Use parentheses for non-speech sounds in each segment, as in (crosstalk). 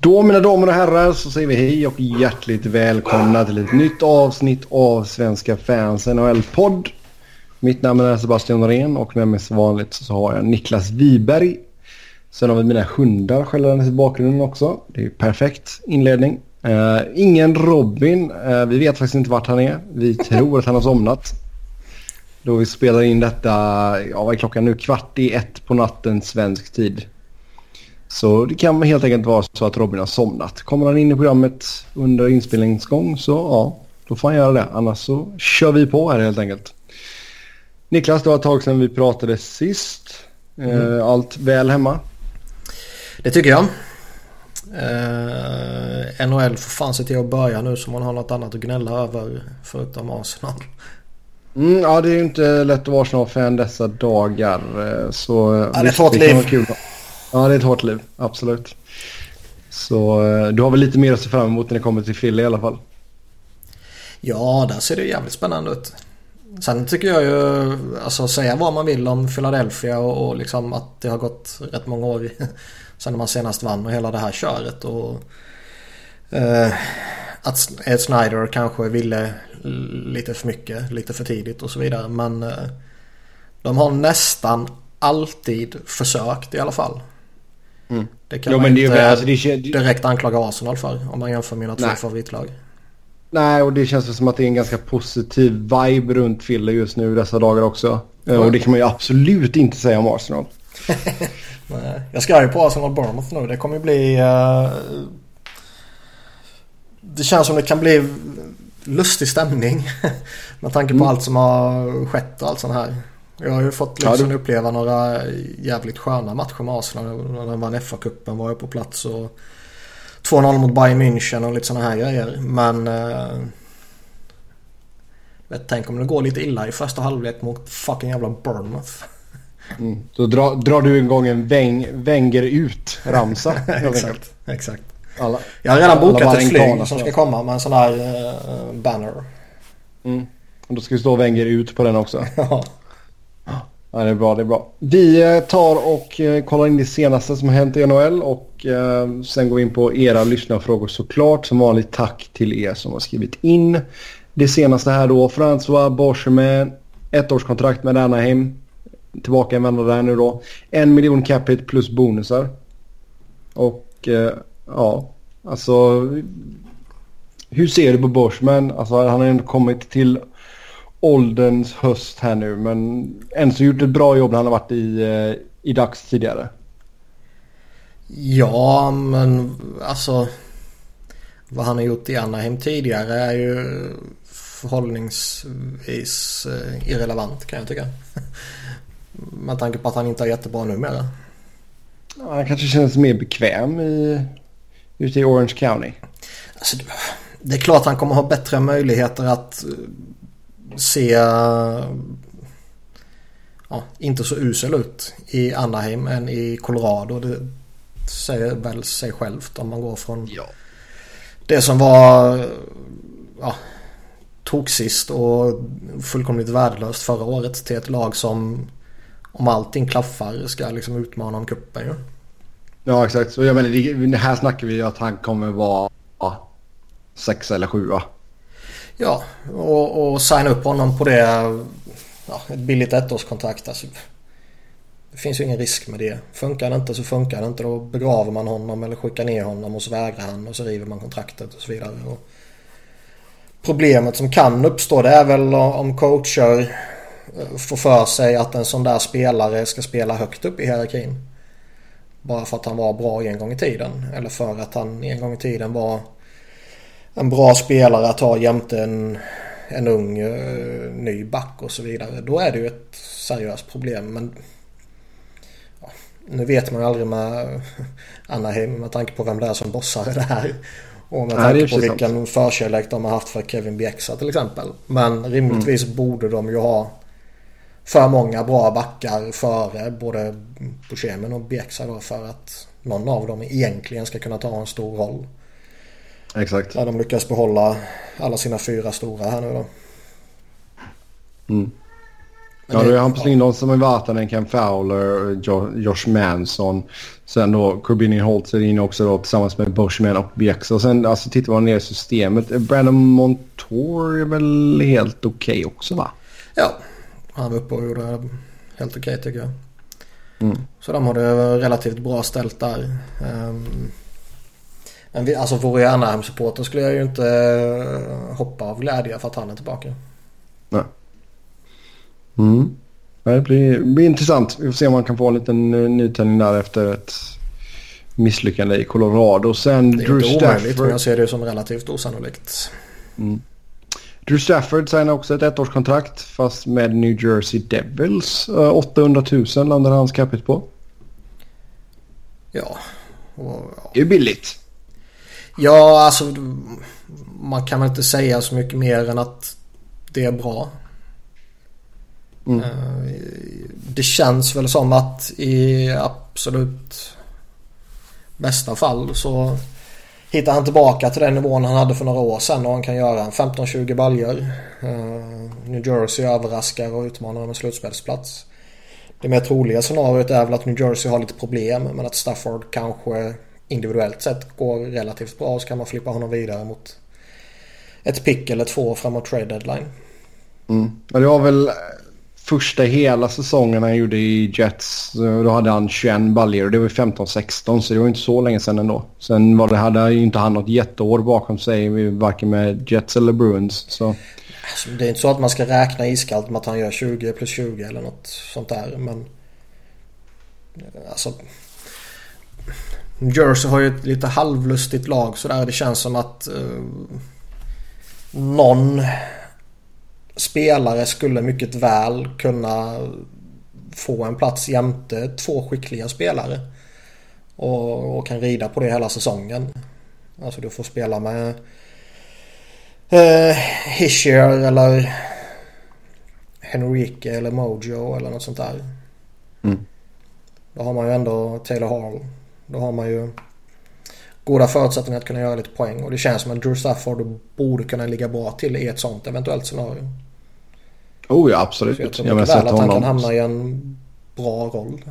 Då mina damer och herrar så säger vi hej och hjärtligt välkomna till ett nytt avsnitt av Svenska fans NHL-podd. Mitt namn är Sebastian Norén och med mig som vanligt så har jag Niklas Wiberg. Sen har vi mina hundar skällandes i bakgrunden också. Det är perfekt inledning. Uh, ingen Robin. Uh, vi vet faktiskt inte vart han är. Vi tror att han har somnat. Då vi spelar in detta, ja vad är klockan nu? Kvart i ett på natten svensk tid. Så det kan helt enkelt vara så att Robin har somnat. Kommer han in i programmet under inspelningsgång så ja, då får han göra det. Annars så kör vi på här helt enkelt. Niklas, det var ett tag sedan vi pratade sist. Mm. Allt väl hemma? Det tycker jag. Eh, NHL får fan se till att börja nu så man har något annat att gnälla över förutom Arsenal. Mm, ja, det är ju inte lätt att vara Arsenal-fan dessa dagar. Eh, så ja, det är ett hårt liv. Kul. Ja, det är ett hårt liv. Absolut. Så eh, du har väl lite mer att se fram emot när det kommer till Philly i alla fall? Ja, där ser det jävligt spännande ut. Sen tycker jag ju, alltså säga vad man vill om Philadelphia och, och liksom att det har gått rätt många år (laughs) sen man senast vann och hela det här köret. Och, eh, att Ed Snyder kanske ville lite för mycket, lite för tidigt och så vidare. Men eh, de har nästan alltid försökt i alla fall. Mm. Det kan jo, man inte det, alltså, det, direkt anklaga Arsenal för om man jämför mina två favoritlag. Nej, och det känns som att det är en ganska positiv vibe runt Fille just nu dessa dagar också. Mm. Och det kan man ju absolut inte säga om Arsenal. (laughs) Nej. Jag ska ju på Arsenal Bournemouth nu. Det kommer ju bli... Uh... Det känns som det kan bli lustig stämning. (laughs) Med tanke på mm. allt som har skett och allt sånt här. Jag har ju fått liksom ja, du... uppleva några jävligt sköna matcher med Arsenal. När de vann FA-cupen var jag på plats och 2-0 mot Bayern München och lite sådana här grejer. Men... Eh, vet, tänk om det går lite illa i första halvlek mot fucking jävla Bournemouth. Mm. Då drar, drar du igång en väng, Wenger ut-ramsa. (laughs) exakt, exakt. Alla, jag har redan bokat ett flyg som ska komma med en sån här uh, banner. Mm. Och då ska vi stå Wenger ut på den också. (laughs) Ja, det är bra, det är bra. Vi eh, tar och eh, kollar in det senaste som har hänt i NHL och eh, sen går vi in på era lyssnarfrågor såklart. Som vanligt tack till er som har skrivit in. Det senaste här då, François Borchemin, ettårskontrakt med Anaheim. Tillbaka en vända där nu då. En miljon capita plus bonusar. Och eh, ja, alltså hur ser du på Borchman? Alltså han har ändå kommit till ålderns höst här nu. Men än så gjort ett bra jobb när han har varit i, eh, i Dax tidigare. Ja, men alltså vad han har gjort i Anaheim tidigare är ju förhållningsvis eh, irrelevant kan jag tycka. (laughs) Med tanke på att han inte är jättebra numera. Han kanske känns mer bekväm i, ute i Orange County. Alltså, det är klart han kommer ha bättre möjligheter att se ja, inte så usel ut i Anaheim än i Colorado. Det säger väl sig självt om man går från ja. det som var ja, toksist och fullkomligt värdelöst förra året till ett lag som om allting klaffar ska liksom utmana om kuppen ju. Ja exakt. Så jag menar, det här snackar vi att han kommer vara sex eller sjua. Ja, och, och signa upp honom på det. Ja, ett billigt ettårskontrakt. Alltså, det finns ju ingen risk med det. Funkar det inte så funkar det inte. Då begraver man honom eller skickar ner honom och så vägrar han och så river man kontraktet och så vidare. Och problemet som kan uppstå det är väl om coacher eh, får för sig att en sån där spelare ska spela högt upp i hierarkin. Bara för att han var bra en gång i tiden. Eller för att han en gång i tiden var en bra spelare att ha jämte en, en ung uh, ny back och så vidare. Då är det ju ett seriöst problem. Men ja, nu vet man ju aldrig med (laughs) Anaheim med tanke på vem det är som bossar det här. Och med tanke Nej, på vilken sant. förkärlek de har haft för Kevin Bjäxa till exempel. Men rimligtvis mm. borde de ju ha för många bra backar före både Buscemin och Bjäxa då för att någon av dem egentligen ska kunna ta en stor roll. Exakt. Där de lyckas behålla alla sina fyra stora här nu då. Mm. Ja, det är Hampus Lindholm som är Vatanen, Ken Fowler, Josh Manson. Sen då Corbinian Holt är inne också då tillsammans med Bushman och Bjäx. Och sen alltså tittar man ner i systemet. Brandon Montour är väl helt okej okay också va? Ja, han var uppe och gjorde helt okej okay, tycker jag. Mm. Så de har det relativt bra ställt där. Um, men vi, alltså vore jag Anaheim-supporter skulle jag ju inte uh, hoppa av glädje för att han är tillbaka. Nej. Mm. Det blir, blir intressant. Vi får se om man kan få en liten uh, nytändning där efter ett misslyckande i Colorado. Sen det är Drew inte omöjligt men jag ser det som relativt osannolikt. Mm. Drew Stafford signar också ett ettårskontrakt fast med New Jersey Devils. 800 000 landar hans capita på. Ja. Och, ja. Det är billigt. Ja, alltså man kan väl inte säga så mycket mer än att det är bra. Mm. Eh, det känns väl som att i absolut bästa fall så hittar han tillbaka till den nivån han hade för några år sedan och han kan göra en 15-20 baljor. Uh, New Jersey överraskar och utmanar om en slutspelsplats. Det mer troliga scenariot är väl att New Jersey har lite problem men att Stafford kanske individuellt sett går relativt bra så kan man flippa honom vidare mot ett pick eller två framåt trade deadline. Mm. Men det var väl första hela säsongen han gjorde i Jets. Då hade han 21 baljor och det var 15-16 så det var inte så länge sedan ändå. Sen var det, hade inte han något jätteår bakom sig varken med Jets eller Bruins. Så. Alltså, det är inte så att man ska räkna iskallt med att han gör 20 plus 20 eller något sånt där men... Alltså... Jersey har ju ett lite halvlustigt lag sådär. Det känns som att... Uh, någon spelare skulle mycket väl kunna få en plats jämte två skickliga spelare. Och, och kan rida på det hela säsongen. Alltså du får spela med eh, Hischier eller Henrique eller Mojo eller något sånt där. Mm. Då har man ju ändå Taylor Hall. Då har man ju goda förutsättningar att kunna göra lite poäng. Och det känns som att Drew Stafford borde kunna ligga bra till i ett sånt eventuellt scenario. Oh ja, absolut. jag tror jag mycket väl att han kan hamna i en bra roll.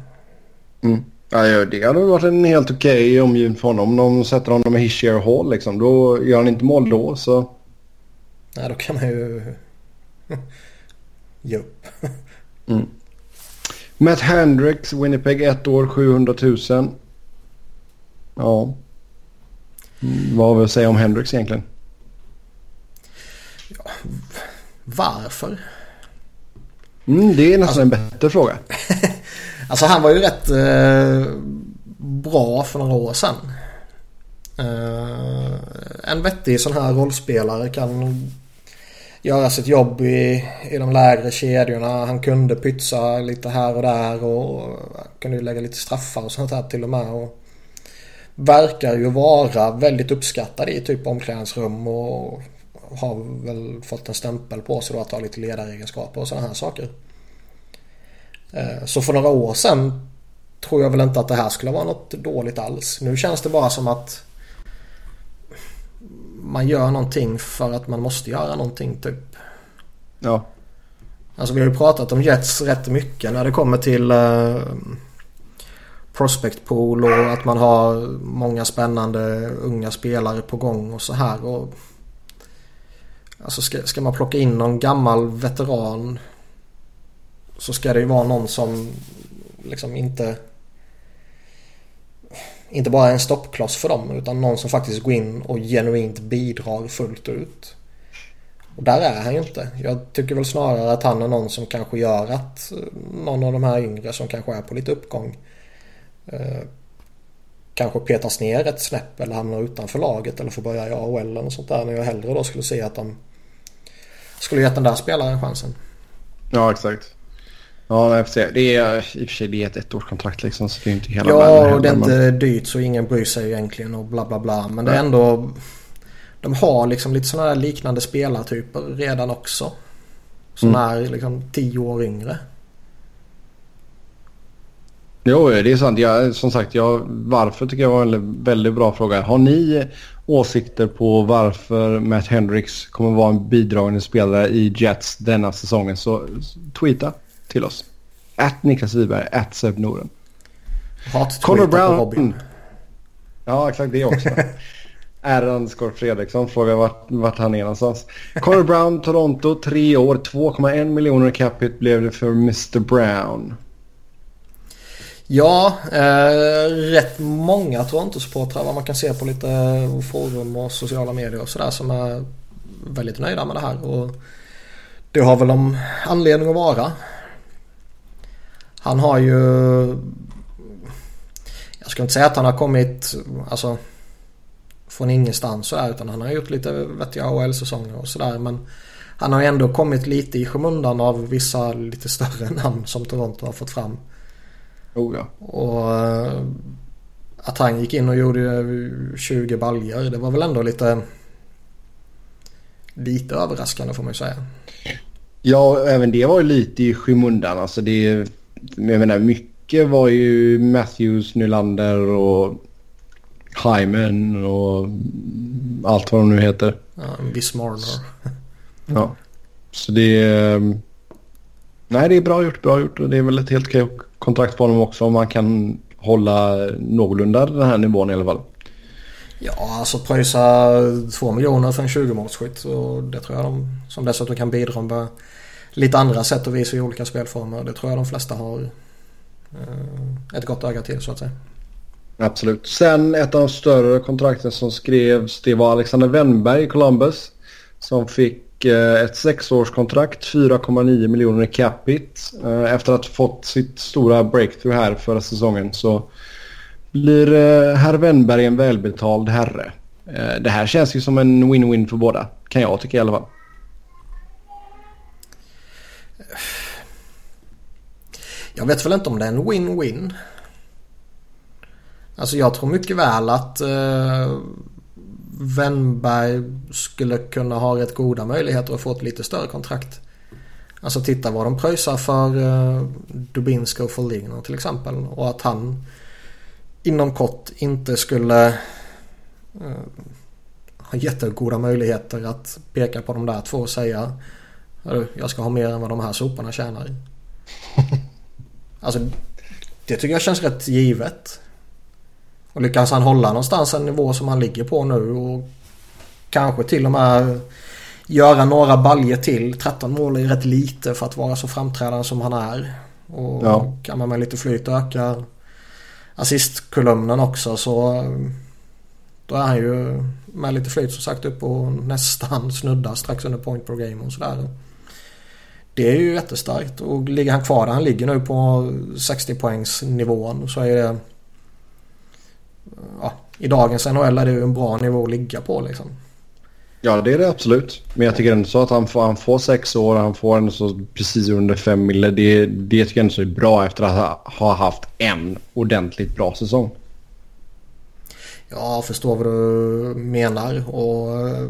Mm. Ja, det hade varit en helt okej okay omgivning för honom. Om de sätter honom med Hischier och Hall liksom. Då gör han inte mål då så... Nej, då kan man ju (laughs) ge upp. mm. Matt Hendricks, Winnipeg, ett år, 700 000. Ja. Vad har vi att säga om Hendricks egentligen? Ja, varför? Mm, det är nästan alltså, en bättre fråga. (laughs) alltså han var ju rätt eh, bra för några år sedan. Eh, en vettig sån här rollspelare kan göra sitt jobb i, i de lägre kedjorna. Han kunde pytsa lite här och där och kunde lägga lite straffar och sånt här till och med. Och verkar ju vara väldigt uppskattad i typ omklädningsrum och har väl fått en stämpel på sig då att ha lite ledaregenskaper och sådana här saker. Eh, så för några år sedan tror jag väl inte att det här skulle vara något dåligt alls. Nu känns det bara som att man gör någonting för att man måste göra någonting typ. Ja. Alltså vi har ju pratat om Jets rätt mycket när det kommer till uh, prospect pool och att man har många spännande unga spelare på gång och så här. Och, alltså ska, ska man plocka in någon gammal veteran så ska det ju vara någon som liksom inte inte bara är en stoppkloss för dem utan någon som faktiskt går in och genuint bidrar fullt ut. Och där är han ju inte. Jag tycker väl snarare att han är någon som kanske gör att någon av de här yngre som kanske är på lite uppgång eh, kanske petas ner ett snäpp eller hamnar utanför laget eller får börja i AHL eller något sånt där. När jag hellre då skulle se att de skulle gett den där spelaren chansen. Ja, exakt. Ja, får se. Det är i och för sig det är ett ettårskontrakt liksom så det är inte hela ja, världen. Ja, och det är inte men... dyrt så ingen bryr sig egentligen och bla bla bla. Men det är ändå... De har liksom lite sådana där liknande spelartyper redan också. Som mm. är liksom tio år yngre. Jo, det är sant. Jag, som sagt, jag, varför tycker jag var en väldigt, bra fråga. Har ni åsikter på varför Matt Hendricks kommer vara en bidragande spelare i Jets denna säsongen så tweeta. till oss. Att Niklas Wiberg, att Seb Noren. Connor Brown. Ja, exakt det också. (laughs) R. underscore Fredriksson frågar vart, vart han är någonstans. Connor Brown, Toronto, tre år, 2,1 miljoner capita blev det för Mr Brown. Ja, eh, rätt många Toronto-supportrar vad man kan se på lite eh, forum och sociala medier och sådär som är väldigt nöjda med det här. Och det har väl de anledning att vara. Han har ju... Jag ska inte säga att han har kommit alltså, från ingenstans sådär utan han har gjort lite vettiga AHL-säsonger och sådär. Men han har ju ändå kommit lite i skymundan av vissa lite större namn som Toronto har fått fram. Oh, ja. Och eh, att han gick in och gjorde 20 baljer det var väl ändå lite lite överraskande får man ju säga. Ja, även det var ju lite i skymundan. Alltså det, jag menar, mycket var ju Matthews, Nylander och Hyman och allt vad de nu heter. Ja, en viss Marner. Ja. Så det är... Nej, det är bra gjort, bra gjort. Och det är väl ett helt okej kontrakt på honom också om man kan hålla någorlunda den här nivån i alla fall. Ja, alltså pröjsa två miljoner för en 20-målsskytt. Och det tror jag de som dessutom kan bidra med lite andra sätt och vis i olika spelformer. Det tror jag de flesta har eh, ett gott öga till så att säga. Absolut. Sen ett av de större kontrakten som skrevs det var Alexander Wennberg i Columbus. Som fick Eh, ett sexårskontrakt, 4,9 miljoner i capita. Eh, efter att ha fått sitt stora breakthrough här förra säsongen så blir eh, herr Wennberg en välbetald herre. Det här känns ju som en win-win för båda. Kan jag tycka i alla fall. Jag vet väl inte om det är en win-win. Alltså jag tror mycket väl att uh Wennberg skulle kunna ha rätt goda möjligheter att få ett lite större kontrakt. Alltså titta vad de pröjsar för eh, Dubinska och Foligno till exempel. Och att han inom kort inte skulle eh, ha jättegoda möjligheter att peka på de där två och säga jag ska ha mer än vad de här soporna tjänar. (laughs) Alltså det tycker jag känns rätt givet. Och lyckas han hålla någonstans en nivå som han ligger på nu och kanske till och med göra några baljer till. 13 mål är rätt lite för att vara så framträdande som han är. Och Ja. kan man med lite flyt öka assistkolumnen också så då är han ju med lite flyt som sagt upp och nästan (laughs) snuddar strax under point per game och sådär. Det är ju jättestarkt och ligger han kvar där han ligger nu på 60 poängs nivån så är det ja, i dagens NHL är det ju en bra nivå att ligga på liksom. Ja, det är det absolut. Men jag tycker ändå så att han får, han får sex år han får ändå så precis under fem mille. Det, det tycker jag ändå så är bra efter att ha, ha haft en ordentligt bra säsong. Jag förstår vad du menar och eh,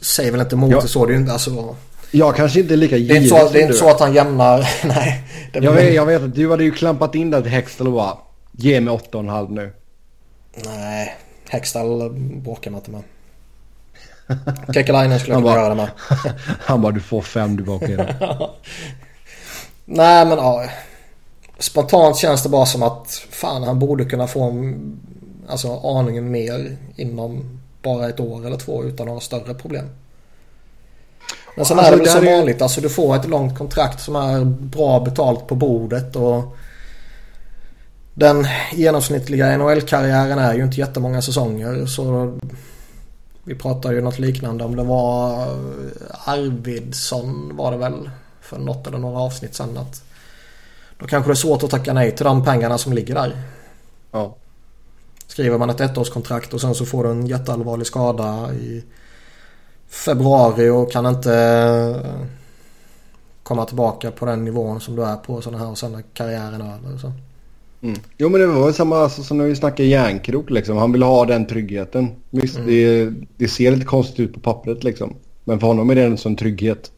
säger väl inte emot Ja. det så. Det är ju inte alltså, Jag kanske inte är lika det är inte så, det är inte så att han jämnar. (laughs) Nej. Jag vet, jag vet att du hade ju klampat in där till Hextall och bara ge mig 8,5 nu. Nej, Hextall bråkar man inte med. Kekalainen skulle jag kunna bara- göra det med. (laughs) Han bara du får fem du okej då. Nej men ja. Spontant känns det bara som att fan han borde kunna få en, alltså, aningen mer inom bara ett år eller två utan några större problem. Men sen Alltså, är det väl som ju- vanligt. Alltså du får ett långt kontrakt som är bra betalt på bordet och den genomsnittliga NHL-karriären är ju inte jättemånga säsonger så vi pratar ju något liknande om det var Arvidsson var det väl för något eller några avsnitt sen att då kanske det är svårt att tacka nej till de pengarna som ligger där. Ja. Skriver man ett ettårskontrakt och sen så får du en jätteallvarlig skada i februari och kan inte eh, komma tillbaka på den nivån som du är på sådana här och sen är karriären över. Så. Mm. Jo men det var samma alltså, som när vi snackade järnkrok liksom. Han vill ha den tryggheten. Visst, Mm. det, det ser lite konstigt ut på pappret liksom. Men för honom är det en sån trygghet.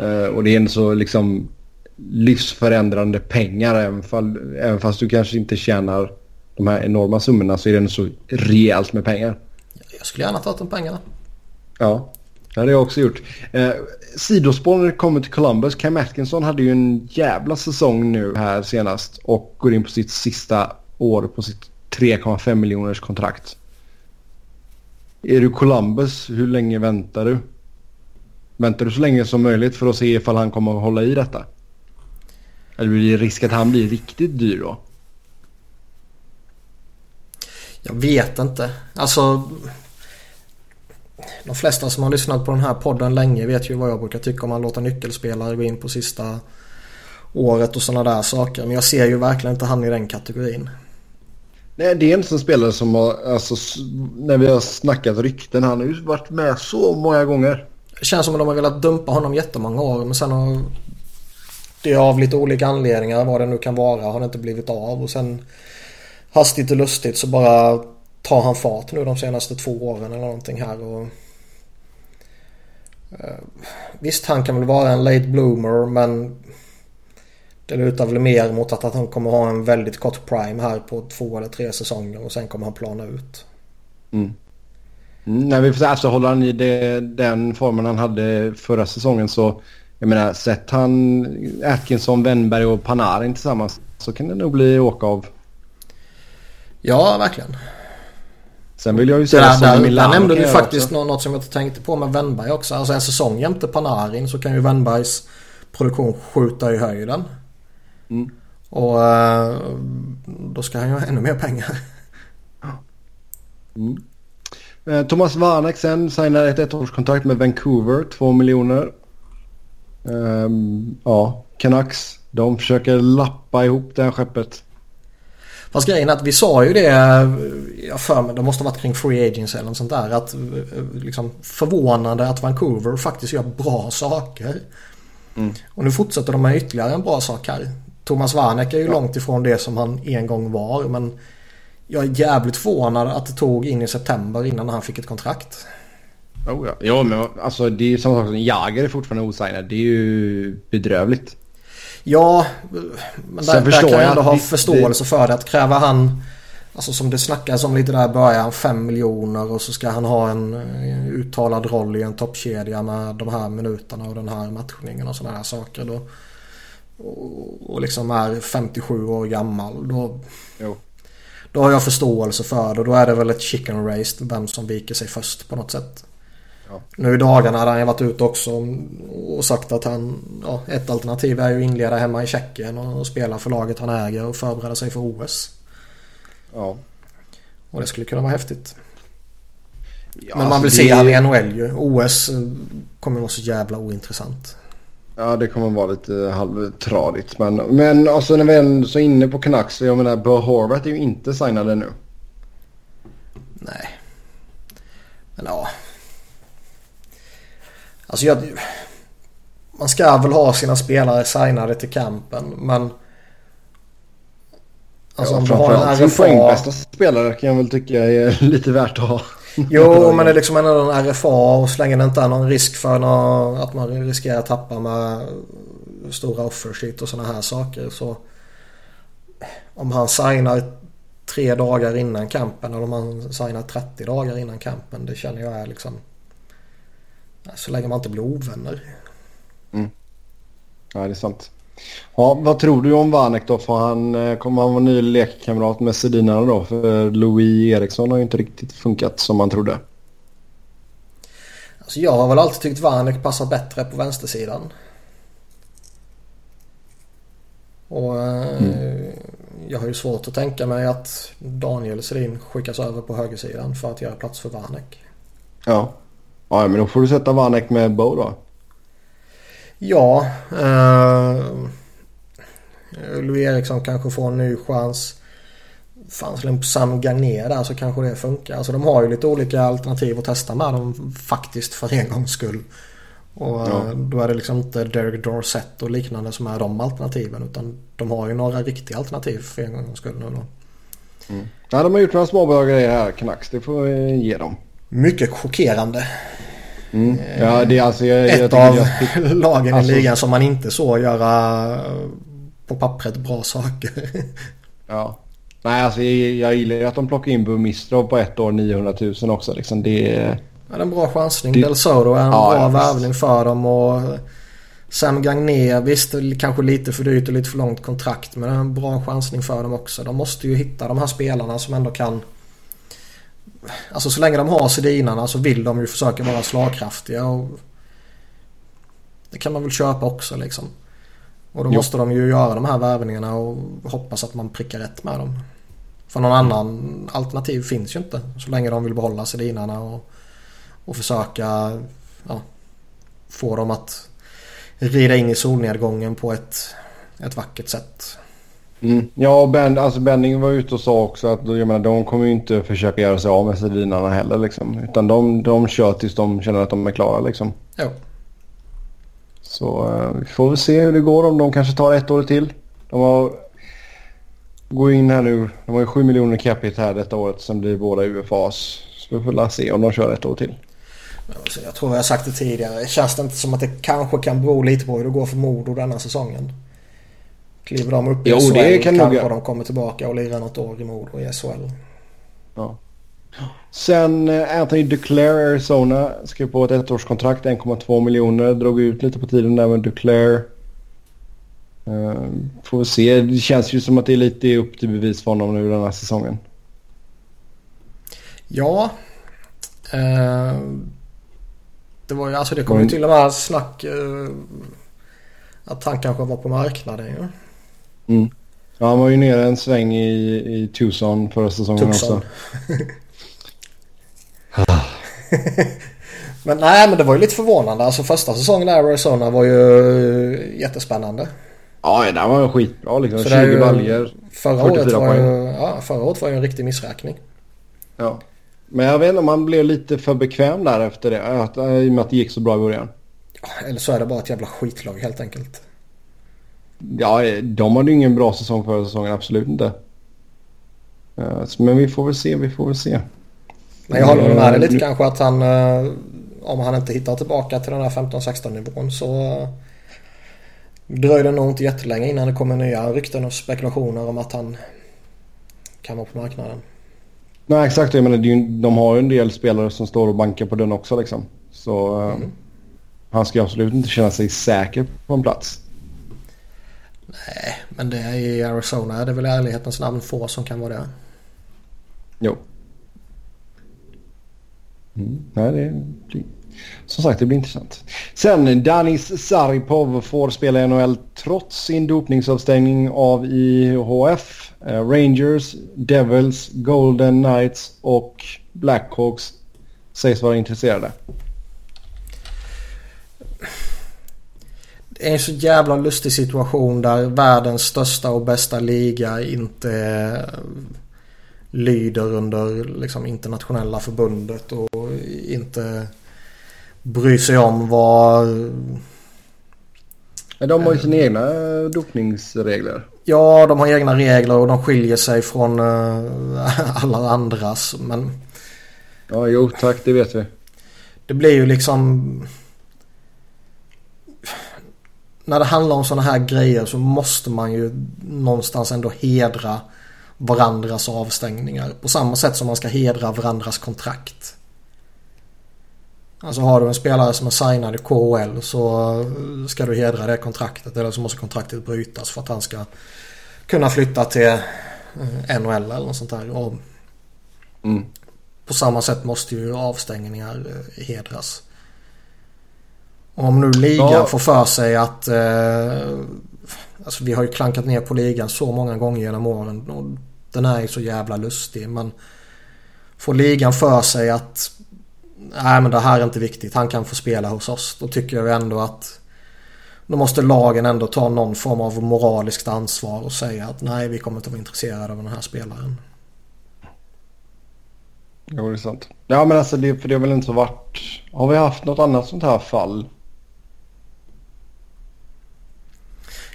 Eh, och det är en så liksom livsförändrande pengar. Även, fall, även fast du kanske inte tjänar de här enorma summorna så är det en så rejält med pengar. Jag skulle gärna tagit de pengarna. Ja. Det har jag också gjort. Eh, sidospår när det kommer till Columbus. Cam Atkinson hade ju en jävla säsong nu här senast. Och går in på sitt sista år på sitt 3,5 miljoners kontrakt. Är du Columbus, hur länge väntar du? Väntar du så länge som möjligt för att se ifall han kommer att hålla i detta? Eller blir det risk att han blir riktigt dyr då? Jag vet inte. Alltså... De flesta som har lyssnat på den här podden länge vet ju vad jag brukar tycka om att låta nyckelspelare gå in på sista året och sådana där saker. Men jag ser ju verkligen inte han i den kategorin. Nej, det är en sån spelare som har, alltså, när vi har snackat rykten, han har ju varit med så många gånger. Det känns som att de har velat dumpa honom jättemånga år men sen har det av lite olika anledningar, vad det nu kan vara, har det inte blivit av. Och sen hastigt och lustigt så bara tar han fart nu de senaste två åren eller någonting här. Och, eh, visst, han kan väl vara en late bloomer men det lutar väl mer mot att, att han kommer ha en väldigt kort prime här på två eller tre säsonger och sen kommer han plana ut. Mm. Mm, när vi får alltså håller han i det, den formen han hade förra säsongen så jag menar sett han Atkinson, Wennberg och Panarin tillsammans så kan det nog bli åka av. Ja, verkligen. Sen vill jag ju säga där, där, där nämnde du faktiskt också. något som jag inte tänkte på med Wennberg också. Alltså en säsong jämte Panarin så kan ju Wennbergs produktion skjuta i höjden. Mm. Och uh, då ska han ju ha ännu mer pengar. Mm. Eh, Thomas Warneck sen signar ett ettårskontrakt med Vancouver, två miljoner. Um, ja, Canucks. De försöker lappa ihop det här skeppet. Fast grejen är att vi sa ju det, jag för mig, det måste ha varit kring Free Agents eller något sånt där. Att liksom förvånande att Vancouver faktiskt gör bra saker. Mm. Och nu fortsätter de med ytterligare en bra sak här. Thomas Warneck är ju ja. långt ifrån det som han en gång var. Men jag är jävligt förvånad att det tog in i september innan han fick ett kontrakt. Oh ja. ja, men alltså det är ju samma sak som Jagr är fortfarande osignad. Det är ju bedrövligt. Ja, men där, där kan jag ändå ha det, förståelse för det. Att kräva han, alltså som det snackas om lite där i början, 5 miljoner och så ska han ha en eh, uttalad roll i en toppkedja med de här minuterna och den här matchningen och sådana här saker. Då, och, och liksom är 57 år gammal. Då, jo. då har jag förståelse för det. Då är det väl ett chicken race vem som viker sig först på något sätt. Ja. Nu i dagarna hade han ju varit ute också och sagt att han... Ja, ett alternativ är ju att inleda hemma i Tjeckien och spela för laget han äger och förbereda sig för OS. Ja. Och det skulle kunna vara häftigt. Ja, Men man vill alltså se det... han i NHL ju. OS eh, kommer vara så jävla ointressant. Ja, det kommer vara lite halvtradigt. Men, men alltså när vi är så inne på Canucks. Jag menar, Bo Horvath är ju inte signade nu. Nej. Men ja, Alltså jag, man ska väl ha sina spelare signade till campen men... Alltså ja, om du har en RFA... poängbästa spelare kan jag väl tycka är (laughs) lite värt att ha. Jo, (laughs) men det är liksom ändå en RFA och så länge det inte är någon risk för någon, att man riskerar att tappa med stora offershit och sådana här saker så... Om han signar tre dagar innan campen eller om han signar 30 dagar innan campen. Det känner jag är liksom... Så länge man inte blir ovänner. Mm. Ja, det är sant. Ja, vad tror du om Vanek då? Får han, eh, kommer han vara ny lekkamrat med Sedinarna då? För Louis Eriksson har ju inte riktigt funkat som man trodde. Alltså jag har väl alltid tyckt Vanek passar bättre på vänstersidan. Och eh, mm. jag har ju svårt att tänka mig att Daniel Sedin skickas över på högersidan för att göra plats för Vanek. Ja. Ja, men då får du sätta Vanek med Bo då. Ja. Eh, Louis Eriksson kanske får en ny chans. Fanns väl Sam Gagné där så kanske det funkar. Alltså de har ju lite olika alternativ att testa med dem faktiskt för en gångs skull. Och ja. då är det liksom inte Derek Dorsett och liknande som är de alternativen. Utan de har ju några riktiga alternativ för en gångs skull nu då. Mm. Ja, de har gjort några små bra grejer här, Canucks. Det får vi ge dem. Mycket chockerande. Mm. Ja, det är alltså, jag, Ett jag av jag, lagen alltså, i ligan som man inte såg göra på pappret bra saker. (laughs) ja. Nej, alltså jag, gillar ju att de plockar in Bumistrov på ett år 900 000 också. Liksom det, Ja, det är en bra chansning. Det... Del Soto är en ja, bra ja, värvning för dem och Sam Gagné, visst kanske lite för dyrt och lite för långt kontrakt men det är en bra chansning för dem också. De måste ju hitta de här spelarna som ändå kan Alltså så länge de har Sedinarna så vill de ju försöka vara slagkraftiga och Det kan man väl köpa också liksom. Och då jo. måste de ju göra de här värvningarna och hoppas att man prickar rätt med dem. För någon annan alternativ finns ju inte. Så länge de vill behålla Sedinarna och, och försöka ja, få dem att rida in i solnedgången på ett, ett vackert sätt. Mm. Ja, ben, alltså Benning var ute och sa också att jag menar, de kommer ju inte försöka göra sig av med Sedinarna heller. Liksom. Utan de, de kör tills de känner att de är klara. Liksom. Jo. Så uh, vi får väl se hur det går om de kanske tar ett år till. De har går in här nu. De har ju 7 miljoner capita här detta året. Sen blir båda UFAs. Så vi får se om de kör ett år till. Jag tror jag har sagt det tidigare. Det känns inte som att det kanske kan bero lite på hur det går för Modo denna säsongen. Kliver de upp i jo, SHL det kan kanske nog... de kommer tillbaka och lirar något år i Modo i SHL. Ja. Sen eh, Anthony Duclair, Arizona, skrev på ett ettårskontrakt, 1,2 miljoner. Drog ut lite på tiden där med Duclair. Uh, får vi se. Det känns ju som att det är lite upp till bevis för honom nu den här säsongen. Ja. Uh, det var ju, alltså det kom ju till och med snack uh, att han kanske var på marknaden ju. Mm. Ja, han var ju nere en sväng i, i Tucson förra säsongen Tucson. också. (laughs) men nej, men det var ju lite förvånande. Alltså första säsongen där i Arizona var ju jättespännande. Ja, den var ju skitbra liksom. Så 20 baljor. Förra året, var ju, ja, förra året var ju en riktig missräkning. Ja. Men jag vet inte om han blev lite för bekväm där efter det. Att, I och med att det gick så bra i början. Eller så är det bara ett jävla skitlag helt enkelt. Ja, de hade ju ingen bra säsong förra säsongen. Absolut inte. Men vi får väl se, vi får väl se. Men jag håller med dig lite kanske att han... Eh, om han inte hittar tillbaka till den här 15-16 nivån så... Eh, dröjer det nog inte jättelänge innan det kommer nya rykten och spekulationer om att han kan vara på marknaden. Nej exakt, jag menar de har ju en del spelare som står och bankar på den också liksom. Så eh, mm. han ska absolut inte känna sig säker på en plats. Nej, men det är i Arizona är det väl i ärlighetens namn få som kan vara det. Jo. Mm. Nej, det blir... Som sagt, det blir intressant. Sen, Danis Saripov får spela i NHL trots sin dopningsavstängning av IHF. Eh, Rangers, Devils, Golden Knights och Blackhawks sägs vara intresserade. Det är en så jävla lustig situation där världens största och bästa liga inte lyder under liksom internationella förbundet och inte bryr sig om vad... De har ju sina egna dopningsregler. Ja, de har egna regler och de skiljer sig från uh, (laughs) alla andras. Men... Ja, jo tack, det vet vi. Det blir ju liksom... När det handlar om sådana här grejer så måste man ju någonstans ändå hedra varandras avstängningar. På samma sätt som man ska hedra varandras kontrakt. Alltså har du en spelare som är signad i KHL så ska du hedra det kontraktet eller så måste kontraktet brytas för att han ska kunna flytta till eh, NHL eller något sånt där. Och mm. På samma sätt måste ju avstängningar eh, hedras. Om nu ligan ja. får för sig att... Eh, alltså vi har ju klankat ner på ligan så många gånger genom åren. Och den är ju så jävla lustig. Men får ligan för sig att nej men det här är inte viktigt. Han kan få spela hos oss. Då tycker jag ändå att då måste lagen ändå ta någon form av moraliskt ansvar och säga att nej vi kommer inte vara intresserade av den här spelaren. Jo det är sant. Ja men alltså det, för det har väl inte varit... Har vi haft något annat sånt här fall?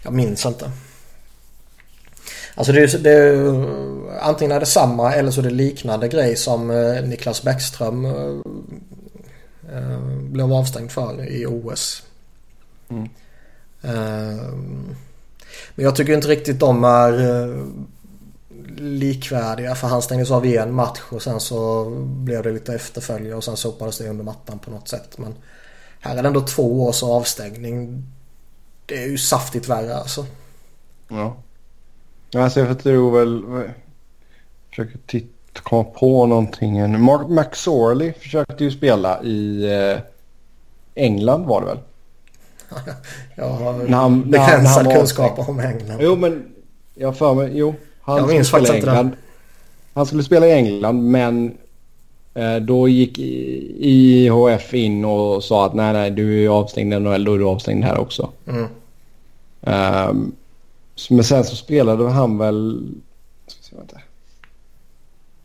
Jag minns inte. Alltså det är, det är, antingen är det samma eller så är det liknande grej som eh, Niklas Bäckström eh, eh, blev avstängd för i OS. Mm. men jag tycker inte riktigt de är likvärdiga. För han stängdes av i en match och sen så blev det lite efterfölje och sen sopades det under mattan på något sätt. Men här är det ändå två års avstängning. Det är ju saftigt värre alltså. Ja. Alltså jag tror väl... Försöker titta, komma på någonting. Mark McSorley försökte ju spela i eh, England var det väl? (laughs) jag har begränsad kunskap om England. Jo men jag för mig, jo. Han jag minns faktiskt inte det. Han skulle spela i England men eh, då gick IHF in och sa att nej nej du är avstängd i NHL då är du avstängd här också. Mm. Um, men sen så spelade han väl... Ska se, vänta.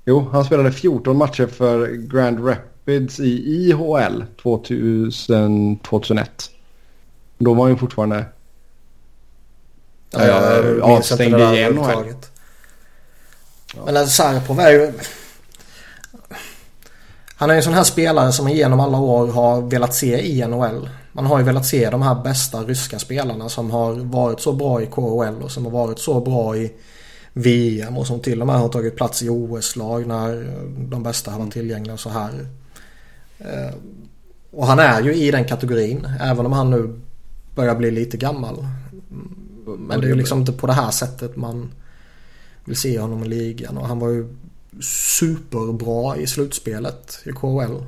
Jo, han spelade 14 matcher för Grand Rapids i IHL 2000, 2001. Då var han ju fortfarande ja, jag äh, avstängd i NHL. Men Sarpov är ju... Han är ju en sån här spelare som genom alla år har velat se i NHL. Man har ju velat se de här bästa ryska spelarna som har varit så bra i KHL och som har varit så bra i VM och som till och med har tagit plats i OS-lag när eh, de bästa har varit tillgängliga så här. Eh, och han är ju i den kategorin även om han nu börjar bli lite gammal. Mm, men det är ju liksom inte på det här sättet man vill se honom i ligan och han var ju superbra i slutspelet i KHL.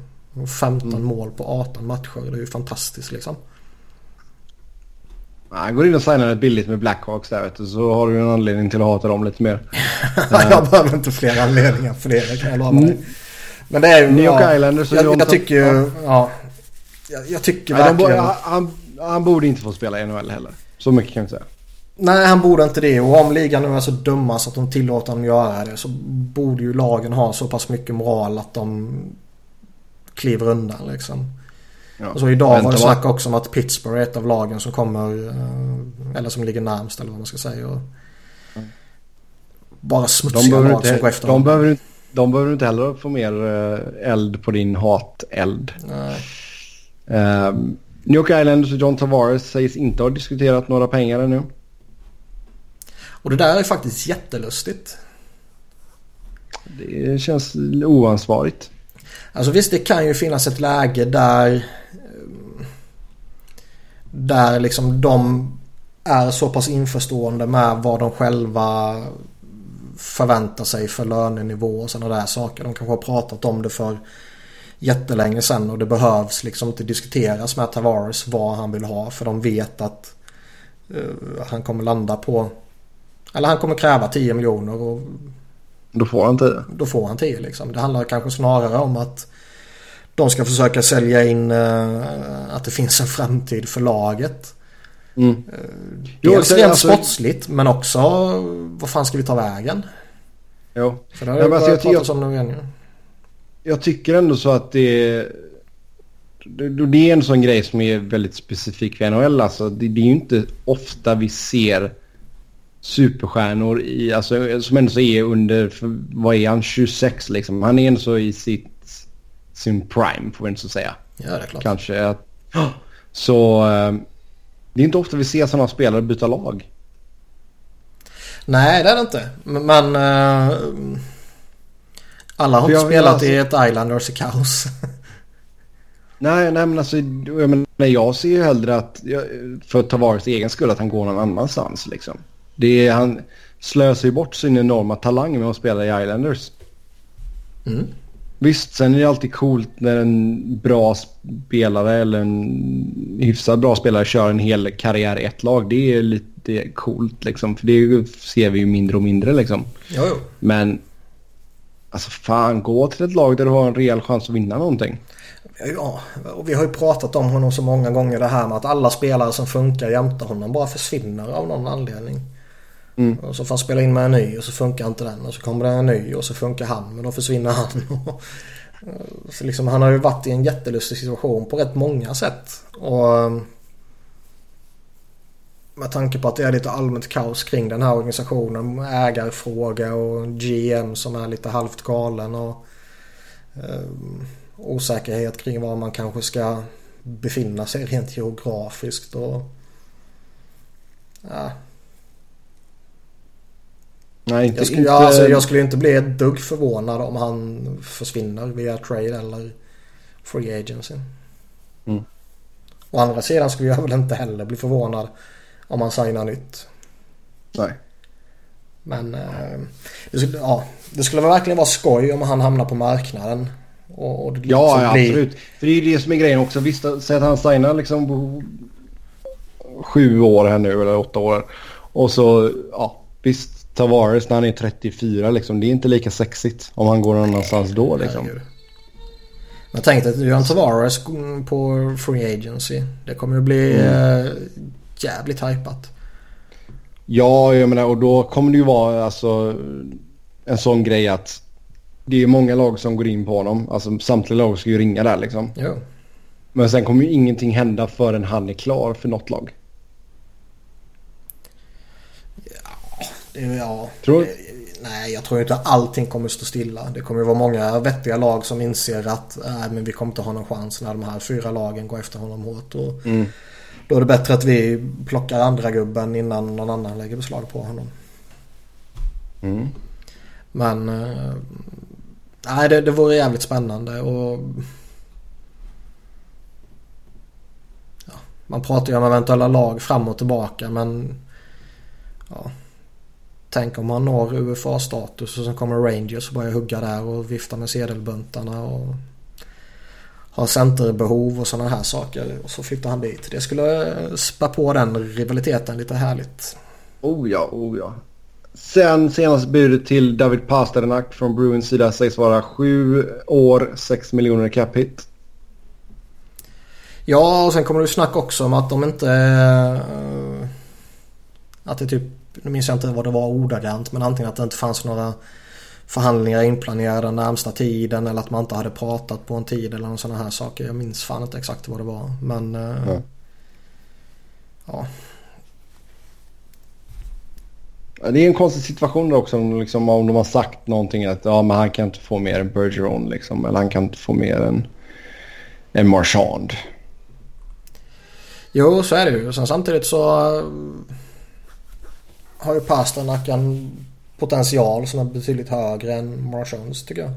15 mm. mål på 18 matcher. Det är ju fantastiskt liksom. Han går in och signar ett billigt med Blackhawks där vet du. Så har du en anledning till att hata dem lite mer. (laughs) jag behöver inte fler anledningar för det. Det kan jag lova dig. Mm. Men det är ju... New York ja, Islanders jag, jag, jag tycker ju... Ja. ja. Jag, jag tycker Nej, verkligen... Borde, han, han borde inte få spela i NHL heller. Så mycket kan jag säga. Nej, han borde inte det. Och om ligan nu är så dumma så att de tillåter honom göra det så borde ju lagen ha så pass mycket moral att de kliver undan liksom. Ja. Och så idag var det snack också om att Pittsburgh är ett av lagen som kommer, eh, eller som ligger närmst eller vad man ska säga. Och bara smutsiga lag inte, som går efter de behöver, de behöver inte heller få mer eh, eld på din hateld. Um, New York Islanders och John Tavares sägs inte ha diskuterat några pengar ännu. Och det där är faktiskt jättelustigt. Det känns oansvarigt. Alltså visst, det kan ju finnas ett läge där där liksom de är så pass införstående med vad de själva förväntar sig för lönenivå och sådana där saker. De kanske har pratat om det för jättelänge sedan och det behövs liksom inte diskuteras med Tavares vad han vill ha för de vet att uh, han kommer landa på eller han kommer kräva 10 miljoner och då får han 10. Då får han 10 liksom. Det handlar kanske snarare om att de ska försöka sälja in uh, att det finns en framtid för laget. Mm. Uh, dels rent alltså... sportsligt men också vad fan ska vi ta vägen? Jo. För det har ja, alltså, jag pratat om igen ju. Jag tycker ändå så att det är... Det är en sån grej som är väldigt specifik för NHL. Alltså, det, det är ju inte ofta vi ser superstjärnor i, alltså, som ändå så är under, för, vad är han, 26 liksom. Han är ändå så i sitt, sin prime får inte så säga. Ja, det är klart. Kanske att, så eh, det är inte ofta vi ser sådana spelare byta lag. Nej, det är det inte. Men uh, alla har inte spelat alltså... i ett Islanders i kaos. (laughs) nej, nej, men alltså jag, menar, jag ser ju hellre att, för att ta Tavares egen skull, att han går någon annanstans liksom. Det är, han slösar ju bort sin enorma talang med att spela i Islanders. Mm. Visst, sen är det alltid coolt när en bra spelare eller en hyfsat bra spelare kör en hel karriär i ett lag. Det är lite coolt liksom. För det ser vi ju mindre och mindre liksom. Jo, jo. Men alltså fan, gå till ett lag där du har en rejäl chans att vinna någonting. Ja, och vi har ju pratat om honom så många gånger det här med att alla spelare som funkar jämte honom bara försvinner av någon anledning. Mm. Och så får han spela in med en ny och så funkar inte den. Och så kommer det en ny och så funkar han men då försvinner han. (laughs) Eh, så liksom, han har ju varit i en jättelustig situation på rätt många sätt. Och ehm, med tanke på att det är lite allmänt kaos kring den här organisationen. Ägarfråga och GM som är lite halvt galen. Och eh, osäkerhet kring var man kanske ska befinna sig rent geografiskt. Och, eh, Nej, inte, Jag skulle, inte... ja, alltså, jag skulle inte bli ett dugg förvånad om han försvinner via trade eller free agency. Mm. Å andra sidan skulle jag väl inte heller bli förvånad om han signar nytt. Nej. Men eh, det, skulle, ja, det skulle verkligen vara skoj om han hamnar på marknaden. Och, och det Ja, liksom ja blir- absolut. För det är ju det som är grejen också. Visst, säg att han signar liksom på sju år här nu eller åtta år. Och så, ja visst, Tavares när han är 34 liksom. Det är inte lika sexigt om han går någon annanstans då liksom. Herregud. Men tänk dig att Johan Tavares på Free Agency. Det kommer ju bli Mm. eh, jävligt hypat. Ja, jag menar och då kommer det ju vara alltså en sån grej att det är många lag som går in på honom. Alltså samtliga lag ska ju ringa där liksom. Jo. Men sen kommer ju ingenting hända förrän han är klar för något lag. Det, är- ja, Tror- det, nej, jag tror inte att allting kommer stå stilla. Det kommer vara många vettiga lag som inser att äh, men vi kommer inte ha någon chans när de här fyra lagen går efter honom hårt. Och Mm. Då är det bättre att vi plockar andra gubben innan någon annan lägger beslag på honom. Mm. Men eh, nej, det, det vore jävligt spännande och ja, man pratar ju om eventuella lag fram och tillbaka men ja, tänk om man når UFA-status och sen kommer Rangers och börjar hugga där och vifta med sedelbuntarna och har centerbehov och sådana här saker och så flyttar han dit. Det skulle eh, spä på den rivaliteten lite härligt. Oh ja, oh ja. Sen senaste budet till David Pasternak från Bruins sida sägs vara sju år, 6 miljoner cap hit. Ja, och sen kommer det snack också om att de inte... eh, att det typ... Nu minns jag inte vad det var ordagrant men antingen att det inte fanns några förhandlingar inplanerade den närmsta tiden eller att man inte hade pratat på en tid eller någon sådana här saker. Jag minns fan inte exakt vad det var men... eh, Ja. Det är en konstig situation också om, liksom, om de har sagt någonting att ja, men han kan inte få mer än Bergeron liksom. Eller han kan inte få mer än, än Marchand. Jo, så är det ju. Sen samtidigt så eh, har ju Pasternak en potential som är betydligt högre än Marchands tycker jag.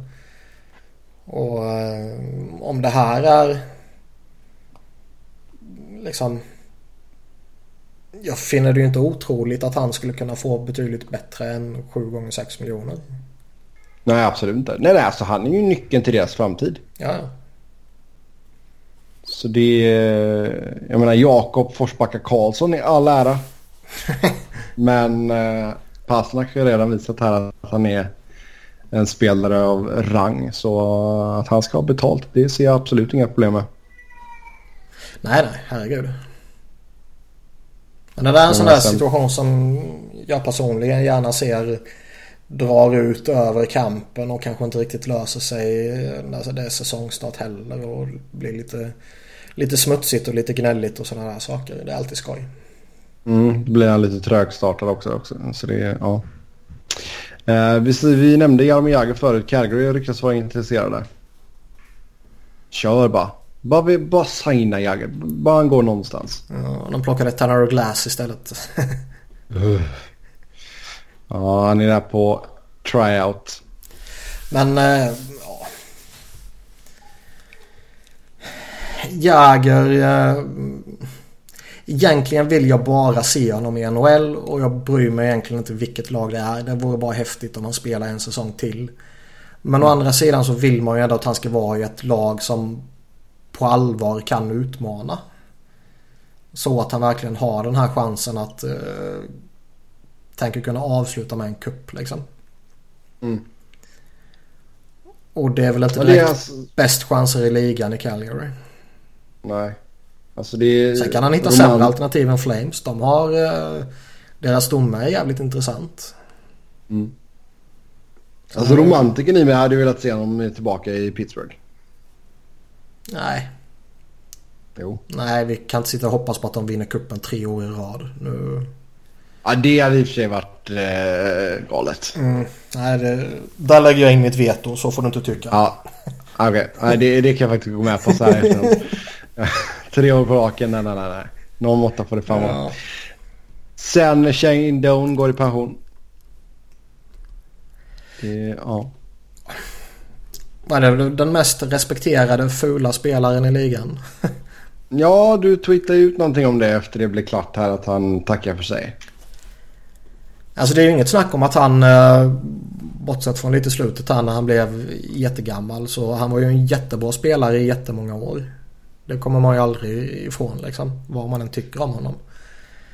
Och eh, om det här är liksom jag finner det ju inte otroligt att han skulle kunna få betydligt bättre än 7 gånger 6 miljoner. Nej, absolut inte. Nej, nej, alltså han är ju nyckeln till deras framtid. Ja, Så det är, jag menar Jakob Forsbacka Karlsson är all ära. (laughs) Men eh, Pasternak har ju redan visat här att han är en spelare av rang. Så att han ska ha betalt, det ser jag absolut inga problem med. Nej, nej, herregud. Men det där är en sån där situation som jag personligen gärna ser drar ut över kampen och kanske inte riktigt löser sig när det är säsongstart heller och blir lite, lite smutsigt och lite gnälligt och sådana där saker. Det är alltid skoj. Mm, då blir han lite trögstartad också. också. Så det ja. Eh, vi, vi nämnde Jaromir Jagr förut. Calgary ryktas vara intresserade. Kör bara. Bara, vi- bara signa Jagr. Bara han går någonstans. Ja, de plockade Tanner Glass istället. (laughs) Ja, han är där på tryout. Men eh, ja. Jäger. Eh, egentligen vill jag bara se honom i NHL och jag bryr mig egentligen inte vilket lag det är. Det vore bara häftigt om han spelar en säsong till. Men å andra sidan så vill man ju ändå att han ska vara i ett lag som på allvar kan utmana. Så att han verkligen har den här chansen att eh, tänker kunna avsluta med en kupp liksom. Mm. Och det är väl inte direkt alltså, bäst chanser i ligan i Calgary. nej. Alltså det. Sen kan han hitta roman- sämre alternativ än Flames. De har... Eh, deras stomme är jävligt intressant. Mm. Alltså romantiken i mig hade velat se honom tillbaka i Pittsburgh. Nej, Jo. nej vi kan inte sitta och hoppas på att de vinner kuppen tre år i rad. Nu... Ja, det hade i och för sig varit eh, galet. Mm, nej, det, där lägger jag in mitt veto. Så får du inte tycka. Ja, okej. Nej, det, det kan jag faktiskt gå med på så här efteråt. (laughs) Tre år på raken, nej, nej, nej. Någon måtta får det fan vara. Ja. Sen Shane Doan går i pension. Det, ja. Vad är det? Den mest respekterade fula spelaren i ligan. (laughs) ja, du tweetade ut någonting om det efter det blev klart här att han tackar för sig. Alltså det är ju inget snack om att han, eh, bortsett från lite slutet här när han blev jättegammal, så han var ju en jättebra spelare i jättemånga år. Det kommer man ju aldrig ifrån liksom, vad man än tycker om honom.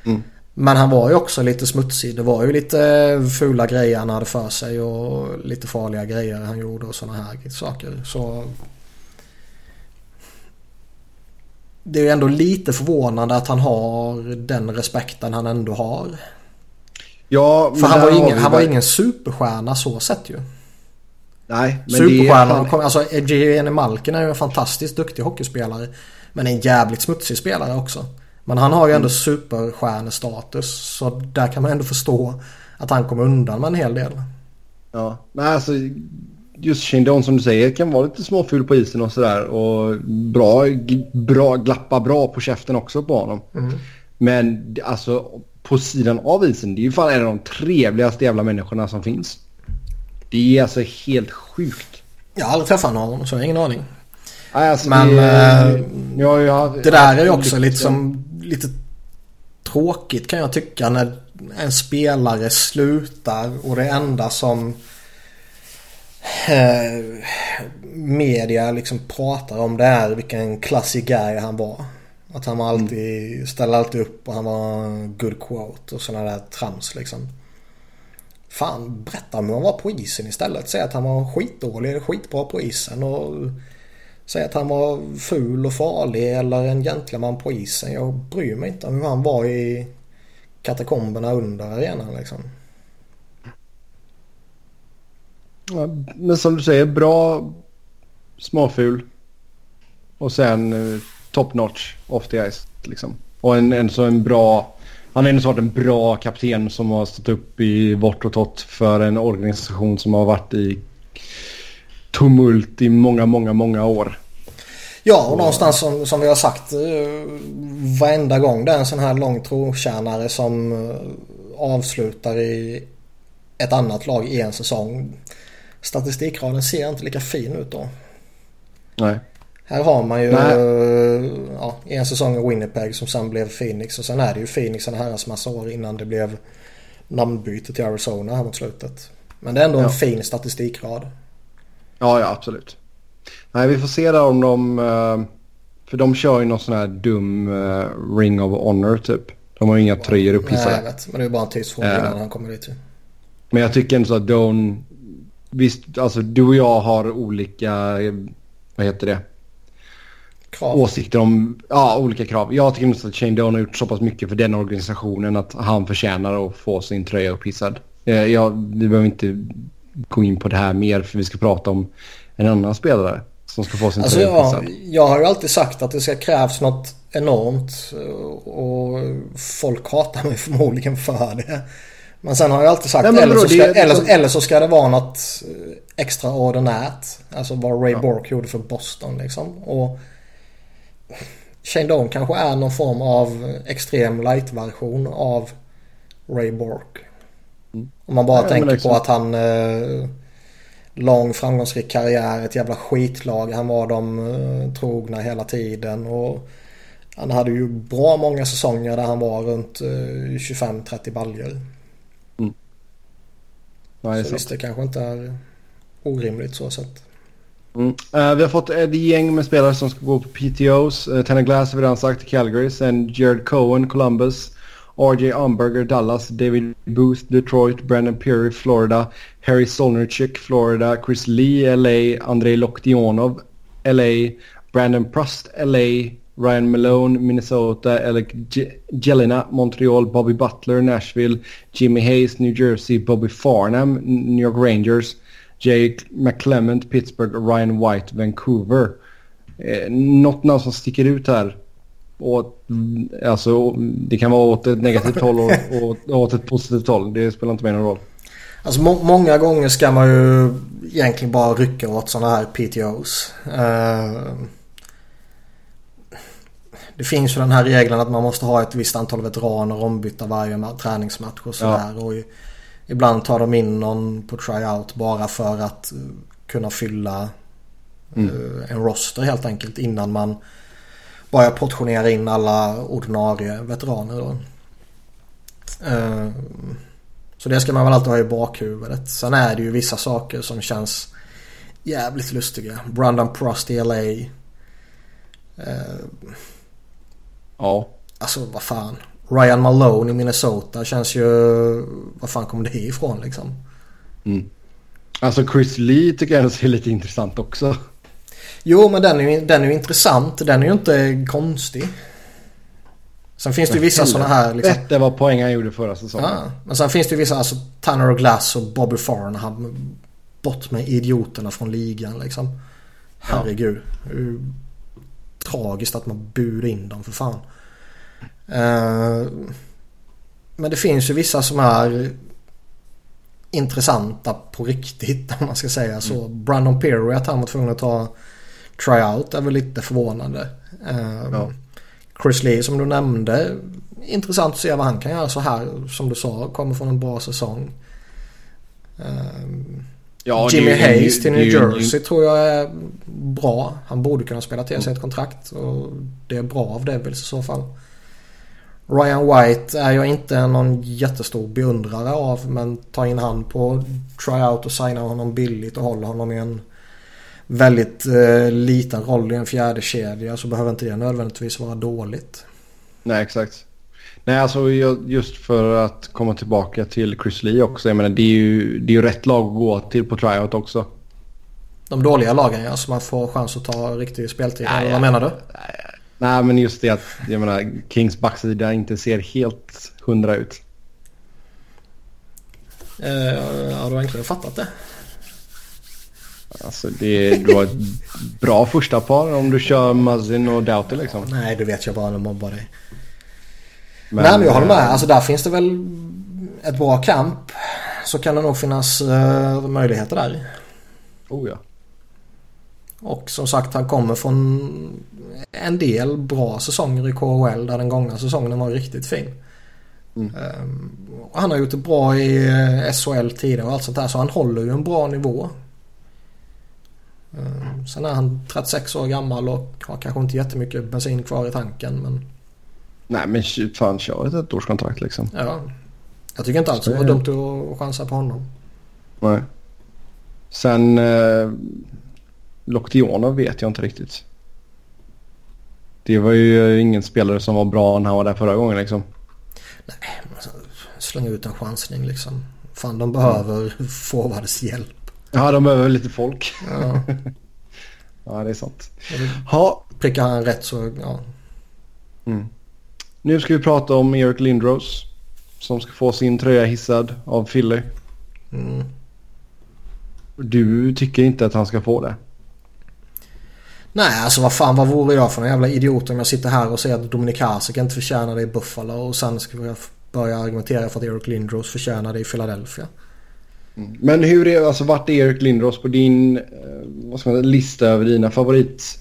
Mm. Men han var ju också lite smutsig. Det var ju lite fula grejer han hade för sig och lite farliga grejer han gjorde och sådana här saker. Så det är ju ändå lite förvånande att han har den respekten han ändå har. Ja, För han var, ingen, han var ingen superstjärna så sett ju. Nej, men Superstjärnan, det är... alltså Evgeni Malkin är ju en fantastiskt duktig hockeyspelare. Men en jävligt smutsig spelare också. Men han har ju ändå mm. superstjärnestatus. Så där kan man ändå förstå att han kom undan med en hel del. Ja, nej alltså just Shane som du säger kan vara lite småful på isen och sådär. Och bra, bra, glappa bra på käften också på honom. Mm. Men alltså på sidan av isen, det är ju fan en av de trevligaste jävla människorna som finns. Det är alltså helt sjukt. Jag har aldrig träffat någon så jag har ingen aning. Alltså, Men det, äh, ja, jag, det där är ju också lite som lite tråkigt kan jag tycka när en spelare slutar och det enda som eh, media liksom pratar om det är vilken classic guy han var. Att han var alltid, mm. ställde alltid upp och han var good quote och sådana där trams liksom. Fan, berätta om hur han var på isen istället. Säg att han var skitdålig eller skitbra på isen och säg att han var ful och farlig eller en gentleman på isen. Jag bryr mig inte om hur han var i katakomberna under arenan liksom. Ja, men som du säger, bra småful. Och sen eh, top notch off the ice. Liksom. Och en, en så en bra... Han har ändå varit en bra kapten som har stått upp i vårt och tott för en organisation som har varit i tumult i många, många, många år. Ja, och någonstans som, som vi har sagt eh, varenda gång det är en sån här lång trotjänare som eh, avslutar i ett annat lag i en säsong. Statistikraden ser inte lika fin ut då. Nej. Här har man ju uh, ja, en säsong i Winnipeg som sen blev Phoenix och sen är det ju Phoenix en herrans massa år innan det blev namnbyte till Arizona här mot slutet. Men det är ändå ja. en fin statistikrad. Ja, ja absolut. Nej, vi får se där om de... Uh, för de kör ju någon sån här dum uh, Ring of Honor typ. De har ju inga tröjor upphissade. Nej, jag vet. Men det är bara en tidsfråga innan han kommer dit ju. Men jag tycker ändå så att Don... Visst, alltså du och jag har olika... Vad heter det? Krav. åsikter om ja, olika krav. Jag tycker inte att Shane Doan har gjort så pass mycket för den organisationen att han förtjänar att få sin tröja upphissad. Eh, jag, vi behöver inte gå in på det här mer för vi ska prata om en annan spelare som ska få sin alltså, tröja upphissad. Jag, jag har ju alltid sagt att det ska krävas något enormt och folk hatar mig (laughs) förmodligen för det. Men sen har jag alltid sagt Nej, eller, så ska, det, eller, liksom... eller, så ska det vara något extraordinärt. Alltså vad Ray ja. Bork gjorde för Boston liksom. Och Shane Doan kanske är någon form av extrem light-version av Ray Bork. Mm. Om man bara ja, tänker liksom... på att han... Eh, lång framgångsrik karriär, ett jävla skitlag. Han var de eh, trogna hela tiden. Och han hade ju bra många säsonger där han var runt eh, 25-30 baljor. Mm. Ja, så visst, det kanske inte är orimligt så sett. Mm. Uh, vi har fått ett gäng med spelare som ska gå på PTOs. Uh, eh, Tanner Glass har vi redan sagt, Calgary. Sen Jared Cohen, Columbus. RJ Umberger, Dallas. David Booth, Detroit. Brandon Peary, Florida. Harry Solnerchik, Florida. Chris Lee, LA. Andrei Loktionov, LA. Brandon Prust, LA. Ryan Malone, Minnesota. Alec Jelena, Montreal. Bobby Butler, Nashville. Jimmy Hayes, New Jersey. Bobby Farnham, New York Rangers. Jake McClement, Pittsburgh Ryan White, Vancouver. Eh, något namn som sticker ut här. Och, alltså, det kan vara åt ett negativt håll och, (laughs) och åt ett positivt håll. Det spelar inte mig någon roll. Alltså må många gånger ska man ju egentligen bara rycka åt sådana här PTOs. Uh, det finns ju den här regeln att man måste ha ett visst antal veteraner ombytta varje träningsmatch och sådär. Ja. Och Ibland tar de in någon på tryout bara för att eh, kunna fylla mm. uh, en roster helt enkelt innan man börjar portionera in alla ordinarie veteraner. Då. Uh, så det ska man väl alltid ha i bakhuvudet. Sen är det ju vissa saker som känns jävligt lustiga. Brandon Prost i LA. Ja. Alltså vad fan. Ryan Malone i Minnesota känns ju... Vad fan kommer det ifrån liksom? Mm. Alltså Chris Lee tycker jag ser lite intressant också. Jo men den är ju den är intressant. Den är ju inte konstig. Sen finns det ju vissa sådana här... Liksom... Bättre vad poäng han gjorde förra säsongen. Ja, men sen finns det ju vissa, alltså Tanner och Glass och Bobby Farnham. Bort med idioterna från ligan liksom. Herregud. Ja. Tragiskt att man bur in dem för fan. Uh, men det finns ju vissa som är intressanta på riktigt (laughs) om man ska säga så. Mm. Brandon Perry att han var tvungen att ta tryout är väl lite förvånande. Uh, ja. Chris Lee som du nämnde. Intressant att se vad han kan göra så här som du sa. Kommer från en bra säsong. Um, ja, Jimmy det, Hayes till New Jersey tror jag är bra. Han borde kunna spela till sig ett kontrakt. Och det är bra av Devils i så fall. Ryan White är jag inte någon jättestor beundrare av men ta in han på tryout och signa honom billigt och hålla honom i en väldigt eh, liten roll i en fjärde kedja så behöver inte det nödvändigtvis vara dåligt. Nej, exakt. Nej, alltså just för att komma tillbaka till Chris Lee också. Jag menar, det är ju, det är ju rätt lag att gå till på tryout också. De dåliga lagen ja, så man får chans att ta riktig speltid. Nej, vad menar du? Nej, men just det att jag menar, Kings backsida inte ser helt hundra ut. Uh, ja, du har inte fattat det. Alltså det, du har ett bra första par om du kör Muzzin och Doughty liksom. Nej, det vet jag bara när mobbar dig. Men, Nej, men jag håller med. Eh, alltså där finns det väl ett bra kamp. Så kan det nog finnas uh, möjligheter där. Oh ja. Och som sagt han kommer från en del bra säsonger i KHL där den gångna säsongen var riktigt fin. Mm. Um, han har gjort det bra i eh, SHL tidigare och allt sånt där så han håller ju en bra nivå. Um, sen är han 36 år gammal och har kanske inte jättemycket bensin kvar i tanken men... Nej men fan kör ett ettårskontrakt liksom. Ja. Jag tycker inte alls det var dumt att chansa på honom. Nej. Sen eh, Loktionov vet jag inte riktigt. Det var ju ingen spelare som var bra när han var där förra gången liksom. Nej, alltså, slänga ut en chansning liksom. Fan, de behöver mm. forwards hjälp. Ja, de behöver lite folk. Ja, (laughs) ja det är sant. Ha. Prickar han rätt så, ja. Mm. Nu ska vi prata om Eric Lindros. Som ska få sin tröja hissad av Philly. Mm. Du tycker inte att han ska få det? Nej, alltså vad fan vad vore jag för en jävla idiot om jag sitter här och säger att Dominik Hasek inte förtjänar det i Buffalo och sen ska jag börja argumentera för att Eric Lindros förtjänar det i Philadelphia. Mm. Men hur är, alltså vart är Eric Lindros på din, eh, vad ska man säga, lista över dina favorit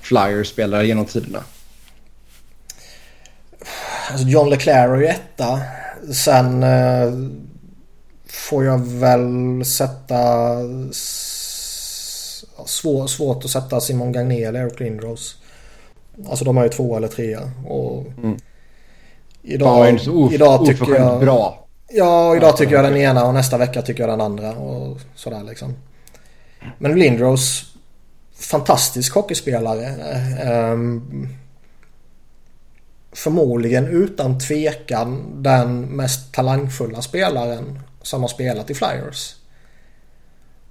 Flyers-spelare genom tiderna? Alltså John Leclerc är ju etta. Sen eh, får jag väl sätta svår, svårt att sätta Simon Gagné eller Eric Lindros. Alltså de är ju två eller trea. Och mm. Idag, ja, of, idag tycker jag... bra. Ja, idag tycker jag den ena och nästa vecka tycker jag den andra. Och sådär liksom. Men Lindros, fantastisk hockeyspelare. Um, förmodligen utan tvekan den mest talangfulla spelaren som har spelat i Flyers.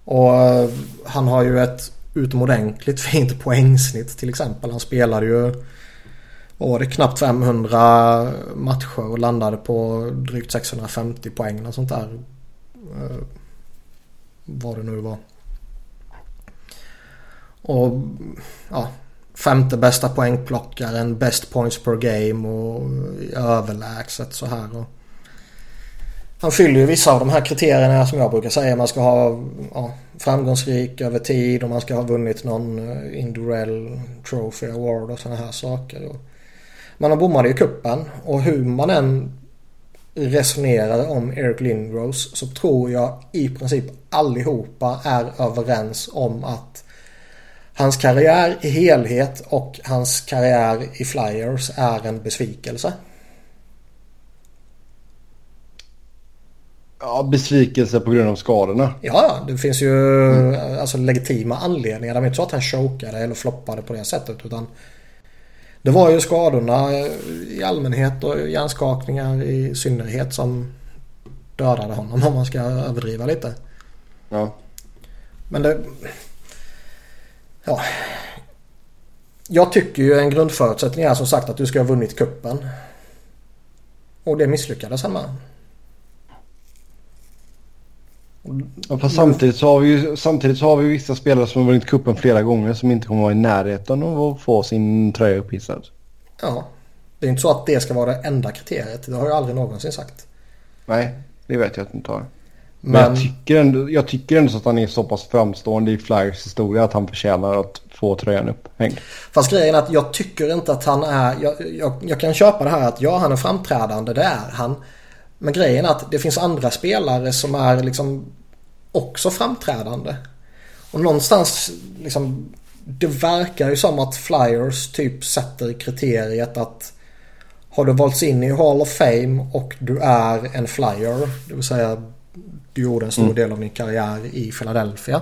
Och eh, han har ju ett utomordentligt fint poängsnitt till exempel. Han spelade ju var det knappt 500 matcher och landade på drygt 650 poäng och sånt där. Eh, vad det nu var. Och ja, femte bästa poängplockaren, best points per game och överlägset så här. Och han fyller ju vissa av de här kriterierna som jag brukar säga. Man ska ha ja, framgångsrik över tid och man ska ha vunnit någon eh, Indurell trophy award och sådana här saker. Men han bommade ju kuppen och hur man än resonerar om Eric Lindros så tror jag i princip allihopa är överens om att hans karriär i helhet och hans karriär i Flyers är en besvikelse. Ja, besvikelse på grund av skadorna. Ja, det finns ju mm. alltså, legitima anledningar. Det var inte så att han chokade eller floppade på det sättet. Utan det var ju skadorna i allmänhet och hjärnskakningar i synnerhet som dödade honom om man ska överdriva lite. Ja. Men det... Ja. Jag tycker ju en grundförutsättning är som sagt att du ska ha vunnit kuppen. Och det misslyckades han med. Ja, fast samtidigt så, har vi ju, samtidigt så har vi vissa spelare som har vunnit kuppen flera gånger som inte kommer vara i närheten av att få sin tröja upphissad. Ja. Det är inte så att det ska vara det enda kriteriet. Det har jag aldrig någonsin sagt. Nej, det vet jag att du inte har. Men, Men jag, tycker ändå, jag tycker ändå att han är så pass framstående i Flyers historia att han förtjänar att få tröjan upphängd. Fast grejen är att jag tycker inte att han är... Jag, jag, jag kan köpa det här att ja, han är framträdande. Det är han. Men grejen är att det finns andra spelare som är liksom också framträdande. Och någonstans liksom det verkar ju som att Flyers typ sätter kriteriet att har du valts in i Hall of Fame och du är en Flyer, det vill säga du gjorde en stor mm. del av din karriär i Philadelphia.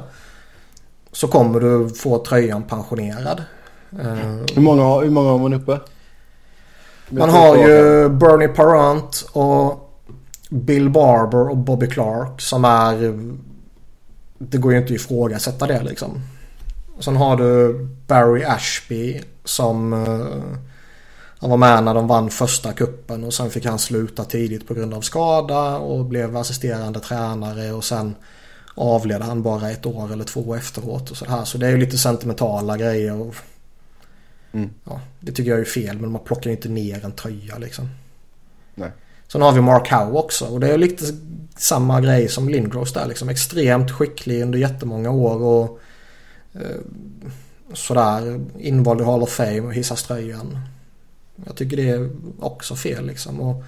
Så kommer du få tröjan pensionerad. Hur många, hur många har man uppe? Man har ju Bernie Parent och Bill Barber och Bobby Clark som är... Det går ju inte att ifrågasätta det liksom. Sen har du Barry Ashby som... Uh, han var med när de vann första kuppen och sen fick han sluta tidigt på grund av skada och blev assisterande tränare och sen avled han bara ett år eller två efteråt och så här. Så det är ju lite sentimentala grejer. Och, mm. ja, det tycker jag är fel men man plockar ju inte ner en tröja liksom. Nej. Sen har vi Mark Howe också och det är lite samma grej som Lindros där liksom. Extremt skicklig under jättemånga år och eh, sådär invald i Hall of Fame och hissas tröjan. Jag tycker det är också fel liksom. Och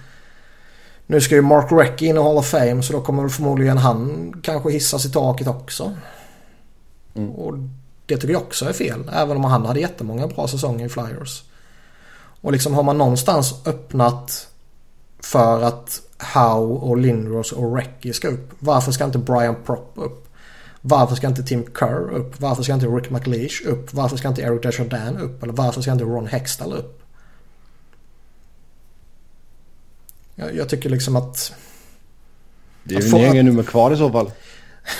nu ska ju Mark Recchi in i Hall of Fame så då kommer förmodligen han kanske hissas i taket också. Mm. Och det tycker jag också är fel. Även om han hade jättemånga bra säsonger i Flyers. Och liksom har man någonstans öppnat för att Howe och Lindros och Recchi ska upp. Varför ska inte Brian Propp upp? Varför ska inte Tim Kerr upp? Varför ska inte Rick McLeish upp? Varför ska inte Eric Desjardins upp? Eller varför ska inte Ron Hextall upp? Jag, jag tycker liksom att... Det är ju inga nummer kvar i så fall.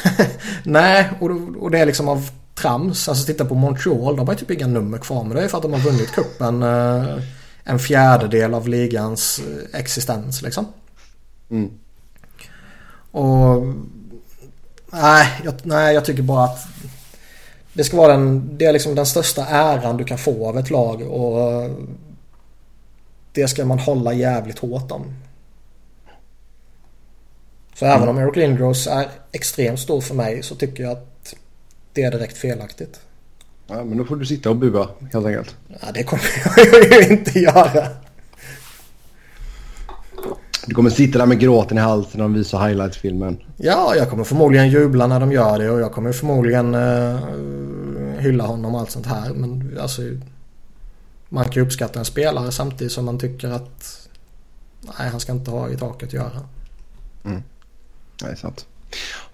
(laughs) Nej, och, och det är liksom av trams. Alltså titta på Montreal, de har ju typ inga nummer kvar. Men det är för att de har vunnit kuppen eh, en fjärdedel av ligans eh, existens liksom. Mm. Och... Nej jag, nej, jag tycker bara att det ska vara den, det är liksom den största äran du kan få av ett lag och det ska man hålla jävligt hårt om. Så mm. även om Eric Lindros är extremt stor för mig så tycker jag att det är direkt felaktigt. Ja, men då får du sitta och bua helt enkelt. Ja, det kommer jag ju (laughs) inte göra. Du kommer sitta där med gråten i halsen och visa highlights-filmen. Ja, jag kommer förmodligen jubla när de gör det och jag kommer förmodligen uh, hylla honom och allt sånt här. Men alltså, man kan ju uppskatta en spelare samtidigt som man tycker att nej, han ska inte ha i taket att göra. Mm. Är sant.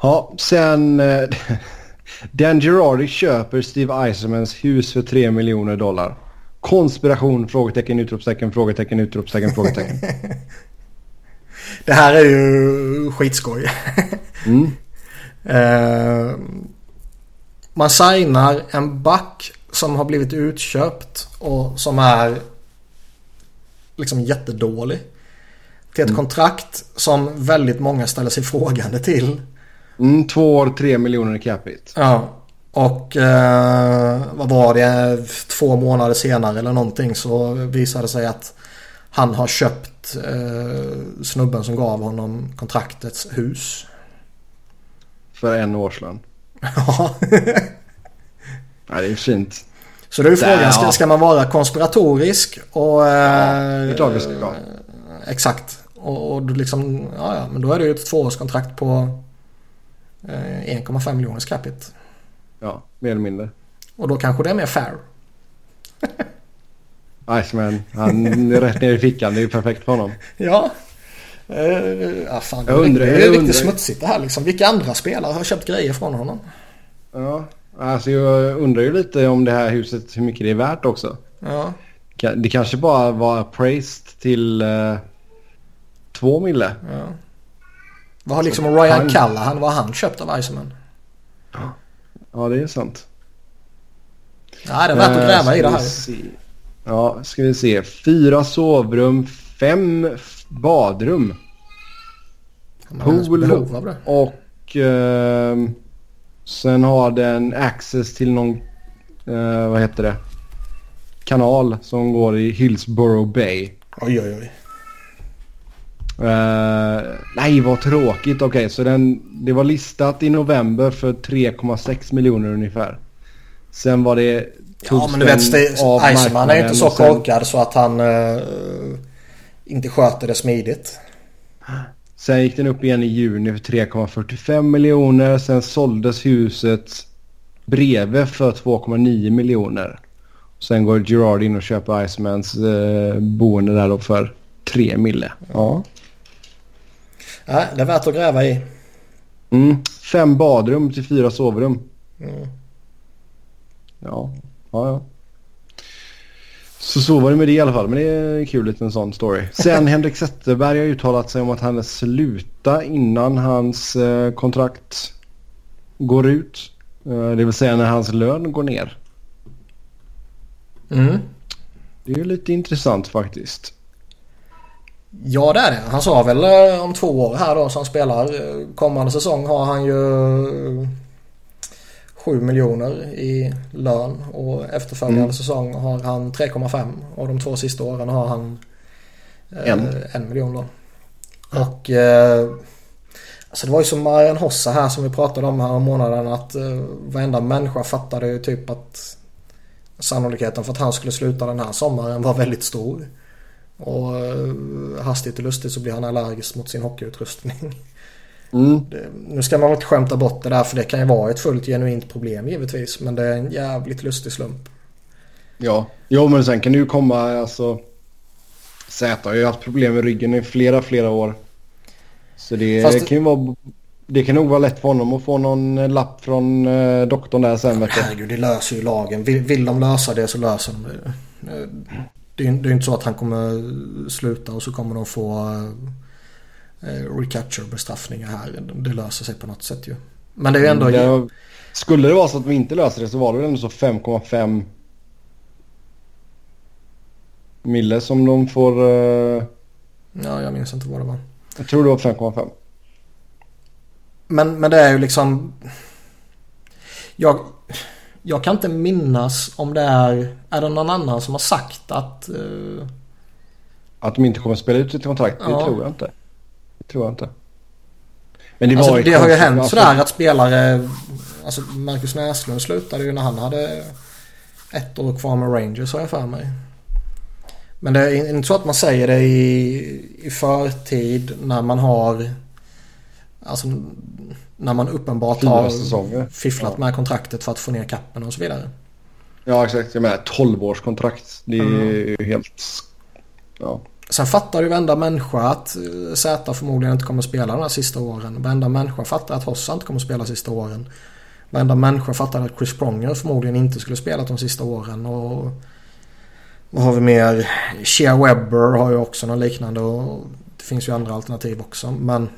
Ja, sen... (laughs) Eh, Dan Girardi köper Steve Eisermans hus för 3 miljoner dollar. Konspiration? Frågetecken, utropstecken, frågetecken, utropstecken, frågetecken. (laughs) Det här är ju skitskoj. (laughs) Mm. uh, man signar en back som har blivit utköpt och som är liksom jättedålig. Till ett mm. kontrakt som väldigt många ställer sig frågande till. Mm, två år, tre miljoner i capita. Ja. Och eh, vad var det? Två månader senare eller någonting så visade det sig att han har köpt eh, snubben som gav honom kontraktets hus. För en årslön. (laughs) Ja. ja, det är fint. Så då är frågan, ska, ska man vara konspiratorisk och... Eh, ja, det är klart det ska vara. Exakt Och, och liksom, ja, ja, men då är det ju ett tvåårskontrakt på eh, 1,5 miljoners capita. Ja, mer eller mindre. Och då kanske det är mer fair. (laughs) Iceman, han är rätt ner i fickan. Det är ju perfekt för honom. Ja. Uh, ja fan, Jag undrar- det är jag riktigt undrar- smutsigt det här liksom. Vilka andra spelare har köpt grejer från honom? Ja, alltså jag undrar ju lite om det här huset, hur mycket det är värt också. Ja. Det kanske bara var appraised till uh, två mille. ja. Vad har liksom Ryan han- Callahan, vad har han köpt av Iceman? Ja, det är sant. Ja, det är värt att Eh, gräva i det här. se. Ja, ska vi se. Fyra sovrum, fem badrum pool. och ehm, sen har den access till någon, eh, vad heter det, kanal som går i Hillsborough Bay. Oj, oj, oj. Eh, nej, vad tråkigt. Okej, så den, det var listat i november för 3,6 miljoner ungefär. Sen var det... Ja, men du vet, Iceman är inte så sen- korkad så att han eh, inte sköter det smidigt. Sen gick den upp igen i juni för 3,45 miljoner. Sen såldes huset bredvid för 2,9 miljoner. Sen går Gerard in och köper Icemans eh, boende där då för 3 mille. Ja. Ja, det är värt att gräva i. Mm. Fem badrum till fyra sovrum. Mm. Ja, ja, ja. Så så var det med det i alla fall. Men det är kul liten sån story. Sen Henrik Zetterberg har uttalat sig om att han vill sluta innan hans eh, kontrakt går ut. Eh, det vill säga när hans lön går ner. Mm. Det är ju lite intressant faktiskt. Ja det är det. Han sa väl eh, om två år här då som spelar. eh, Kommande säsong har han ju eh, 7 miljoner i lön och efterföljande Mm. säsong har han 3,5 och de två sista åren har han eh, En. en miljon då. Och eh, alltså det var ju som Marian Hossa här som vi pratade om här om månaden att eh, varenda människa fattade ju typ att sannolikheten för att han skulle sluta den här sommaren var väldigt stor. Och eh, hastigt och lustigt så blir han allergisk mot sin hockeyutrustning. Mm. Det, nu ska man inte skämta bort det där för det kan ju vara ett fullt genuint problem givetvis. Men det är en jävligt lustig slump. Ja. Jo men sen kan det ju komma alltså. Z har ju haft problem med ryggen i flera flera år. Så det Fast kan ju vara. Det kan nog vara lätt för honom att få någon lapp från eh, doktorn där sen. Herregud, det löser ju lagen. Vill, vill de lösa det så löser de det. Det är det är inte så att han kommer sluta och så kommer de få eh, recapture-bestraffningar här. Det löser sig på något sätt ju. Men det är ju ändå... Det, skulle det vara så att vi inte löser det så var det väl ändå så 5,5 mille som de får. eh, Ja, jag minns inte vad det var. jag tror det var 5,5. Men, men det är ju liksom... Jag, jag kan inte minnas om det är... Är det någon annan som har sagt att... eh, Att de inte kommer spela ut sitt kontrakt, det Ja. tror jag inte. Det tror jag inte. Men det, alltså, det har ju hänt alltså- sådär att spelare... Alltså Marcus Näslund slutade ju när han hade ett år kvar med Rangers har jag för mig. Men det är inte så att man säger det i, i förtid när man har... Alltså när man uppenbart har säsonger. fifflat Ja. med kontraktet för att få ner kappen och så vidare. Ja exakt, jag menar 12 års kontrakt. Det är Mm. helt... Ja. Sen fattar ju varenda människa att eh, Zäta förmodligen inte kommer spela de här sista åren. Varenda människa fattar att Hossa inte kommer spela sista åren. Varenda människa fattar att Chris Pronger förmodligen inte skulle spela de sista åren. Och vad har vi mer? Shea Webber har ju också något liknande och det finns ju andra alternativ också. Men...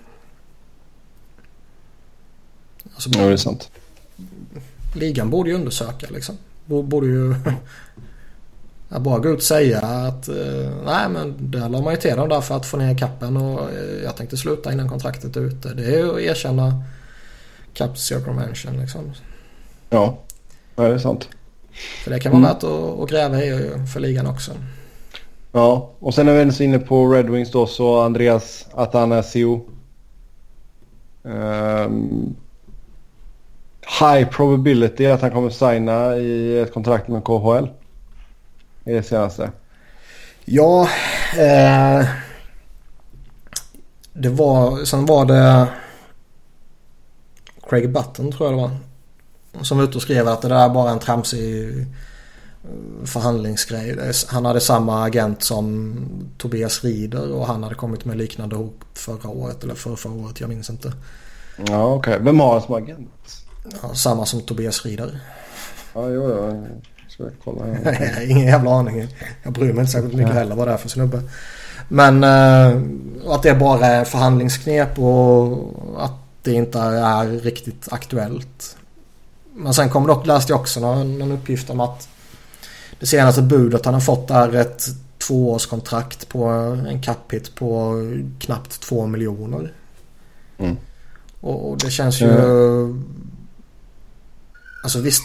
Alltså, ja, det är sant. ligan borde ju undersöka liksom. Bo- Borde ju... (laughs) Att bara gå ut och säga att eh, nej men där la man ju till dem där för att få ner kappen och eh, jag tänkte sluta innan kontraktet är ute. Det är ju att erkänna Cap Circumvention liksom. Ja, ja det är sant. För det kan vara Mm. värt att, att gräva i för ligan också. Ja, och sen är vi ens inne på Red Wings då så Andreas Atanasio. Um, high probability att han kommer signa i ett kontrakt med KHL. Är det senaste. Ja, eh, Det var, sen var det Craig Button tror jag det var. Som var ute och skrev att det där är bara en tramsig eh, förhandlingsgrej. Han hade samma agent som Tobias Rieder och han hade kommit med liknande hot förra året eller förra, förra året. Jag minns inte. Ja okej. Okay. Vem har han som agent? Ja, samma som Tobias Rieder. Ja jo jo. Ska (laughs) jag kolla här. Ingen jävla aning. Jag bryr mig inte särskilt mycket heller vad det är för snubbe. Men uh, att det bara är förhandlingsknep och att det inte är riktigt aktuellt. Men sen kommer dock, läste jag också någon, någon uppgift om att det senaste budet han har fått är ett tvåårskontrakt på en capita på knappt två miljoner. Mm. Och, och, det känns ju... Mm. Alltså visst.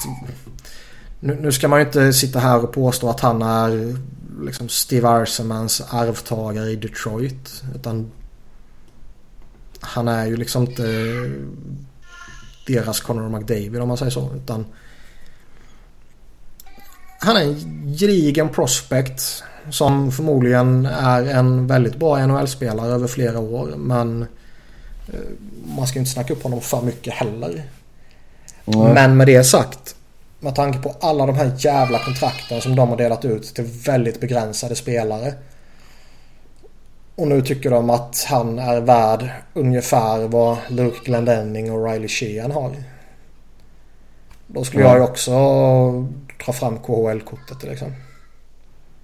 Nu, nu, ska man ju inte sitta här och påstå att han är liksom Steve Arsemans arvtagare i Detroit. Utan han är ju liksom inte deras Conor McDavid om man säger så. Utan han är en gedigen prospect som förmodligen är en väldigt bra NHL-spelare över flera år. Men eh, man ska ju inte snacka upp honom för mycket heller. Mm. Men med det sagt. Med tanke på alla de här jävla kontrakten som de har delat ut till väldigt begränsade spelare. Och nu tycker de att han är värd ungefär vad Luke Glendening och Riley Sheehan har. Då skulle mm. jag ju också dra fram KHL-kortet liksom.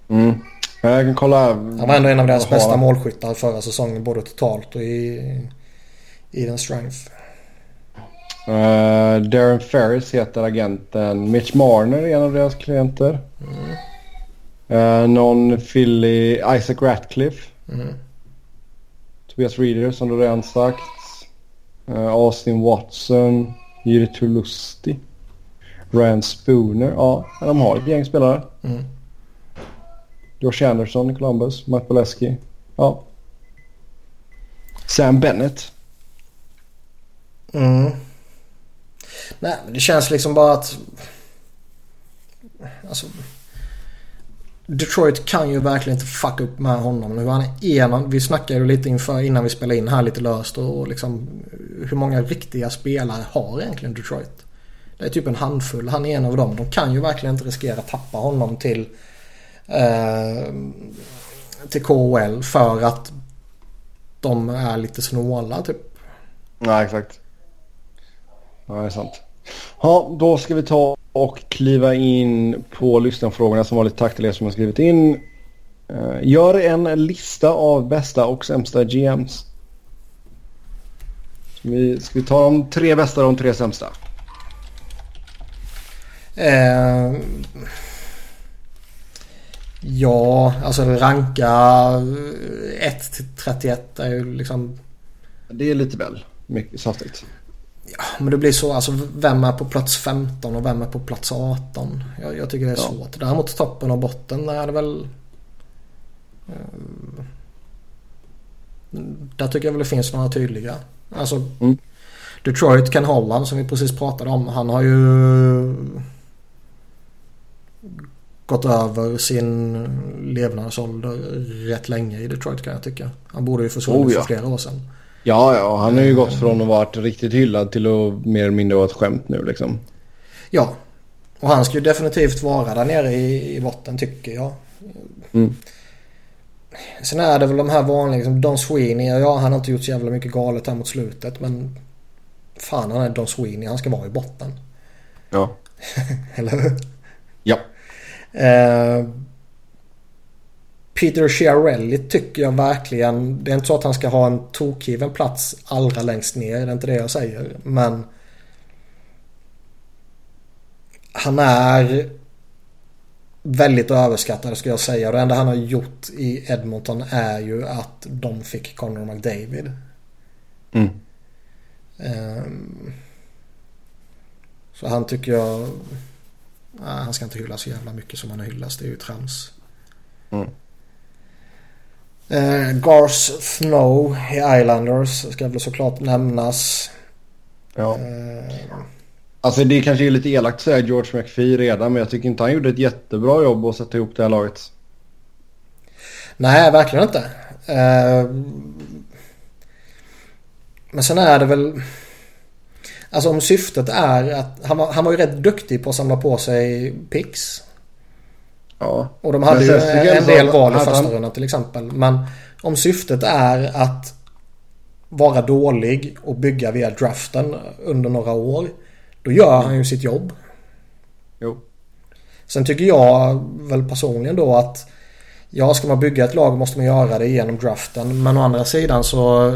Mm. Jag kan kolla. Han var ändå en av deras bästa målskyttar förra säsongen både totalt och i, i den strength. Uh, Darren Ferris heter agenten. Mitch Marner är en av deras klienter. Mm. Uh, någon Philly Isaac Ratcliffe. Mm. Tobias Reader som du redan sagt. Uh, Austin Watson. Jiri Tulusti. Ryan Spooner. Ja, de har ett gäng spelare. Mm. Josh Anderson i Columbus. Matt Boleski. Ja. Sam Bennett. Mm. Nej, men det känns liksom bara att... Alltså... Detroit kan ju verkligen inte fucka upp med honom nu. Han är en Vi snackade ju lite inför innan vi spelade in här lite löst och liksom hur många riktiga spelare har egentligen Detroit? Det är typ en handfull. Han är en av dem. De kan ju verkligen inte riskera att tappa honom till eh, till KHL för att de är lite snåla typ. Nej, exakt. Ja, det är sant. Ja, då ska vi ta och kliva in på lyssnarfrågorna som var lite tack till er som har skrivit in. Uh, gör en lista av bästa och sämsta GMs. Ska vi, ska vi ta de tre bästa och de tre sämsta? Uh, ja, alltså ranka 1 till 31 är ju liksom... Det är lite väl mycket saftigt. Ja, men det blir så. Alltså vem är på plats 15 och vem är på plats 18? Jag, jag tycker det är ja. svårt. Däremot toppen och botten är det väl... Uh, där tycker jag väl det finns några tydliga. Alltså mm. Detroit, Ken Holland som vi precis pratade om. Han har ju gått över sin levnadsålder rätt länge i Detroit kan jag tycka. Han borde ju försvunnit oh, ja. för flera år sedan. Ja, ja, han har ju gått från att vara riktigt hyllad till att mer eller mindre vara ett skämt nu liksom. Ja, och han ska ju definitivt vara där nere i, i botten tycker jag. Mm. Sen är det väl de här vanliga, liksom Don Sweeney. Ja, han har inte gjort så jävla mycket galet här mot slutet men fan han är Don Sweeney. Han ska vara i botten. Ja. (laughs) Eller hur? Ja. Eh, Peter Chiarelli tycker jag verkligen. Det är inte så att han ska ha en tokgiven plats allra längst ner. Det är inte det jag säger. Men han är väldigt överskattad ska jag säga. Det enda han har gjort i Edmonton är ju att de fick Connor McDavid. Mm. Um, så han tycker jag... Nej, han ska inte hyllas så jävla mycket som han hyllas. Det är ju trams. Mm. Eh, Gars Snow i Islanders ska väl såklart nämnas. Ja. Eh. Alltså det kanske är lite elakt att säga George McPhee redan men jag tycker inte han gjorde ett jättebra jobb att sätta ihop det här laget. Nej, verkligen inte. Eh, Men sen är det väl... Alltså om syftet är att... Han var, han var ju rätt duktig på att samla på sig pix. Ja. Och de hade ju en del val i första rundan till exempel. Men om syftet är att vara dålig och bygga via draften under några år. Då gör han ju sitt jobb. Jo. Sen tycker jag väl personligen då att Ja, ska man bygga ett lag måste man göra det genom draften. Men å andra sidan så eh,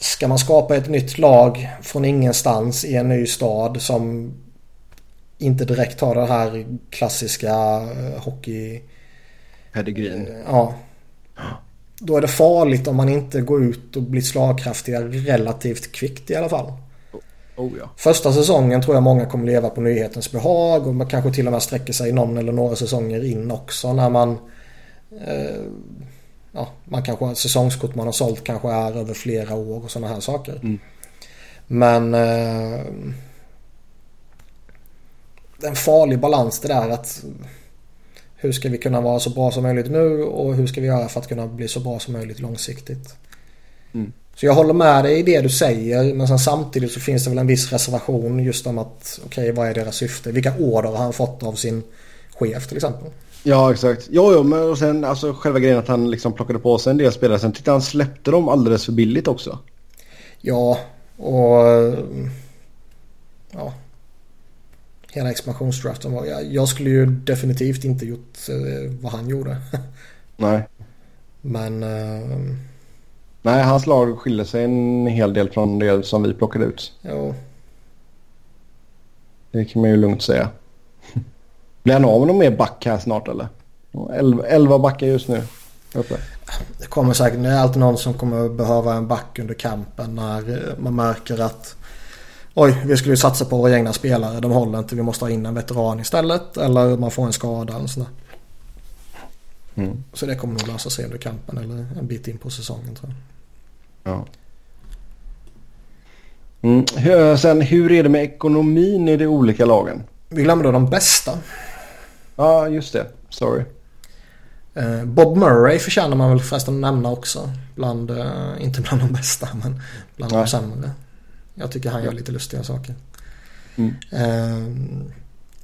Ska man skapa ett nytt lag från ingenstans i en ny stad som inte direkt har det här klassiska eh, hockey... Pedigrin. Ja. Då är det farligt om man inte går ut och blir slagkraftiga relativt kvickt i alla fall. Oh ja. Första säsongen tror jag många kommer leva på nyhetens behag och man kanske till och med sträcker sig någon eller några säsonger in också när man eh, Ja, man kanske säsongskort man har sålt kanske är över flera år och sådana här saker. Mm. Men eh, en farlig balans det där att hur ska vi kunna vara så bra som möjligt nu och hur ska vi göra för att kunna bli så bra som möjligt långsiktigt. Mm. Så jag håller med dig i det du säger men samtidigt så finns det väl en viss reservation just om att okej vad är deras syfte? Vilka order har han fått av sin chef till exempel? Ja, exakt. Jo, jo, men och sen alltså själva grejen att han liksom plockade på sig en del spelare. Sen tyckte han släppte dem alldeles för billigt också. Ja och ja Hela expansionsdraften var jag, jag skulle ju definitivt inte gjort eh, vad han gjorde. (laughs) Nej. Men eh, Nej, hans lag skiljer sig en hel del från det som vi plockade ut. jo, Det kan man ju lugnt säga. (laughs) Blir han av med någon mer back här snart eller? Elva, elva backar just nu. Uppe. Det kommer säkert, det är alltid någon som kommer behöva en back under kampen när eh, man märker att Oj, vi skulle ju satsa på våra egna spelare. De håller inte. Vi måste ha in en veteran istället. Eller man får en skada eller sådär. Mm. Så det kommer nog lösa sig under kampen eller en bit in på säsongen tror jag. Ja. Mm. Hur- Sen hur är det med ekonomin i de olika lagen? Vi glömde de bästa. Ja, just det. Sorry. Eh, Bob Murray förtjänar man väl förresten att nämna också. Bland, eh, inte bland de bästa men bland de Nej. sämre. Jag tycker han gör lite lustiga saker. Mm. Eh,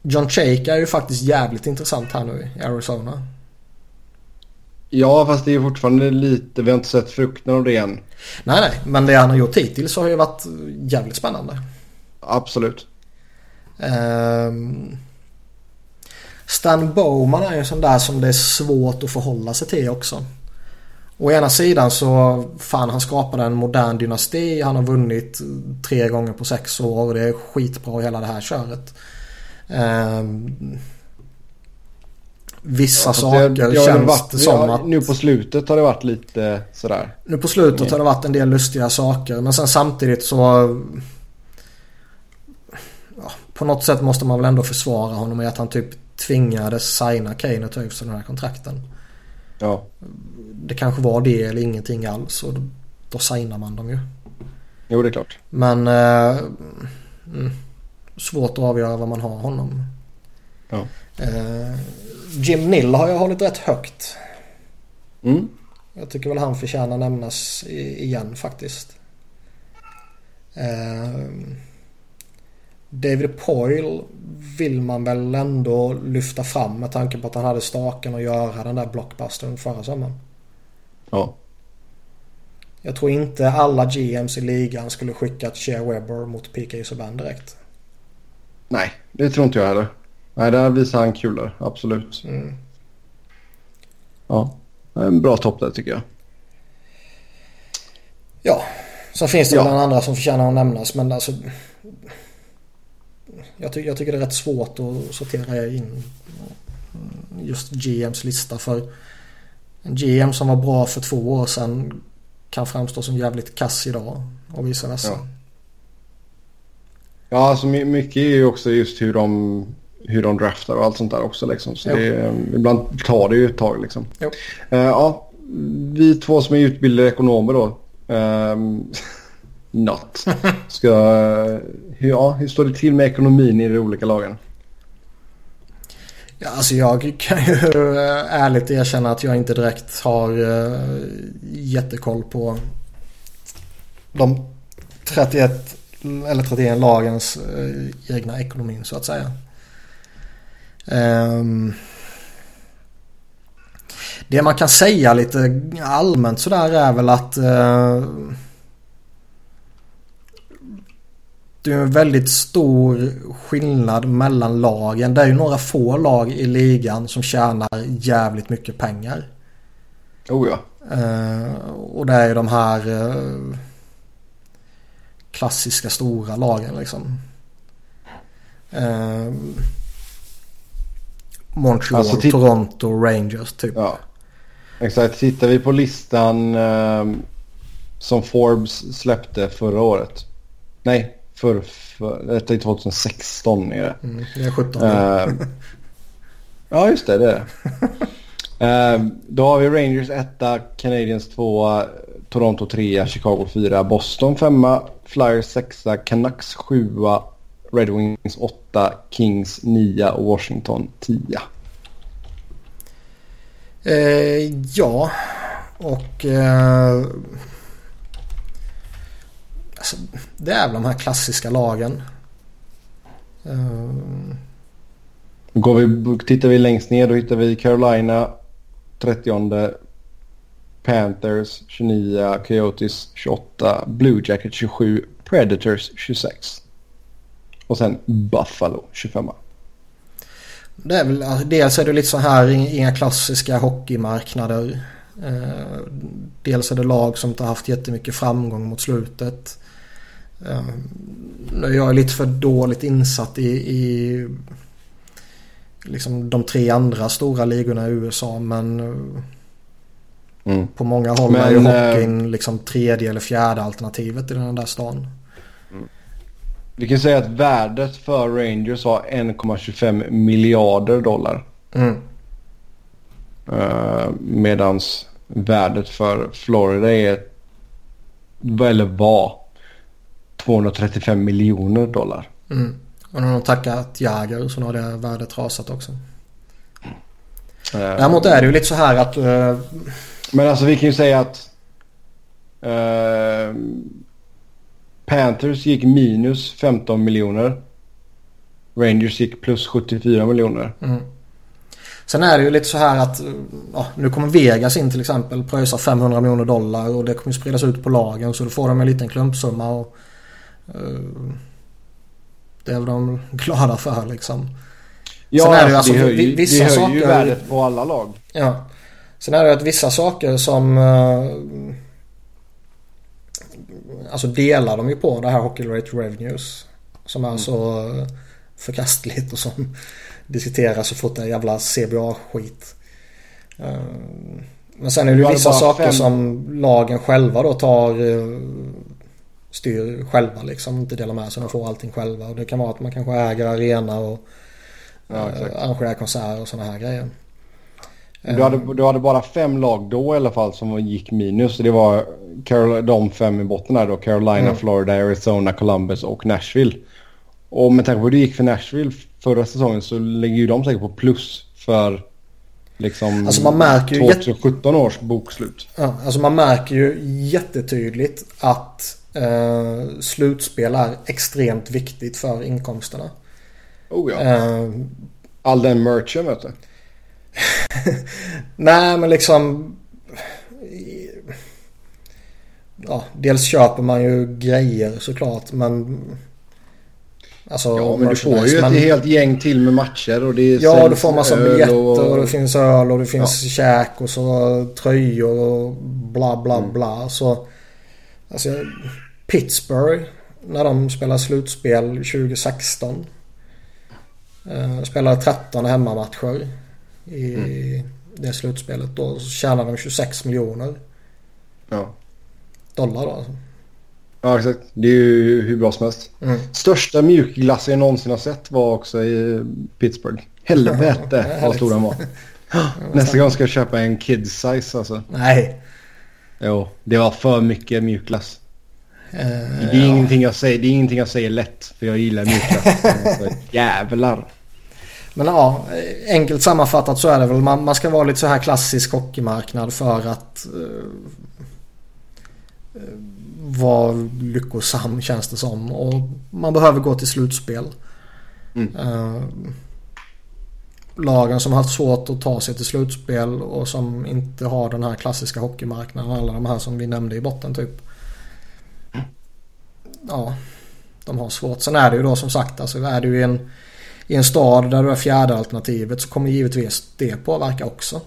John Chake är ju faktiskt jävligt intressant här nu i Arizona. Ja, fast det är fortfarande lite... Vi har inte sett frukten av det än. Nej, nej. Men det han har gjort hittills har ju varit jävligt spännande. Absolut. Ehm, Stan Bowman är ju en sån där som det är svårt att förhålla sig till också. Å ena sidan så fan han skapade en modern dynasti. Han har vunnit tre gånger på sex år och det är skitbra hela det här köret. Ehm, vissa fast saker det har väl känns varit, det som ja, att... Nu på slutet har det varit lite sådär. Nu på slutet har det varit en del lustiga saker men sen samtidigt så... Ja, på något sätt måste man väl ändå försvara honom i att han typ tvingades signa Kane och ta ut sig den här kontrakten. Ja. Det kanske var det eller ingenting alls och då, då signar man dem ju. Jo, det är klart. Men... Eh, mm, svårt att avgöra vad man har honom. Ja. Eh, Jim Nill har jag hållit rätt högt. Mm. Jag tycker väl han förtjänar nämnas igen faktiskt. Ehm, David Poyle vill man väl ändå lyfta fram med tanke på att han hade staken att göra den där blockbustern förra sommaren. Ja. Jag tror inte alla GMs i ligan skulle skickat Shea Webber mot PK Subban direkt. Nej, det tror inte jag heller. Nej, där visar han kulor. Absolut. Mm. Ja. En bra topp där tycker jag. Ja, sen finns det Ja. en andra som förtjänar att nämnas men alltså jag, ty- jag tycker det är rätt svårt att sortera in just GMs lista för en GM som var bra för två år sedan kan framstå som jävligt kass idag och vice versa. Ja. Ja, alltså my- mycket är ju också just hur de, hur de draftar och allt sånt där också liksom. Så det, är- ibland tar det ju ett tag liksom. Eh, ja, vi två som är utbildade ekonomer då. Um, (laughs) not. Ska, eh, hur, ja, hur står det till med ekonomin i de olika lagen? Ja, alltså jag kan ju (laughs) ärligt erkänna att jag inte direkt har eh, jättekoll på de 31 eller 31 lagens eh, egna ekonomin så att säga. Ehm, det man kan säga lite allmänt sådär är väl att eh, uh, det är en väldigt stor skillnad mellan lagen. Det är ju några få lag i ligan som tjänar jävligt mycket pengar. Oh ja. Uh, och det är ju de här uh, klassiska stora lagen liksom. Uh, Montreal, alltså, Toronto, Rangers typ. Ja. Exakt. Tittar vi på listan som Forbes släppte förra året. Nej, för, för, detta är 2016 är det. Mm, det är 17 uh, Ja, just det. Det är uh, (laughs) då har vi Rangers 1, Canadiens 2, Toronto 3, Chicago 4, Boston 5, Flyers 6, Canucks 7, Red Wings 8, Kings 9 och Washington 10. Eh, ja, och... Eh, alltså, det är väl de här klassiska lagen. Eh. Går vi, tittar vi längst ner då hittar vi Carolina 30 Panthers 29, Coyotes 28, Blue Jackets 27, Predators 26. Och sen Buffalo 25. Det är väl, alltså, dels är det lite så här inga klassiska hockeymarknader. Eh, dels är det lag som inte har haft jättemycket framgång mot slutet. Eh, nu är jag lite för dåligt insatt i, i liksom de tre andra stora ligorna i USA men mm. på många håll men, är ju hockeyn liksom tredje eller fjärde alternativet i den där stan. Vi kan säga att värdet för Rangers var 1,25 miljarder dollar. Mm. Uh, medans värdet för Florida är, eller var, 235 miljoner dollar. Mm. Och nu har de tackat Jagr så har det värdet rasat också. Uh, Däremot är det ju lite så här att... Uh... Men alltså vi kan ju säga att... Uh, Panthers gick minus 15 miljoner. Rangers gick plus 74 miljoner. Mm. Sen är det ju lite så här att ja, nu kommer Vegas in till exempel pröjsa 500 miljoner dollar och det kommer spridas ut på lagen så då får de en liten klumpsumma. Och, det är väl de glada för liksom. Ja, Sen är det, ju alltså, det höjer, vissa det höjer saker, ju värdet på alla lag. Ja. Sen är det att vissa saker som uh, alltså delar de ju på det här Hockey Rate Revenues. Som är mm. så förkastligt och som (laughs) diskuteras så fort det är jävla CBA-skit. Eh, men sen är det ju vissa saker fem... som lagen själva då tar eh, styr själva liksom. Inte delar med sig. De får allting själva. Och det kan vara att man kanske äger arena och ja, eh, arrangerar konserter och sådana här grejer. Du hade, du hade bara fem lag då i alla fall som gick minus. Det var Carol, de fem i botten här då. Carolina, mm. Florida, Arizona, Columbus och Nashville. Och med tanke på hur det gick för Nashville förra säsongen så ligger ju de säkert på plus för liksom alltså man märker ju 2017 års bokslut. Ja, alltså man märker ju jättetydligt att eh, slutspel är extremt viktigt för inkomsterna. Oh ja. Eh, All den merchen vet du. (laughs) Nej men liksom ja, dels köper man ju grejer såklart men Alltså, ja men du får ju ett helt gäng till med matcher och det är Ja du får massa biljetter och... och det finns öl och det finns ja. käk och så tröjor och bla bla mm. bla. Så alltså Pittsburgh när de spelar slutspel 2016. Eh, spelade 13 hemmamatcher i mm. det slutspelet. Då tjänade de 26 miljoner. Ja. Dollar då alltså. Ja exakt. Det är ju hur bra som helst. Mm. Största mjukglass jag någonsin har sett var också i Pittsburgh. Helvete (laughs) vad stor den var. Nästa gång ska jag köpa en kids size alltså. Nej. Jo, det var för mycket mjukglass. Uh, det, är ja. ingenting jag säger, det är ingenting jag säger lätt för jag gillar mjukglass. (laughs) jävlar. Men ja, enkelt sammanfattat så är det väl man, man ska vara lite så här klassisk hockeymarknad för att uh, vara lyckosam känns det som. Och man behöver gå till slutspel. Mm. Uh, lagen som har haft svårt att ta sig till slutspel och som inte har den här klassiska hockeymarknaden. Alla de här som vi nämnde i botten typ. Ja, de har svårt. Sen är det ju då som sagt, alltså är du i en, i en stad där du är fjärde alternativet så kommer givetvis det påverka också.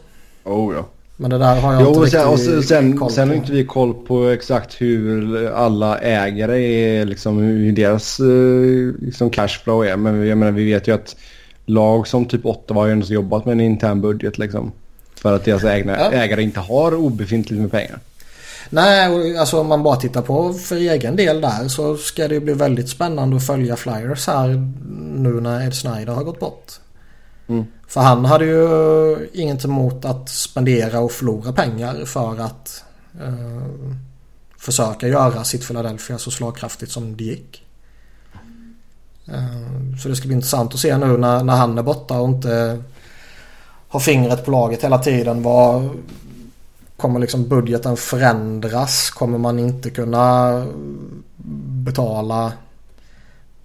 Oh ja. Men det där har jag jo, inte och sen, riktigt och sen, koll sen har på. inte vi koll på exakt hur alla ägare är, liksom hur deras eh, liksom cashflow är. Men jag menar, vi vet ju att lag som typ Ottawa har ju ändå jobbat med en intern budget liksom. För att deras ägna, Ja. ägare inte har obefintligt med pengar. Nej, och alltså om man bara tittar på för egen del där så ska det ju bli väldigt spännande att följa Flyers här nu när Ed Snyder har gått bort. Mm. För han hade ju inget emot att spendera och förlora pengar för att eh, försöka göra sitt Philadelphia så slagkraftigt som det gick. Eh, så det ska bli intressant att se nu när, när han är borta och inte har fingret på laget hela tiden. Vad, Kommer liksom budgeten förändras? Kommer man inte kunna betala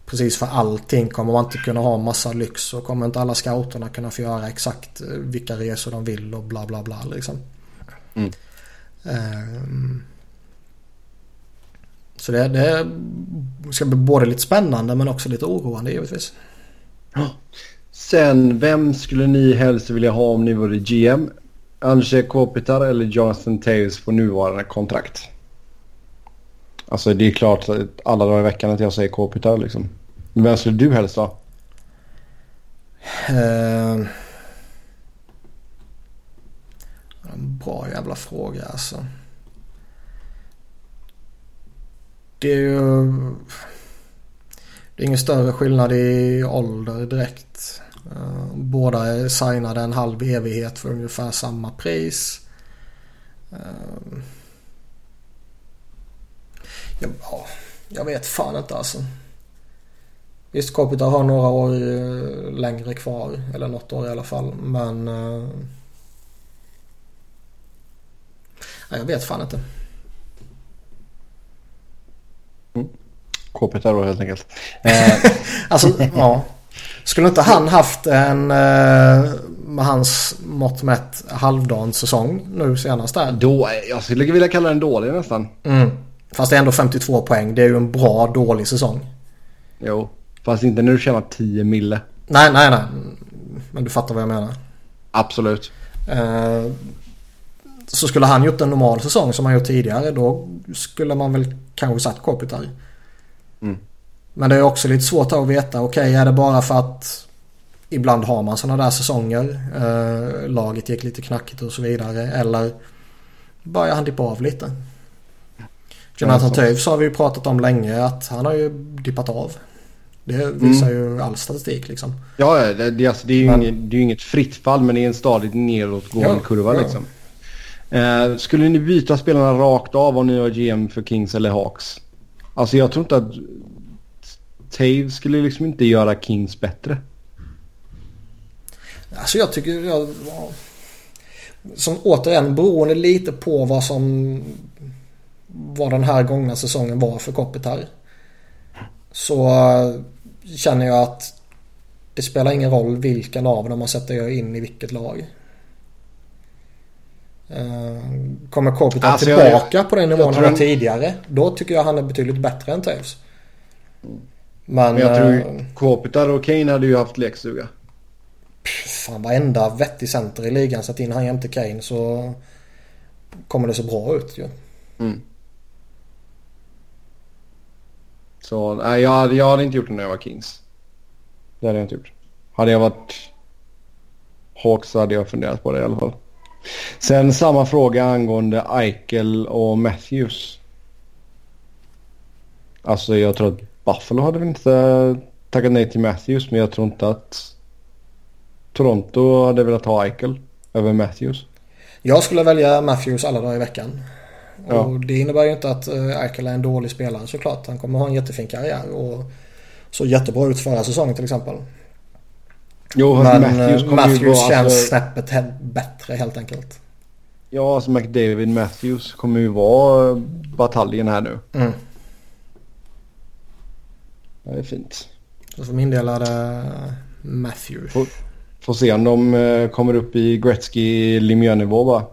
precis för allting? Kommer man inte kunna ha massa lyx? Och kommer inte alla scouterna kunna få göra exakt eh, vilka resor de vill och bla bla bla liksom. Mm. Ehm. Så det, det ska bli både lite spännande men också lite oroande givetvis. Sen, vem skulle ni helst vilja ha om ni vore GM? Andrzej Kopitar eller Jonathan Taves på nuvarande kontrakt? Alltså det är klart att alla dagar i veckan att jag säger Kopitar liksom. Men Vem skulle du helst ha? Uh, En bra jävla fråga alltså. Det är ju... Det är ingen större skillnad i ålder direkt. Eh, båda är signade en halv evighet för ungefär samma pris. Uh, jag, ja, jag vet fan inte alltså. Visst, Kopitar har några år eh, längre kvar. Eller något år i alla fall. Men... eh, nej, jag vet fan inte. Kopitar då helt enkelt. Eh, (laughs) Alltså, ja. Skulle inte han haft en, med hans mått mätt, halvdan säsong nu senast där? då, jag skulle vilja kalla den dålig nästan. Mm. Fast det är ändå 52 poäng. Det är ju en bra, dålig säsong. Jo, fast inte när du tjänar 10 mille. Nej, nej, nej. Men du fattar vad jag menar. Absolut. Eh, så skulle han gjort en normal säsong som han gjort tidigare då skulle man väl kanske satt Kopitar. Mm. Men det är också lite svårt att veta. Okej, är det bara för att ibland har man sådana där säsonger. Eh, laget gick lite knackigt och så vidare. Eller börjar han dippa av lite. Jonathan. Toews har vi ju pratat om länge att han har ju dippat av. Det visar ju all statistik liksom. Ja, det, det, alltså, det är ju Men- inget, det är inget fritt fall men det är en stadigt nedåtgående Ja, kurva ja. liksom. Eh, skulle ni byta spelarna rakt av om ni var GM för Kings eller Hawks? Alltså jag tror inte att Taves skulle liksom inte göra Kings bättre. Alltså jag tycker... Jag, ja. som återigen beroende lite på vad som... Vad den här gångna säsongen var för Kopitar. Så eh, känner jag att det spelar ingen roll vilken av dem man sätter in i vilket lag. Eh, Kommer Kopitar Alltså, jag- tillbaka på den nivån jag han var tidigare. Då tycker jag han är betydligt bättre än Taves. Men, Men jag tror eh, Kopitar och Kane hade ju haft lekstuga. Fan varenda vettig center i ligan satt in han jämte Kane så kommer det så bra ut ju. Mm. Så nej, jag, hade- jag hade inte gjort det när jag var Kings. Det hade jag inte gjort. Hade jag varit Hawks så hade jag funderat på det i alla fall. Sen samma fråga angående Eichel och Matthews. Alltså jag tror att Buffalo hade väl inte tackat nej till Matthews men jag tror inte att Toronto hade velat ha Eichel över Matthews. Jag skulle välja Matthews alla dagar i veckan. Ja. Och det innebär ju inte att uh, Eichel är en dålig spelare såklart. Han kommer ha en jättefin karriär och så jättebra ut förra säsongen till exempel. Jo, Men Matthews Matthews, ju Matthews vara... känns Alltså, snäppet bättre helt enkelt. Ja, alltså McDavid Matthews kommer ju vara bataljen här nu. Mm. Det är fint. Så för min del är det Matthews. Får, får se om de eh, kommer upp i Gretzky Lemieux-nivå bara.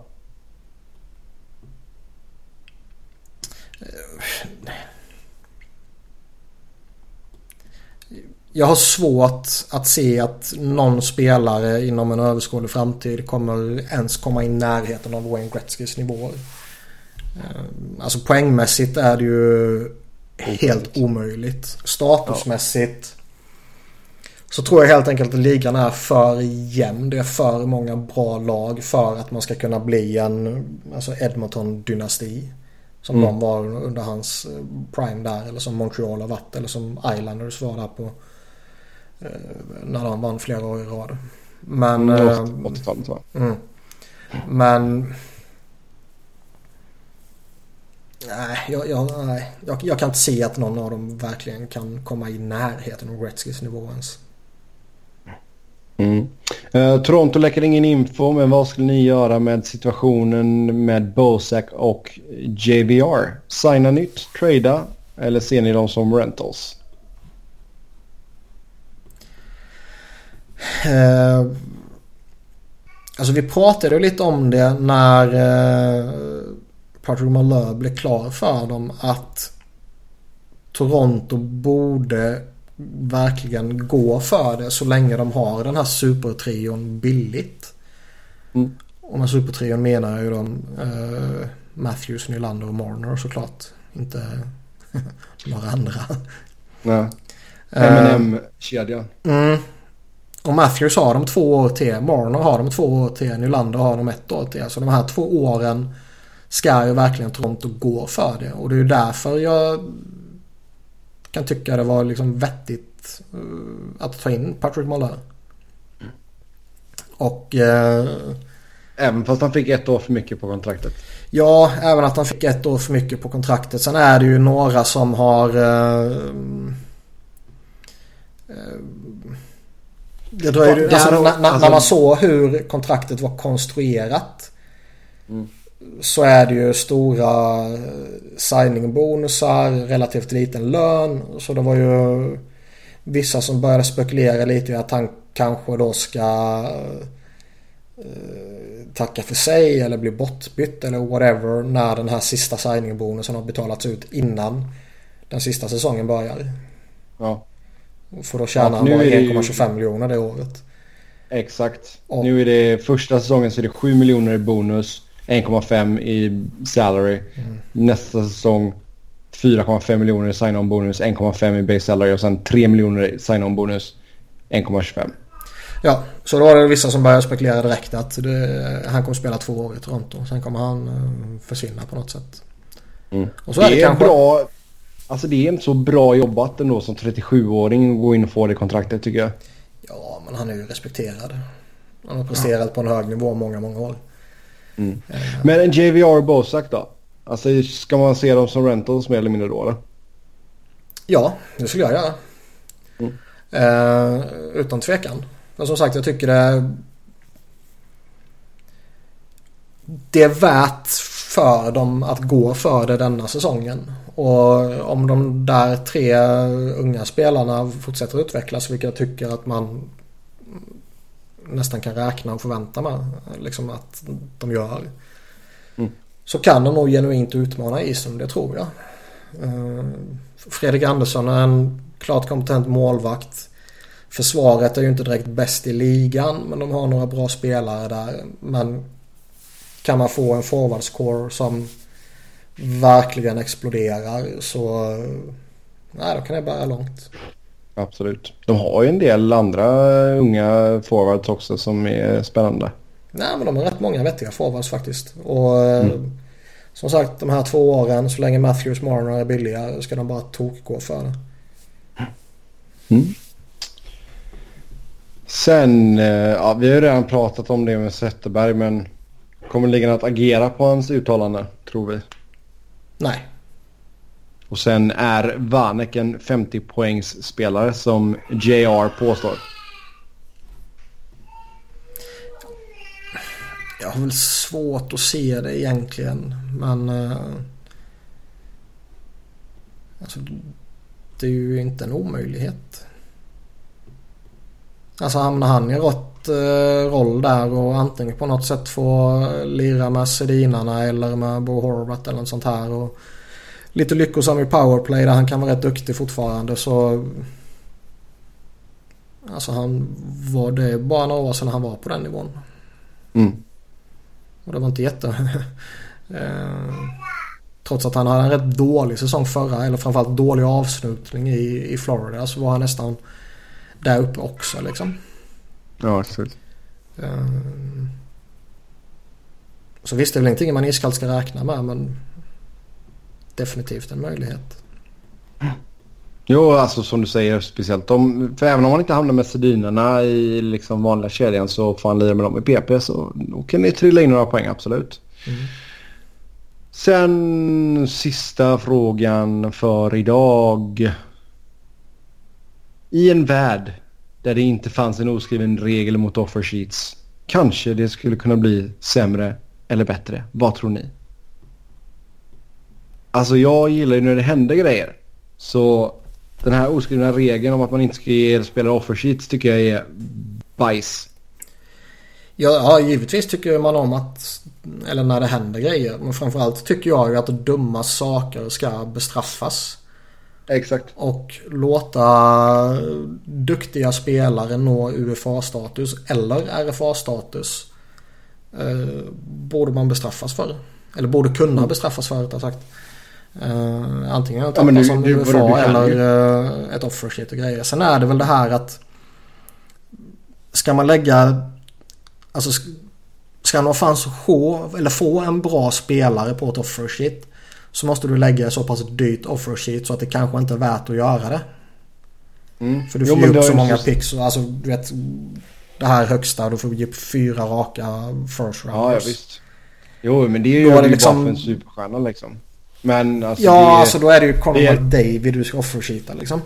Jag har svårt att se att någon spelare inom en överskådlig framtid kommer ens komma i närheten av Wayne Gretzkys nivåer. Eh, alltså poängmässigt är det ju helt omöjligt. Statusmässigt så tror jag helt enkelt att ligan är för jämn. Det är för många bra lag för att man ska kunna bli en alltså Edmonton-dynasti. Som mm. de var under hans eh, prime där. Eller som Montreal har varit. Eller som Islanders var där på när de vann flera år i rad. Men... Mm, 80-talet va? Mm. Men... Nej, jag, jag, nej jag, jag, kan inte se att någon av dem verkligen kan komma i närheten av Gretzkys nivå ens. Mm. Uh, Toronto läcker ingen info, men vad skulle ni göra med situationen med Bosak och JVR? Signa nytt, trada eller ser ni dem som rentals? Eh, alltså vi pratade lite om det när eh, Patrick Malheur blev klar för dem att Toronto borde verkligen gå för det så länge de har den här supertrion billigt. Mm. Och med supertrion menar jag ju de eh, Matthews, Nylander och Marner såklart. Inte (laughs) några andra. Nej. M&M-kedjan. Mm. Och Matthews har de två år till. Marner har de två år till. Nylander har de ett år till. Så de här två åren ska ju verkligen Toronto gå för det. Och det är ju därför jag kan tycka det var liksom vettigt uh, att ta in Patrick Malheur. Och... Uh, även fast han fick ett år för mycket på kontraktet? Ja, även att han fick ett år för mycket på kontraktet. Sen är det ju några som har... Uh, det dröjde, alltså, när, när, alltså, när, man såg hur kontraktet var konstruerat. Mm. Så är det ju stora eh, signing-bonusar, relativt liten lön. Så det var ju vissa som började spekulera lite i att han kanske då ska uh, tacka för sig eller bli bortbytt eller whatever när den här sista signing-bonusen har betalats ut innan den sista säsongen börjar. Ja. För då tjänar han bara 1,25 miljoner det året. Exakt. Och. Nu är det första säsongen så är det 7 miljoner i bonus. 1,5 i salary. Mm. Nästa säsong 4,5 miljoner i sign-on bonus. 1,5 i base salary och sen 3 miljoner i sign-on bonus. 1,25. Ja, så då var det vissa som började spekulera direkt att det, han kommer spela två år i Toronto. Sen kommer han uh, försvinna på något sätt. Mm. Och så det är det kanske... bra Alltså det är inte så bra jobbat ändå som 37-åring att gå in och få det kontraktet tycker jag. Ja, men han är ju respekterad. Han har presterat ja. på en hög nivå många, många år. Mm. Uh, men en JVR Bosak då? Alltså ska man se dem som rentals mer eller mindre då eller? Ja, det skulle jag göra. Mm. Uh, utan tvekan. Men som sagt, jag tycker det... Det är värt för dem att gå för det denna säsongen. Och om de där tre unga spelarna fortsätter utvecklas, vilket jag tycker att man nästan kan räkna och förvänta mig liksom att de gör. Mm. Så kan de nog genuint utmana isen, det tror jag. Uh, Fredrik Andersson är en klart kompetent målvakt. Försvaret är ju inte direkt bäst i ligan men de har några bra spelare där. Men kan man få en forwardscore som verkligen exploderar så nej, då kan det bära långt. Absolut. De har ju en del andra unga forwards också som är spännande. Nej men de har rätt många vettiga forwards faktiskt. Och mm. som sagt de här två åren så länge Matthews Marner är billiga ska de bara tokgå för det. Mm. Sen, eh, ja, vi har ju redan pratat om det med Zetterberg men kommer ligan att agera på hans uttalande tror vi? Nej. Och sen är Vanek en 50 poängs spelare som JR påstår. Jag har väl svårt att se det egentligen. Men... Uh, alltså, det är ju inte en omöjlighet. Alltså hamnar han i rätt uh, roll där och antingen på något sätt få lira med Sedinarna eller med Bo Horvath eller något sånt här. Och lite lyckosam i powerplay där han kan vara rätt duktig fortfarande så... Alltså han var det bara några år sedan han var på den nivån. Mm. Och det var inte jätte... (laughs) eh, trots att han hade en rätt dålig säsong förra, eller framförallt dålig avslutning i, i Florida, så var han nästan där uppe också liksom. Ja, absolut. Eh, så visst, det är väl ingenting man iskallt ska räkna med, men definitivt en möjlighet. Jo, alltså som du säger, speciellt om... För även om man inte hamnar med Sedinerna i liksom vanliga kedjan så får han lira med dem i PP så då kan det trilla in några poäng, absolut. Mm. Sen sista frågan för idag. I en värld där det inte fanns en oskriven regel mot offer sheets. Kanske det skulle kunna bli sämre eller bättre. Vad tror ni? Alltså jag gillar ju när det händer grejer. Så den här oskrivna regeln om att man inte ska ge spelare offer sheets tycker jag är bajs. Ja, ja, givetvis tycker man om att, eller när det händer grejer. Men framförallt tycker jag ju att dumma saker ska bestraffas. Exakt. Och låta duktiga spelare nå UFA-status eller RFA-status. Eh, borde man bestraffas för. Eller borde kunna mm. bestraffas för rättare sagt. Uh, antingen att ja, som du, UFA eller uh, ett offersheet och grejer. Sen är det väl det här att ska man lägga alltså ska man fanns få, eller få en bra spelare på ett offersheet så måste du lägga så pass dyrt offersheet så att det kanske inte är värt att göra det. Mm. För du får jo, ge upp så många så... picks. Alltså du vet det här högsta. Du får ge upp fyra raka first rounders. Ja, ja visst. Jo men det är ju, det liksom... bara för en superstjärna liksom. Men alltså Ja, det, alltså då är det ju Conor det... McDavid du ska offersheeta liksom.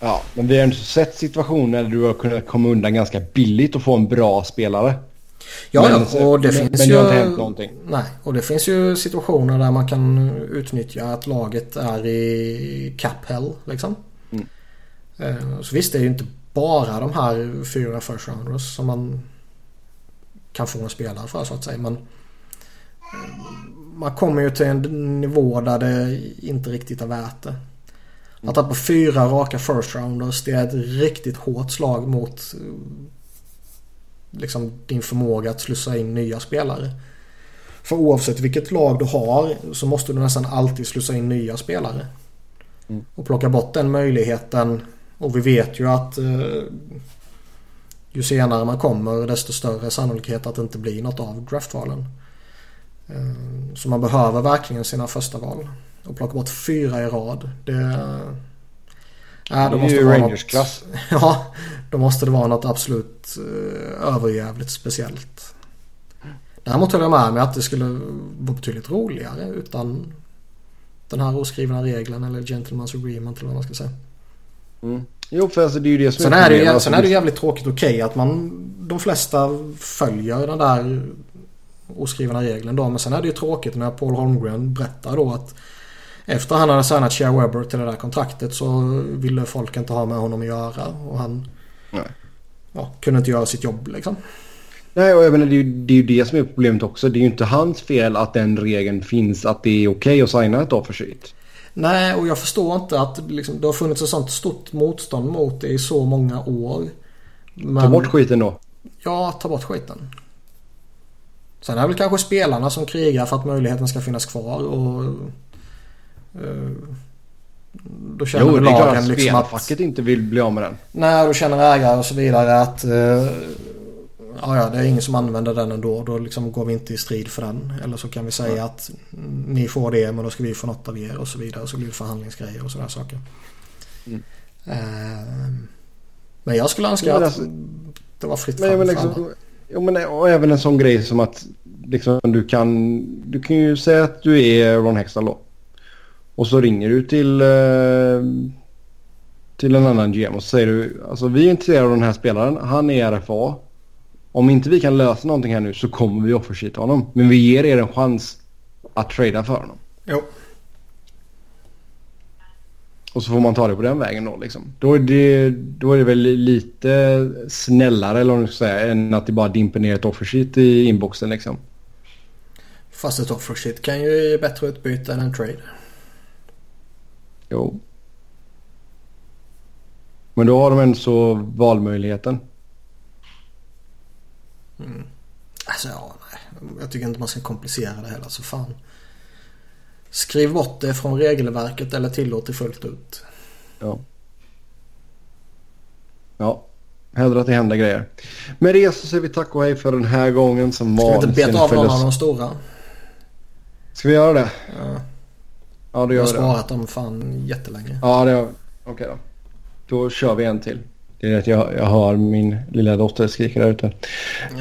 Ja, men vi har inte sett situationer där du har kunnat komma undan ganska billigt och få en bra spelare. Ja, men, och det men, finns men ju... inte hänt någonting. Nej, och det finns ju situationer där man kan utnyttja att laget är i cap hell liksom. Mm. Eh, så visst, det är ju inte bara de här fyra first rounders som man kan få en spelare för så att säga. Men man kommer ju till en nivå där det inte riktigt är värt det. Att tappa fyra raka first rounders det är ett riktigt hårt slag mot liksom din förmåga att slussa in nya spelare. För oavsett vilket lag du har så måste du nästan alltid slussa in nya spelare. Mm. Och plocka bort den möjligheten. Och vi vet ju att eh, ju senare man kommer desto större sannolikhet att det inte blir något av draftvalen. Eh, så man behöver verkligen sina första val. Och plocka bort fyra i rad. Det, äh, det måste är ju Rangers-klass. (laughs) Ja, då måste det vara något absolut uh, överjävligt speciellt. Däremot håller jag med mig att det skulle vara betydligt roligare utan den här oskrivna regeln eller gentleman's agreement eller vad man ska säga. Mm. Jo, för alltså det är ju det som sen är, är det, Sen är det jävligt tråkigt okej okay, att man de flesta följer den där oskrivna regeln då. Men sen är det ju tråkigt när Paul Holmgren berättar då att efter han hade signat Shea Webber till det där kontraktet så ville folk inte ha med honom att göra. Och han ja, kunde inte göra sitt jobb liksom. Nej, och jag menar, det, är ju, det är ju det som är problemet också. Det är ju inte hans fel att den regeln finns att det är okej okay att signa ett offersheet. Nej, och jag förstår inte att liksom, det har funnits ett sånt stort motstånd mot det i så många år. Men... Ta bort skiten då. Ja, ta bort skiten. Sen är det väl kanske spelarna som krigar för att möjligheten ska finnas kvar och... Uh, då känner jo, det är klart att liksom spelfacket inte vill bli av med den. Nej, då känner ägare och så vidare att... Uh, ja, ja, det är ingen som använder den ändå. Då liksom går vi inte i strid för den. Eller så kan vi säga mm. att ni får det men då ska vi få något av er och så vidare. Så blir det förhandlingsgrejer och sådana saker. Mm. Uh, men jag skulle önska att alltså, det var fritt fram för alla. Jo, men och även en sån grej som att liksom, du, kan, du kan ju säga att du är Ron Hextall då. Och så ringer du till, eh, till en annan GM och så säger du alltså vi är intresserade av den här spelaren. Han är RFA. Om inte vi kan lösa någonting här nu så kommer vi offersheeta honom. Men vi ger er en chans att trada för honom. Jo. Och så får man ta det på den vägen då liksom. Då är det, då är det väl lite snällare eller vad man ska säga än att det bara dimper ner ett offersheet i inboxen liksom. Fast ett offersheet kan ju ge bättre utbyte än en trade. Jo. Men då har de ändå så valmöjligheten. Mm. Alltså ja, nej. Jag tycker inte man ska komplicera det heller. Så fan. Skriv bort det från regelverket eller tillåt det fullt ut. Ja. Ja. Hellre att det händer grejer. Med det så säger vi tack och hej för den här gången som Ska vi inte beta av någon av de stora? Ska vi göra det? Ja. Ja, Jag gör har vi det. sparat dem fan jättelänge. Ja, det vi. Okej då. Då kör vi en till. Det är att jag, jag hör min lilla dotter skrika där ute.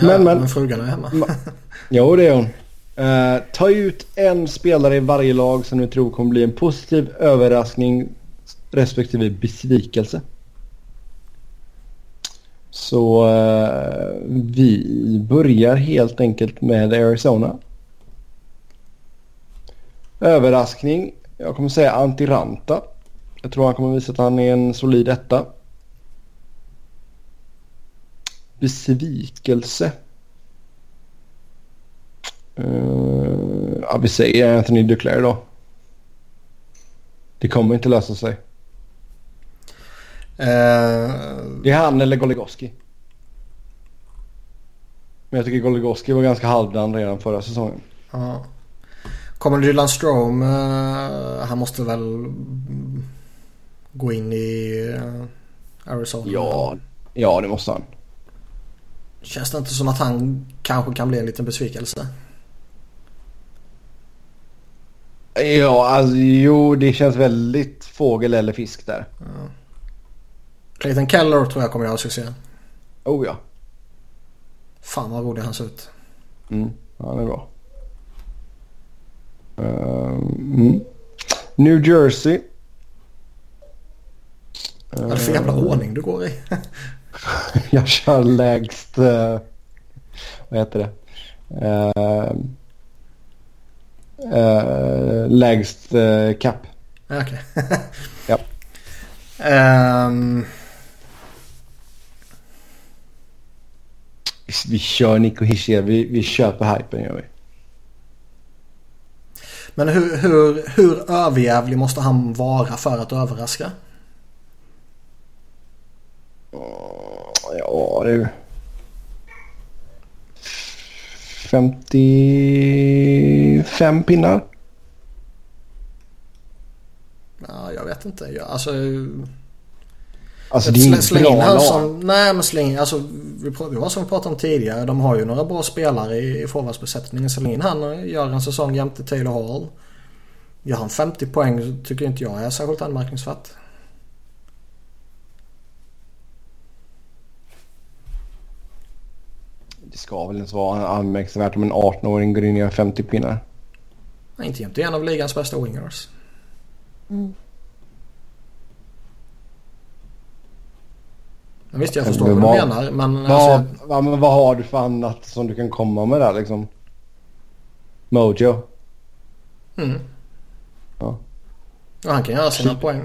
Ja, Men, men. frugan är hemma. Ma- (laughs) Jo, det är hon. Eh, ta ut en spelare i varje lag som du tror kommer bli en positiv överraskning respektive besvikelse. Så eh, vi börjar helt enkelt med Arizona. Överraskning. Jag kommer säga Antiranta. Jag tror han kommer visa att han är en solid etta. Besvikelse. Uh, ja, vi säger Anthony Duclair då. Det kommer inte lösa sig. Eh, Det är han eller Goligoski. Men jag tycker Goligoski var ganska halvdan redan förra säsongen. ja. Kommer Dylan Strome, eh, han måste väl gå in i eh, Arizona? Ja, ja det måste han. Känns det inte som att han kanske kan bli en liten besvikelse? Ja, alltså jo det känns väldigt fågel eller fisk där. Clayton Keller tror jag kommer göra succé. Oh ja. Fan vad rolig han ser ut. Mm, han är bra. Ehm, mm. New Jersey. Vad är det för jävla ordning du går i? (laughs) Jag kör lägst... eh, vad heter det? Uh, lägst uh, cap. Ja, Okej. (laughs) Ja. Ehm, Vi, vi kör Nico Hischier. Vi, vi köper hypen gör vi. Men hur, hur, hur överjävlig måste han vara för att överraska? Ja, det är... 55 pinnar. Ja, jag vet inte. Jag, alltså, Alltså det är inget släng bra lag. som... Nej men släng alltså, vi Det var som vi pratade om tidigare. De har ju några bra spelare i, i forwardsbesättningen. Släng in han och gör en säsong jämte Taylor Hall. Gör han 50 poäng så tycker inte jag är särskilt anmärkningsvärt. Det ska väl inte vara anmärkningsvärt om en 18-åring går in och gör 50 pinnar. Nej, inte jämte en av ligans bästa wingers. Men visst, jag förstår Men vad du menar. Men Vad, alltså, vad, men vad har du för annat som du kan komma med där liksom? Mojo. mm. Ja. Och han kan göra sina Kliv- poäng.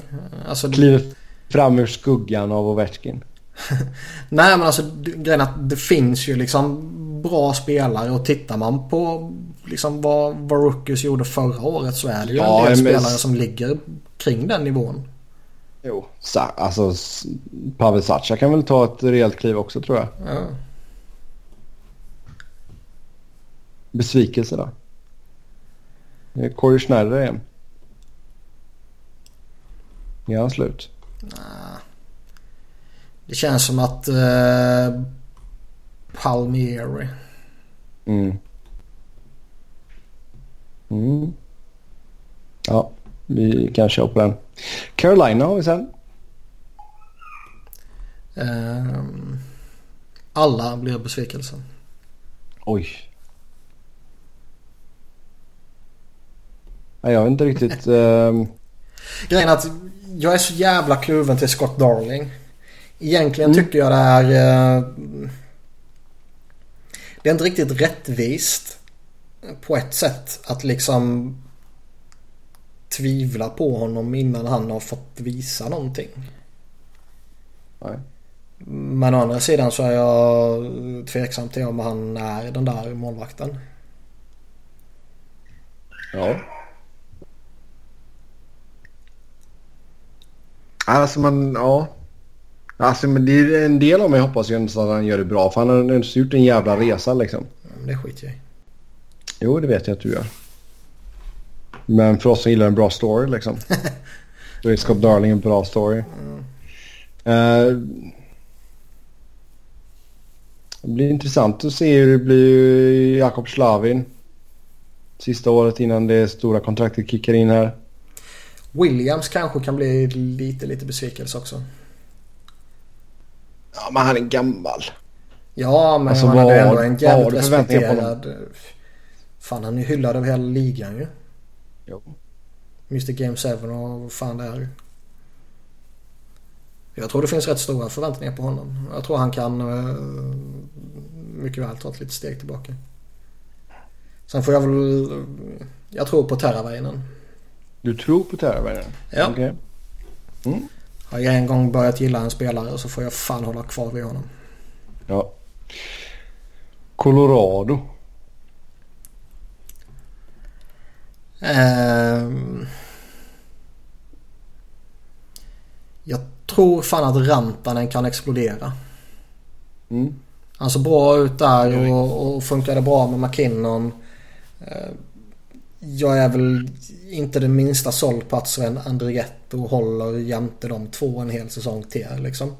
Alltså, Kliver fram ur skuggan av Ovechkin. (laughs) Nej men alltså grejen att det finns ju liksom bra spelare och tittar man på liksom vad, Rookies gjorde förra året så är det ju Ja, en del men- spelare som ligger kring den nivån. Jo. Sa, alltså Pavel Sacha kan väl ta ett rejält kliv också tror jag. Ja. Besvikelse då? Det är Corey Schneider igen. Är han slut? Det känns som att eh, Palmieri. Mm. Mm. Ja, vi kan köra på den. Carolina har vi sen. ehm, alla blir besvikelsen. Oj. Ja, jag vet inte riktigt. (laughs) ehm, Grejen är att jag är så jävla kluven till Scott Darling. Egentligen Mm. tycker jag det är... Eh, det är inte riktigt rättvist på ett sätt att liksom tvivla på honom innan han har fått visa någonting. Nej. Men å andra sidan så är jag tveksam till om han är den där målvakten. Ja. Alltså man, ja. Alltså men det är en del av mig hoppas ju att han gör det bra. För han har ändå gjort en jävla resa liksom. Men det skiter jag i. Jo, det vet jag att du gör. Men för oss som gillar en bra story liksom. (laughs) Då är Scott Darling en bra story. Eh, det blir intressant att se hur det blir Jakob Slavin. Sista året innan det stora kontraktet kickar in här. Williams kanske kan bli lite, lite besvikelse också. Ja, men han är gammal. Ja, men Alltså, han hade vad- ändå en jävligt respekterad... Fan, han är hyllad över hela ligan ju. Jo. Mr Game 7 och vad fan det är. Jag tror det finns rätt stora förväntningar på honom. Jag tror han kan eh, mycket väl ta ett litet steg tillbaka. Sen får jag väl... Jag tror på Terravainen. Du tror på Terravainen? Ja. Okej. Har jag en gång börjat gilla en spelare så får jag fan hålla kvar vid honom. Ja. Colorado. Ehm. jag tror fan att Rantanen kan explodera. Mm. Han såg bra ut där och, och funkade bra med McKinnon. Eh, Jag är väl inte det minsta såld på att Sven Andrietto håller jämte de två en hel säsong till liksom.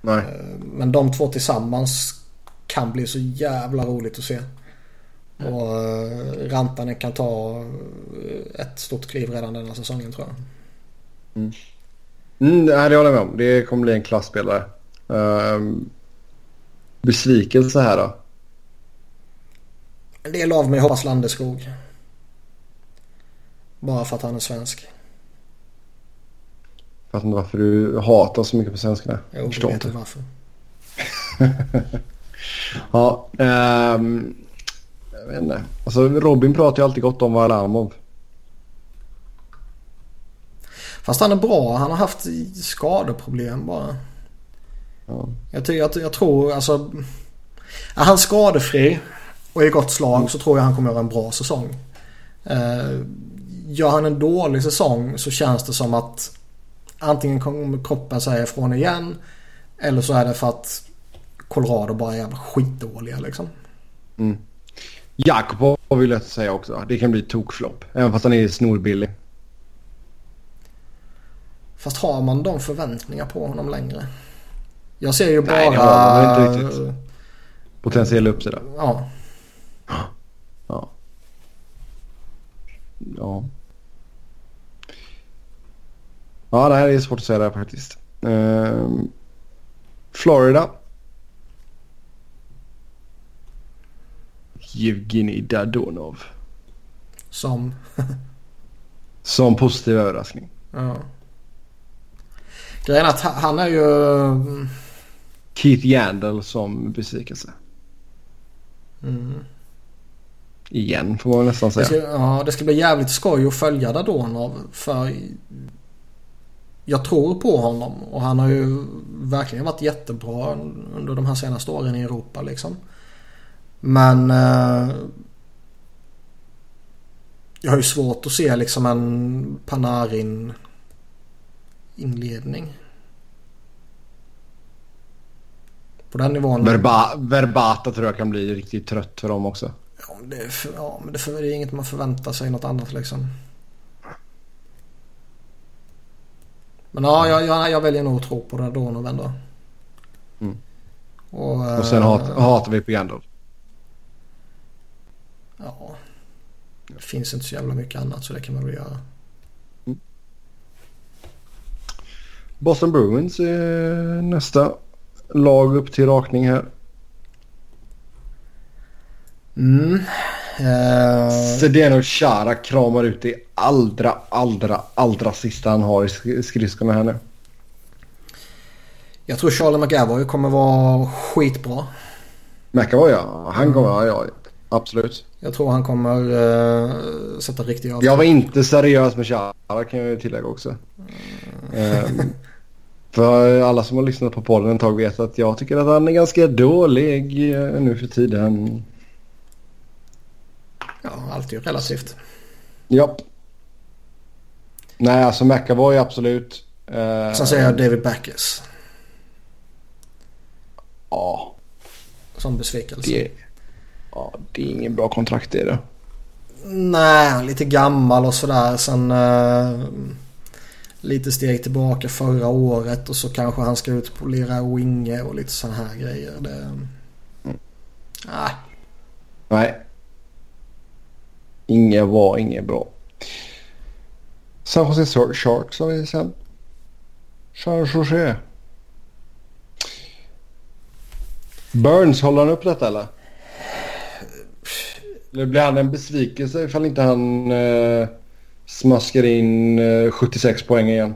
Nej. Men de två tillsammans kan bli så jävla roligt att se. Och eh, Rantanen kan ta eh, ett stort kliv redan denna säsongen tror jag. Mm, nej, det håller jag med om. Det kommer bli en klassspelare. Um, besvikelse här då? En del av mig hoppas Landeskog. Bara för att han är svensk. Jag vet inte varför du hatar så mycket på svenskarna. Jo, Jag förstår vet inte. varför. (laughs) Ja, ehm, jag vet inte. Alltså Robin pratar ju alltid gott om Varlamov. Fast han är bra. Han har haft skadeproblem bara. Ja. Jag, att, jag tror alltså... Är han skadefri och i gott slag så tror jag han kommer göra en bra säsong. Eh, gör han en dålig säsong så känns det som att antingen kommer kroppen säga ifrån igen eller så är det för att Colorado bara är jävla skitdåliga liksom. Jakobov vill jag säga också. Det kan bli tokflopp. Även fast han är snorbillig. Fast har man de förväntningar på honom längre? Jag ser ju bara... Nej, det har man inte riktigt. Potentiell uppsida. Ja. Ja. Ja. Ja, det här är svårt att säga där faktiskt. Ehm, Florida. Evgenij Dadonov. Som... Som positiv överraskning. Ja. Grejen är att ha- han är ju... Keith Yandel som besvikelse. Mm. Igen får man nästan Det säga. ska, ja, det ska bli jävligt skoj att följa Dadonov för jag tror på honom och han har ju verkligen varit jättebra under de här senaste åren i Europa liksom. Men eh, jag har ju svårt att se liksom en Panarin inledning. På den nivån. Verba, verbata tror jag kan bli riktigt trött för dem också. Ja, men det, är för, ja, men det, för, det är inget man förväntar sig något annat liksom. Men ja, jag, jag, jag väljer nog att tro på Radonov ändå. Mm. Och, Och sen hat, hatar vi på Yandel. Ja. Det finns inte så jävla mycket annat så det kan man väl göra. Boston Bruins är nästa lag upp till rakning här. Mm. Eh, Zdeno Chara kramar ut det allra, allra, allra sista han har i sk- skridskorna här nu. jag tror Charlie McAvoy kommer vara skitbra. McAvoy ja. Han kommer, ja, ja absolut. Jag tror han kommer uh, sätta riktiga avtryck. Jag var inte seriös med Chara kan jag tillägga också. Mm. Um, för alla som har lyssnat på podden ett tag vet att jag tycker att han är ganska dålig uh, nu för tiden. Ja, allt är ju relativt. Ja. Nej, alltså McAvoy absolut. Uh, Sen säger jag David Backes. Ja. Som besvikelse. Det, ja, det är ingen bra kontrakt det är det. Nej, lite gammal och sådär. Sen uh, lite steg tillbaka förra året och så kanske han ska ut på lira winge och lite sådana här grejer. Det... Mm. Nej. Nej. Inget var inget bra. San Jose Sharks har vi sen. San Jose. Burns, håller han upp detta eller? Eller blir han en besvikelse ifall inte han eh, smaskar in eh, 76 poäng igen?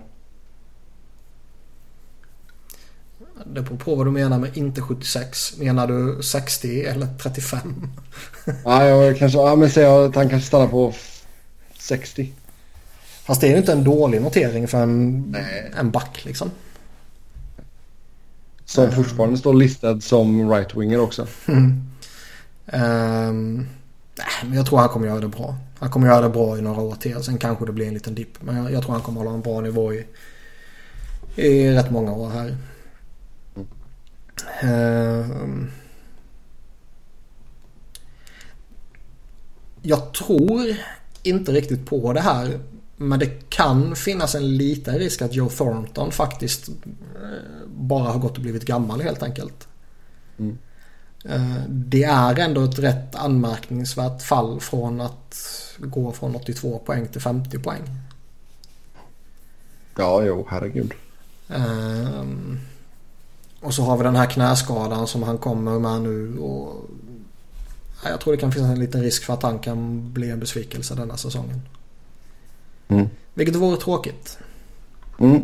Det beror på vad du menar med inte 76. Menar du 60 eller 35? ja, jag kanske, ja, men säg att han kanske stannar på 60. Fast det är ju inte en dålig notering för en, en back liksom. Som fortfarande står listad som right-winger också. Mm. Um, nej, men jag tror han kommer göra det bra. Han kommer göra det bra i några år till. Sen kanske det blir en liten dipp. Men jag, jag, tror han kommer hålla en bra nivå i, i rätt många år här. Uh, jag tror inte riktigt på det här. Men det kan finnas en liten risk att Joe Thornton faktiskt eh, bara har gått och blivit gammal helt enkelt. Mm. Eh, det är ändå ett rätt anmärkningsvärt fall från att gå från 82 poäng till 50 poäng. Ja, jo, herregud. Um, och så har vi den här knäskadan som han kommer med nu. Och, jag tror det kan finnas en liten risk för att han kan bli en besvikelse denna säsongen. Mm. Vilket vore tråkigt. Mm.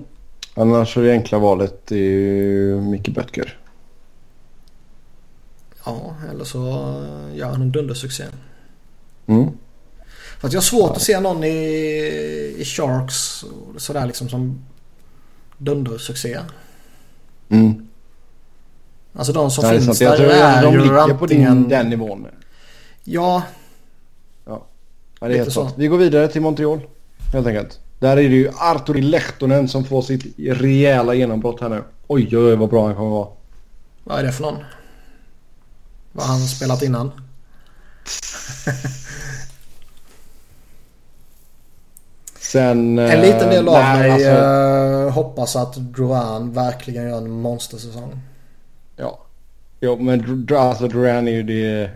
Annars är det enkla valet är ju Micke Böttger. Ja, eller så gör han en dundersuccé. Mm. För att jag har svårt ja. att se någon i, i Sharks sådär liksom som dundersuccé. Mm. Alltså de som Nej, finns där är, är de ju ligger antingen... på din, den nivån. Ja. Ja, ja det är helt sant. Vi går vidare till Montreal helt enkelt. Där är det ju Arturi Lehtonen som får sitt rejäla genombrott här nu. Oj, oj, vad bra han kommer vara. Vad är det för någon? Vad han spelat innan? (laughs) Sen... En liten del av nej, mig alltså... uh, hoppas att Duran verkligen gör en monstersäsong. Ja. Jo, men alltså Duran är ju det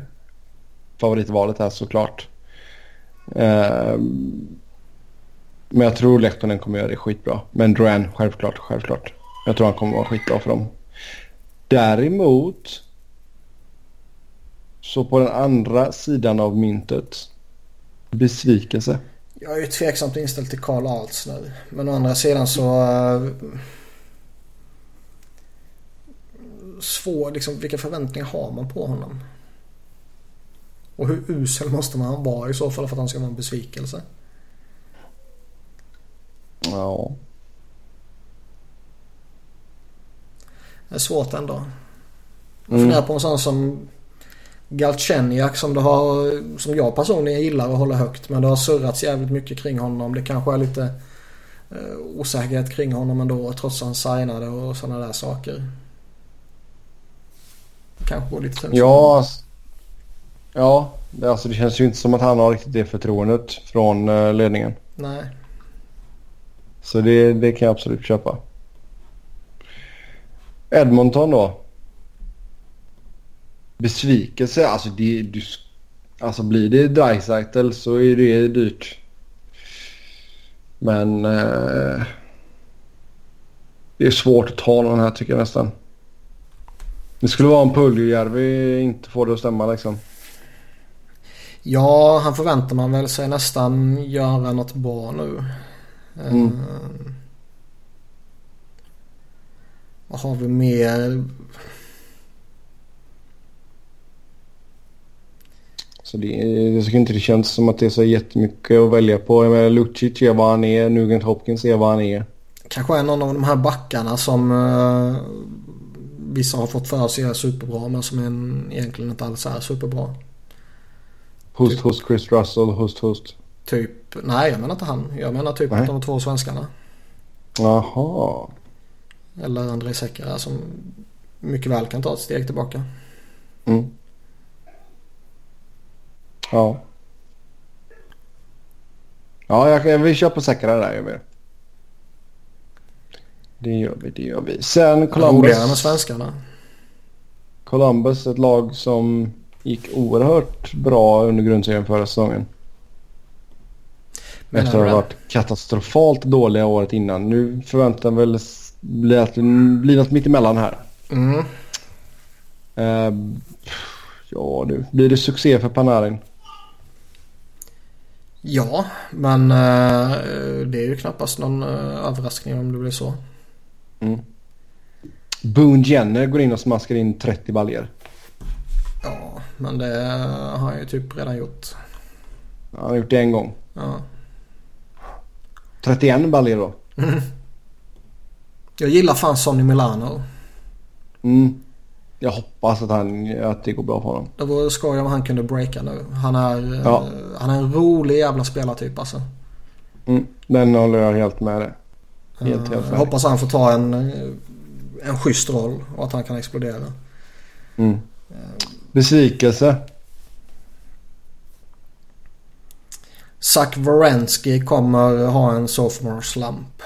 favoritvalet här såklart. Uh, men jag tror Lehtonen kommer göra det skitbra. Men Duran, självklart, självklart. Jag tror han kommer vara skitbra för dem. Däremot så på den andra sidan av myntet besvikelse. Jag är ju tveksamt inställd till Karl Alts nu. Men å andra sidan så... Uh, svår, liksom vilka förväntningar har man på honom? Och hur usel måste man vara i så fall för att han ska vara en besvikelse? Ja. Det är svårt ändå. Jag mm. funderar på en sån som Galchenyak som, det har, som jag personligen gillar att hålla högt. Men det har surrats jävligt mycket kring honom. Det kanske är lite eh, osäkerhet kring honom ändå trots att han signade och sådana där saker. Kanske går lite tungt. Ja, ja det, alltså, det känns ju inte som att han har riktigt det förtroendet från uh, ledningen. Nej. Så det, det kan jag absolut köpa. Edmonton då? Besvikelse? Alltså, det, du, alltså blir det Dreisaitl så är det dyrt. Men eh, det är svårt att ta någon här tycker jag nästan. Det skulle vara en Puljujärvi inte får det att stämma liksom. Ja, han förväntar man väl sig nästan göra något bra nu. Mm. Uh, vad har vi mer? Så det, jag tycker inte det känns som att det är så jättemycket att välja på. Jag menar Lucic är vad han är, Nugent Hopkins är vad han är. Kanske är någon av de här backarna som uh, vissa har fått för sig är superbra men som en, egentligen inte alls är superbra. Host, typ. host Chris Russell, host, host. Typ, nej jag menar inte han. Jag menar typ nej. de två svenskarna. Jaha. Eller Andrei Sekera som mycket väl kan ta ett steg tillbaka. Mm. Ja. Ja, jag, vi kör på Sekera där gör vi. Det gör vi, det gör vi. Sen Columbus. Roligare med svenskarna. Columbus, ett lag som gick oerhört bra under grundserien förra säsongen. Men Efter att ha varit katastrofalt dåliga året innan. Nu förväntar jag väl att det blir något mittemellan här. Mm. Uh, ja du, blir det succé för Panarin? Ja, men uh, det är ju knappast någon uh, överraskning om det blir så. Mm. Boone Jenner går in och smaskar in 30 baljer. Ja, men det har han ju typ redan gjort. Ja, han har gjort det en gång. Ja. 31 baljer då. Mm. (laughs) Jag gillar fan Sonny Milano. Mm. Jag hoppas att, han, att det går bra för honom. Det vore skoj om han kunde breaka nu. Han är, ja. uh, han är en rolig jävla spelartyp alltså. Mm. Den håller jag helt med dig. Helt, helt med. Jag hoppas han får ta en, en schysst roll och att han kan explodera. Mm. Besvikelse? Zach Wierenski kommer ha en sophomore slump.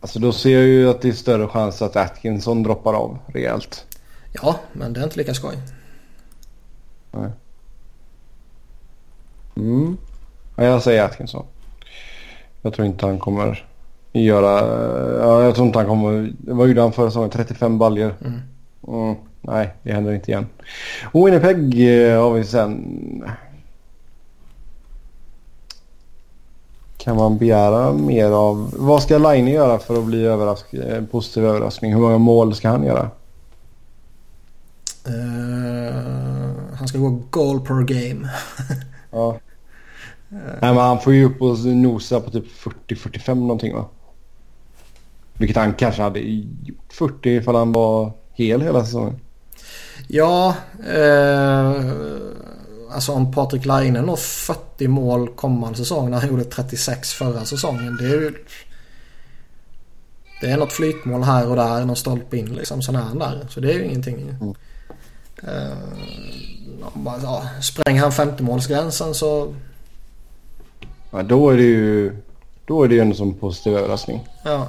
Alltså då ser jag ju att det är större chans att Atkinson droppar av rejält. Ja, men det är inte lika skoj. Nej. Mm. Ja, jag säger Atkinson. Jag tror inte han kommer göra... Ja, jag tror inte han kommer... Vad gjorde han förra säsongen? 35 baljer. Mm. Mm. Nej, det händer inte igen. Winnipeg eh, har vi sen. Kan man begära mer av... Vad ska Line göra för att bli överrask... Eh, positiv överraskning? Hur många mål ska han göra? Uh, han ska gå goal per game. (laughs) ja. Uh. Nej, men han får ju upp och nosa på typ 40-45 någonting va? Vilket han kanske hade gjort 40 ifall han var hel hela säsongen. Ja, eh, alltså om Patrik Laine når 40 mål kommande säsong när han gjorde 36 förra säsongen. Det är ju... Det är något flytmål här och där, någon stolpe in liksom. Sån här där. Så det är ju ingenting. Mm. Uh, ja, spränger han 50-målsgränsen så... Ja, då är det ju... Då är det ju ändå som positiv överraskning. Ja.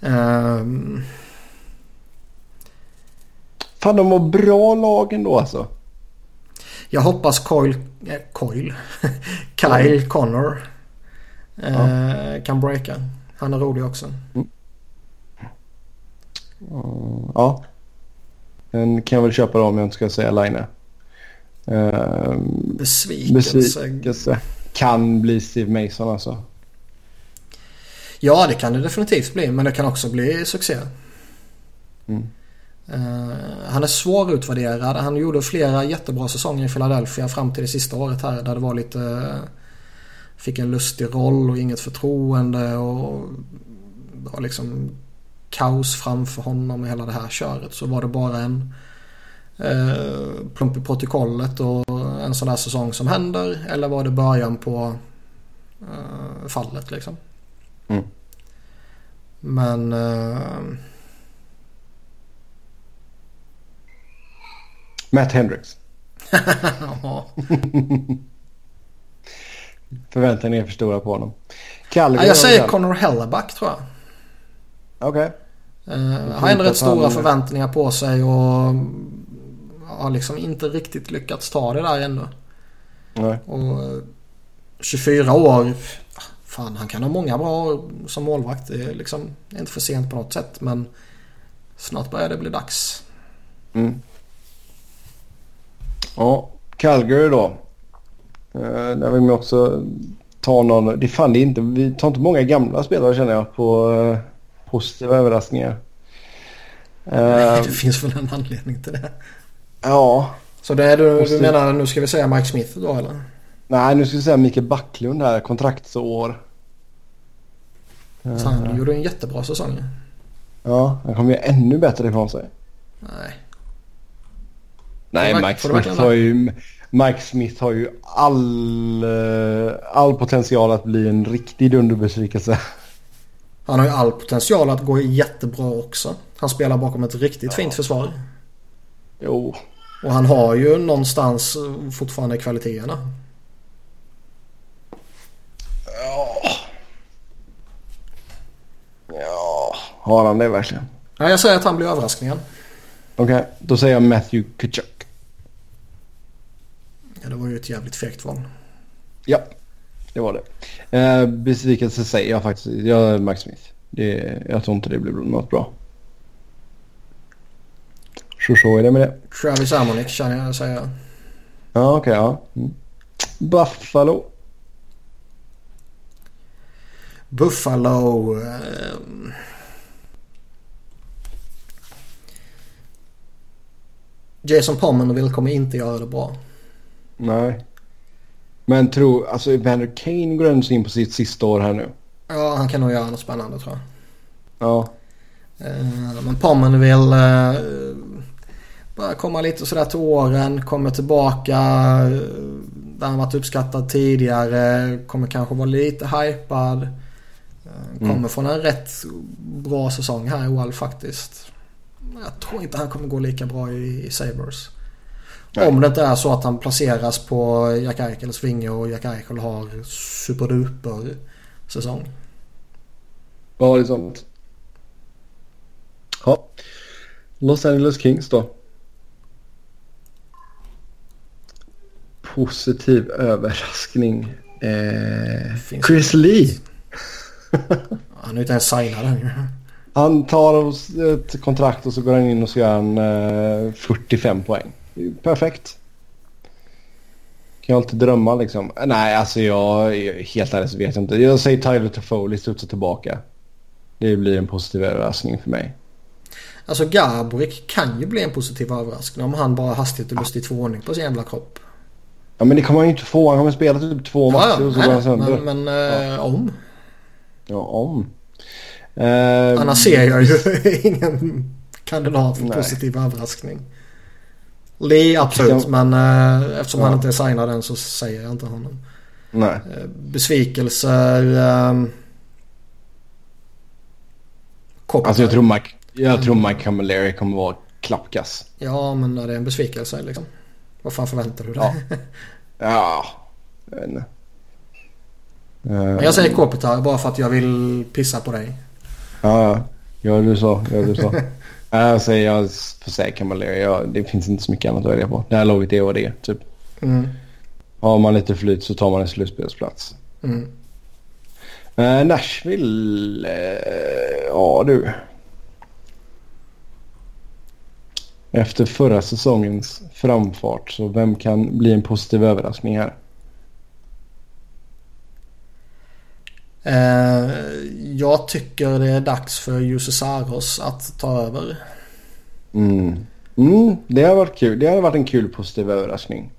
Um... Fan de var bra lag ändå alltså. Jag hoppas Coil, äh, Coil. (laughs) Kyle mm. Connor äh, kan breaka. Han är rolig också. Mm. Ja. Den kan jag väl köpa då om jag inte ska säga Line. Uh, besvikelse. besvikelse. Kan bli Steve Mason alltså. Ja det kan det definitivt bli men det kan också bli succé. Mm. Uh, han är svårutvärderad. Han gjorde flera jättebra säsonger i Philadelphia fram till det sista året här där det var lite... Uh, fick en lustig roll och inget förtroende och var liksom kaos framför honom i hela det här köret. Så var det bara en uh, plump i protokollet och en sån där säsong som händer eller var det början på fallet liksom. Mm. Men... Matt Hendricks. (laughs) (laughs) Förväntningarna är för stora på honom. Calgary jag säger Connor Helleback tror jag. Okej. Okay. Uh, har ändå rätt stora förväntningar på sig och har liksom inte riktigt lyckats ta det där ännu. Nej. Och 24 år. Fan, han kan ha många bra år som målvakt. Det är liksom inte för sent på något sätt. Men snart börjar det bli dags. Mm. Ja, Calgary då. Uh, där vill man också ta någon. Det fan det är inte, vi tar inte många gamla spelare känner jag på uh, positiva överraskningar. Uh, det finns väl en anledning till det. Ja, Så det är du, du menar nu ska vi säga Mike Smith då eller? Nej, nu ska vi säga Mikael Backlund här. Kontraktsår. Så han gjorde en jättebra säsong. Ja, han kommer ju ännu bättre ifrån sig. Nej. Nej, Mike Smith har ju... Mike Smith har ju all, eh, all potential att bli en riktig dunderbesvikelse. Han har ju all potential att gå jättebra också. Han spelar bakom ett riktigt fint försvar. Jo, Och han har ju någonstans eh, fortfarande kvaliteterna. ja, har han det verkligen? Ja, jag säger att han blir överraskningen. Okej, då säger jag Matthew Kachuk. Ja, det var ju ett jävligt fegt val. Ja, det var det. Eh, besvikelse säger jag faktiskt. Jag är Mike Smith. Det, jag tror inte det blir något bra. Så så är det med det. Travis Amonic känner jag säga. Ja, okej, ja. Mm. Buffalo. Buffalo. Eh, Jason Pominville kommer inte göra det bra. Nej. Men tro, alltså Evander Kane går ändå in på sitt sista år här nu. Ja, han kan nog göra något spännande tror jag. Ja. Eh, Men Pominville eh, börjar komma lite sådär till åren. Kommer tillbaka eh, där han varit uppskattad tidigare. Kommer kanske vara lite hypad. Eh, Kommer Mm. från en rätt bra säsong här i OL faktiskt. Jag tror inte han kommer gå lika bra i, i Sabres. Nej. Om det inte är så att han placeras på Jack Eichels vinge och Jack Eichel har superduper säsong. Ja, det är sånt. Ja. Los Angeles Kings då. Positiv överraskning. Eh, Chris Lee. (laughs) Han är inte ens signad än. Han tar ett kontrakt och så går han in och så gör han eh, 45 poäng. Perfekt. Kan jag alltid drömma liksom. Nej, alltså jag helt ärligt så vet jag inte. Jag säger Tyler Toffoli studsa tillbaka. Det blir en positiv överraskning för mig. Alltså Gaborik kan ju bli en positiv överraskning om han bara hastigt och lustigt får ordning på sin jävla kropp. Ja men det kommer han ju inte få. Han kommer spela typ två matcher och så går han sönder. men, men eh, om. Ja, om. Eh, Annars ser jag ju (laughs) ingen kandidat för Nej. positiv överraskning. Lee absolut Ja. men eh, eftersom Ja. han inte är signad än så säger jag inte honom. Nej. Eh, besvikelser. Eh. Alltså jag tror Mike, jag tror Mike Camilleri kommer vara klappkass. Ja men det är en besvikelse liksom. Vad fan förväntar du dig? Ja. (laughs) Ja, jag vet inte. Men Eh, jag säger Kopitar bara för att jag vill pissa på dig. Ja, ja. Gör du så. Gör du så. (laughs) Nej, jag säga Camilleri. Jag, det finns inte så mycket annat att välja på. Det här laget är vad det är. Typ. Mm. Har man lite flyt så tar man en slutspelsplats. Mm. Eh, Nashville. Eh, ja du. Efter förra säsongens framfart så vem kan bli en positiv överraskning här? Jag tycker det är dags för Jussi Saros att ta över. Mm. Mm, det har varit kul. Det har varit en kul positiv överraskning.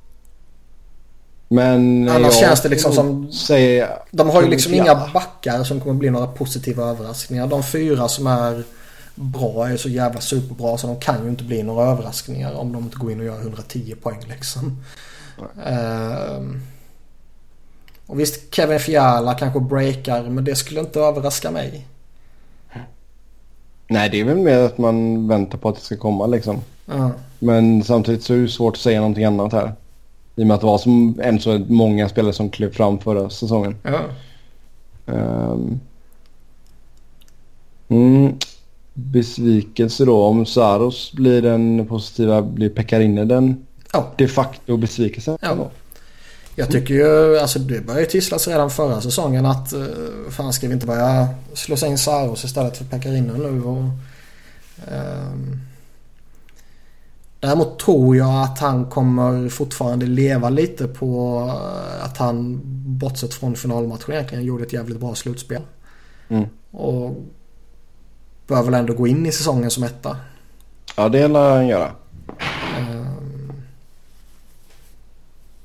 Men Annars känns det liksom som- Säga, De har ju liksom inga backar som kommer bli några positiva överraskningar. De fyra som är bra är så jävla superbra så de kan ju inte bli några överraskningar om de inte går in och gör 110 poäng liksom. Ehm. Och visst, Kevin Fiala kanske breakar men det skulle inte överraska mig. Nej, det är väl mer att man väntar på att det ska komma liksom. Ja. Men samtidigt så är det svårt att säga någonting annat här. I och med att det var som än så många spelare som klev fram förra säsongen. Ja. Ehm. Mm. Besvikelse då. Om Saros blir den positiva, blir Pekarinne den ja. de facto besvikelsen? Ja. då? Jag tycker ju, alltså det började tisslas redan förra säsongen att uh, fan ska vi inte börja slå in Saros istället för Pekarinen nu och... ehm, däremot tror jag att han kommer fortfarande leva lite på eh, att han bortsett från finalmatchen egentligen gjorde ett jävligt bra slutspel. Mm. Och bör väl ändå gå in i säsongen som etta. Ja, det lär han göra.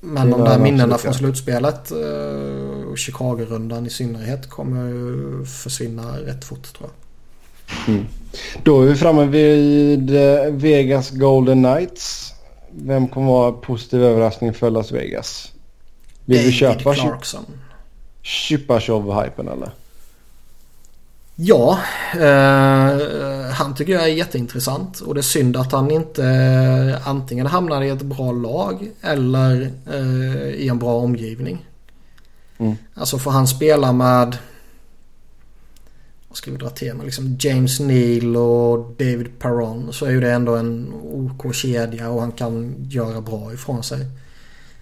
Men de där minnena från slutspelet eh, och Chicago-rundan i synnerhet kommer försvinna rätt fort tror jag. Mm. Då är vi framme vid eh, Vegas Golden Knights. Vem kommer vara positiv överraskning för Las Vegas? Vill David du köpa Clarkson. Chipachov-hypen eller? Ja, eh, han tycker jag är jätteintressant och det är synd att han inte eh, antingen hamnar i ett bra lag eller eh, i en bra omgivning. Mm. Alltså får han spela med vad ska vi dra till med? Liksom James Neal och David Perron så är ju det ändå en OK-kedja och han kan göra bra ifrån sig.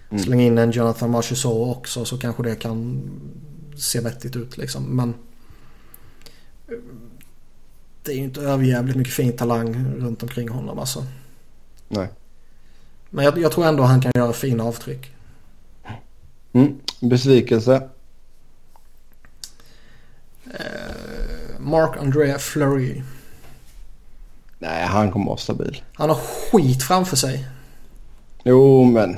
Mm. Släng in en Jonathan Marchessault också så kanske det kan se vettigt ut liksom. Men det är ju inte överjävligt mycket fin talang runt omkring honom alltså. Nej. Men jag, jag tror ändå han kan göra fina avtryck. Mm. Besvikelse? Eh, Mark Andrea Fleury. Nej, han kommer vara stabil. Han har skit framför sig. Jo, men.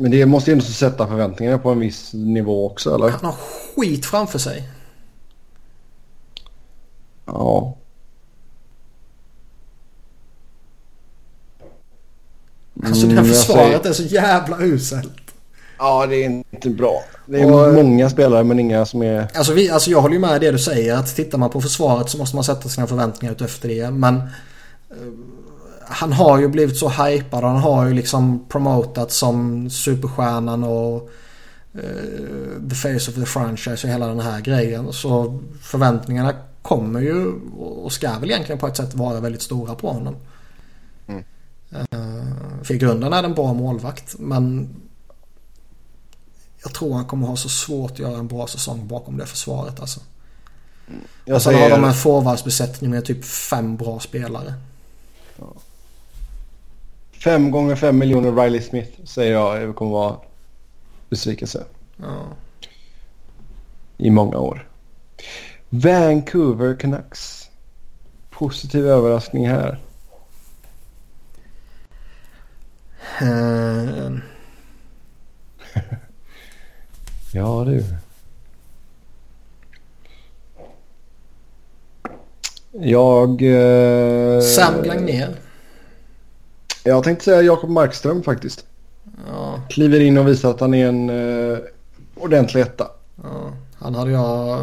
Men det måste ju ändå sätta förväntningarna på en viss nivå också, eller? Han har skit framför sig. Ja. Alltså det här mm, försvaret är så jävla uselt. Ja, det är inte bra. Det är och, många spelare men inga som är... Alltså, vi, alltså jag håller ju med det du säger. Att tittar man på försvaret så måste man sätta sina förväntningar ut efter det. Men uh, han har ju blivit så hypad. Han har ju liksom promotat som superstjärnan och uh, the face of the franchise och hela den här grejen. Så förväntningarna kommer ju och ska väl egentligen på ett sätt vara väldigt stora på honom. Mm. Uh, för i grunden är det en bra målvakt men jag tror han kommer ha så svårt att göra en bra säsong bakom det försvaret alltså. Jag och sen säger... har de en forwardsbesättning med typ fem bra spelare. Fem gånger fem miljoner Riley Smith säger jag det kommer vara besvikelse. Ja. I många år. Vancouver Canucks. Positiv överraskning här. Uh... (laughs) ja du. Jag... Eh... Sam Gagner. Jag tänkte säga Jakob Markström faktiskt. Ja. Kliver in och visar att han är en eh, ordentlig etta. Ja. Han hade jag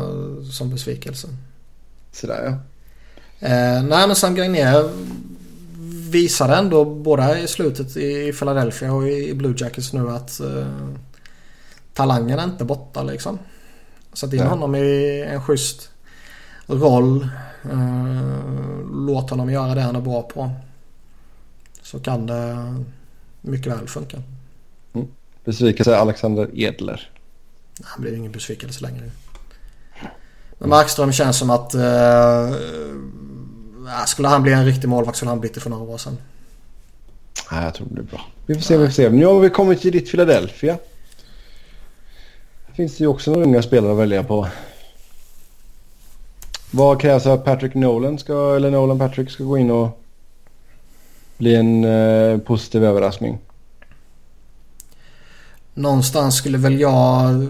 som besvikelse. Sådär ja. Eh, nej men Sam Gagner visade ändå både i slutet i Philadelphia och i Blue Jackets nu att eh, talangen är inte borta liksom. Satt in nej. honom i en schysst roll. Eh, låt honom göra det han är bra på. Så kan det mycket väl funka. Mm. Besvikelse Alexander Edler. Han blir ingen besvikelse längre. Men Markström känns som att... Eh, skulle han bli en riktig målvakt skulle han blivit det för några år sedan. Nej, jag tror det blir bra. Vi får se, vi får se. Nu har vi kommit till ditt Philadelphia. Finns det ju också några unga spelare att välja på. Vad krävs att Patrick Nolan ska, eller Nolan Patrick ska gå in och bli en eh, positiv överraskning? någonstans skulle väl jag...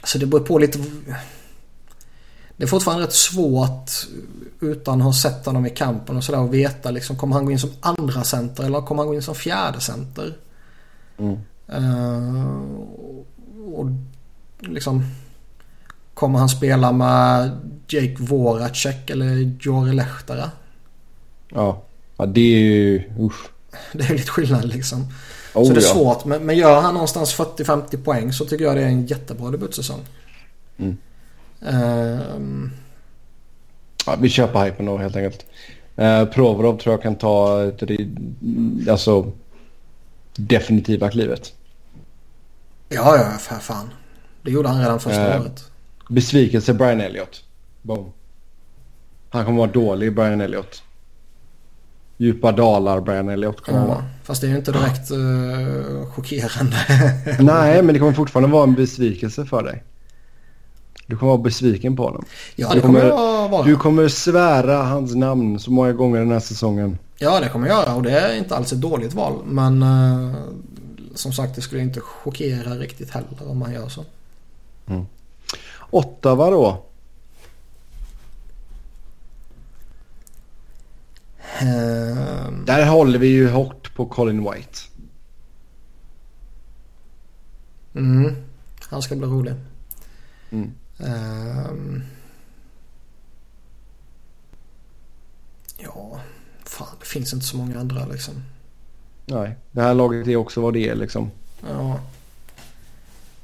Alltså det beror på lite... Det är fortfarande rätt svårt utan att ha sett honom i kampen och sådär och veta liksom kommer han gå in som andra center eller kommer han gå in som fjärde center? Mm. Uh, och liksom Kommer han spela med Jake Voracek eller Jori Lehtara? Ja. Ja, det är ju... Usch. (laughs) Det är lite skillnad liksom. Oh, så det är ja. svårt. Men, men gör han någonstans 40-50 poäng så tycker jag det är en jättebra debutsäsong. Mm. Um... Ja, vi köper hypen då helt enkelt. Uh, Provorov tror jag kan ta ett, alltså, definitiva klivet. Ja, ja, för fan. Det gjorde han redan första uh, året. Besvikelse Brian Elliott. Boom. Han kommer vara dålig Brian Elliott djupa dalar Brian Elliott kommer ja. Fast det är ju inte direkt uh, chockerande. (laughs) Nej, men det kommer fortfarande vara en besvikelse för dig. Du kommer vara besviken på honom. Ja, det kommer kommer- jag vara. Du kommer svära hans namn så många gånger den här säsongen. Ja, det kommer jag göra och det är inte alls ett dåligt val. Men eh, som sagt, det skulle inte chockera riktigt heller om man gör så. Ottawa då? Ehm, Där håller vi ju hårt på Colin White. Mm, han ska bli rolig. Mm. Ehm, ja, fan det finns inte så många andra liksom. Nej, det här laget är också vad det är liksom. Ja,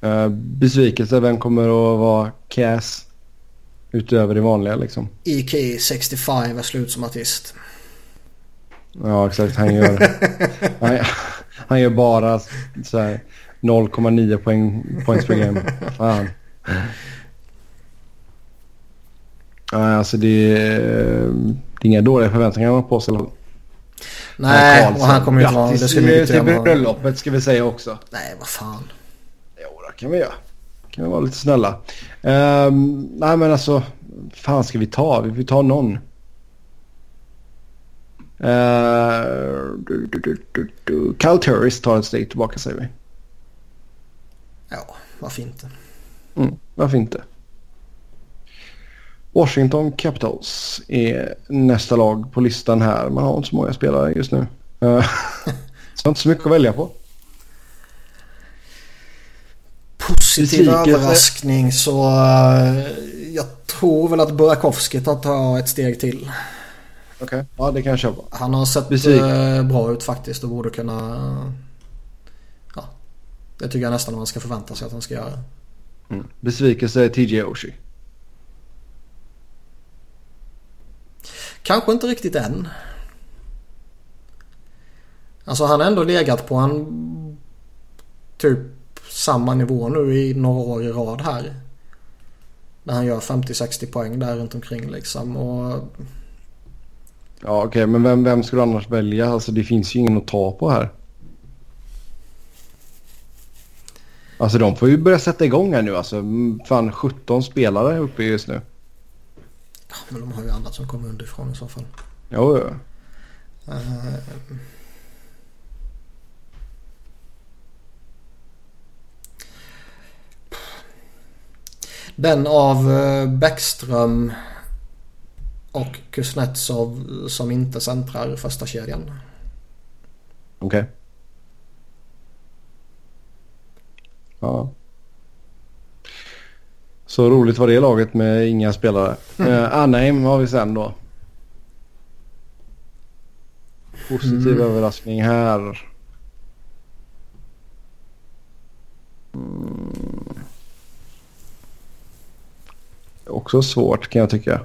Uh, besvikelse, vem kommer att vara Cass? Utöver det vanliga liksom. EK 65 är slut som artist. Ja, exakt. Han gör, (laughs) han, han gör bara så här 0,9 poäng, points per game. Fan. Nej, alltså det är, det är inga dåliga förväntningar man har på sig. Nej, Karlsson. och han kommer ju inte vara... Grattis till med- bröllopet ska vi säga också. Nej, vad fan. Jo, det kan vi göra. kan vi vara lite snälla. Ehm, nej, men alltså. fan ska vi ta? Vi får ta någon. Uh, du, du, du, Turris tar ett steg tillbaka säger vi. Ja, varför inte? Mm, varför inte? Washington Capitals är nästa lag på listan här. Man har inte så många spelare just nu. Eh, (laughs) så inte så mycket att välja på. Positiv överraskning så... eh, jag tror väl att Burakovsky tar ta ett steg till. Okej. Ja, det kan jag köpa. Han har sett Besviken. eh, bra ut faktiskt och borde kunna... Ja, det tycker jag nästan man ska förvänta sig att han ska göra. Mm. Besvikelse är TJ Oshie. Kanske inte riktigt än. Alltså han har ändå legat på en typ samma nivå nu i några år i rad här. När han gör 50-60 poäng där runt omkring liksom. Och Ja, okej. men vem, vem skulle du annars välja? Alltså det finns ju ingen att ta på här. Alltså de får ju börja sätta igång här nu. Alltså mm, fan 17 spelare uppe just nu. Ja, men de har ju annat som kommer underifrån i så fall. Jo, jo. Eh, Den av eh, Bäckström och Kuznetsov som inte centrar första kedjan. Okej. Ja. Så roligt var det laget med inga spelare. Eh, Anaheim har vi sen då. Positiv Mm. överraskning här. Mm. Också svårt kan jag tycka.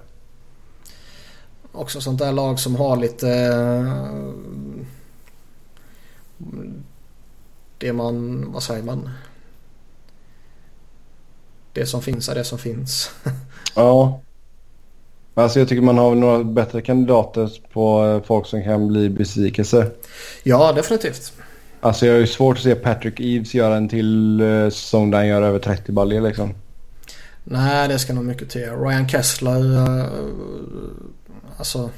Också sånt där lag som har lite... eh, Det man... Vad säger man? Det som finns är det som finns. (laughs) Ja. Alltså jag tycker man har några bättre kandidater på eh, folk som kan bli besvikelse. Ja, definitivt. Alltså jag har ju svårt att se Patrick Eves göra en till eh, säsong där han gör över 30 baljor liksom. Nej, det ska nog mycket till. Ryan Kessler... eh, Alltså...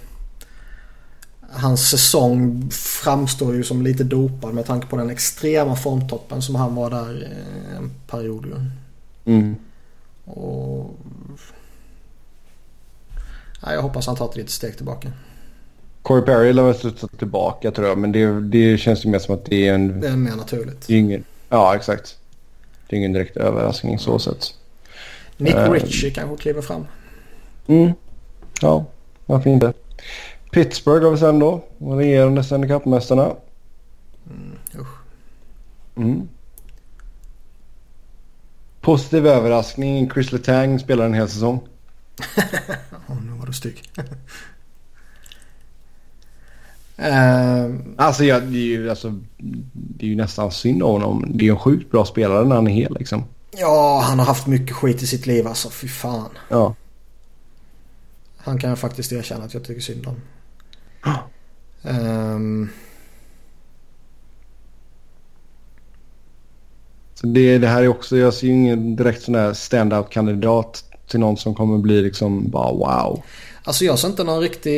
Hans säsong framstår ju som lite dopad med tanke på den extrema formtoppen som han var där i en period. Mm. Och... Nej, jag hoppas han tar ett litet steg tillbaka. Corey Perry lär väl studsa tillbaka tror jag. Men det, det känns ju mer som att det är en... Det är mer naturligt. Är ingen, ja exakt. Det är ingen direkt överraskning så sett. Nick Eh. Ritchie kanske kliver fram. Mm. Ja, varför inte. Pittsburgh har vi sen då. Regerande Stanley Cup-mästarna. Mm, usch. Mm. Positiv överraskning. Chris Letang spelar en hel säsong. (laughs) Åh, nu var du stygg. (laughs) Ehm, Alltså, jag, det, är ju, alltså det är ju nästan synd om honom. Det är ju en sjukt bra spelare när han är hel liksom. ja, han har haft mycket skit i sitt liv alltså. Fy fan. Ja. Han kan jag faktiskt erkänna att jag tycker synd om. Så det, det här är också, jag ser ju ingen direkt sån här standout-kandidat till någon som kommer bli liksom bara wow. Alltså jag ser inte någon riktig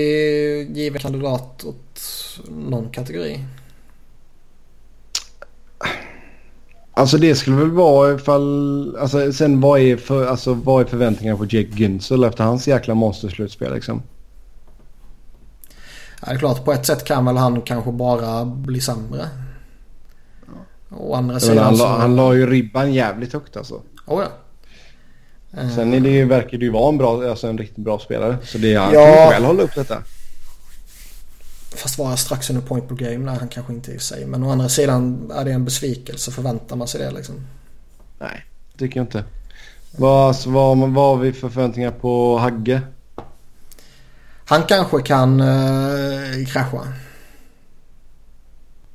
given kandidat åt någon kategori. Alltså det skulle väl vara ifall... Alltså sen vad är, för, alltså, vad är förväntningarna på Jake Günsel efter hans jäkla monsterslutspel liksom? Ja, det är klart på ett sätt kan väl han kanske bara bli sämre. Å andra sidan han, så... la, han la ju ribban jävligt högt alltså. Oh, ja. Sen är det, ju- verkar det ju vara en, bra, alltså en riktigt bra spelare. Så det, han Ja. kan ju själv hålla upp detta. Fast var jag strax under point per game? Nej, han kanske inte i sig. Men å andra sidan är det en besvikelse. Förväntar man sig det liksom? Nej, tycker jag inte. Vad, alltså, vad, vad har vi för förväntningar på Hagge? Han kanske kan uh, krascha.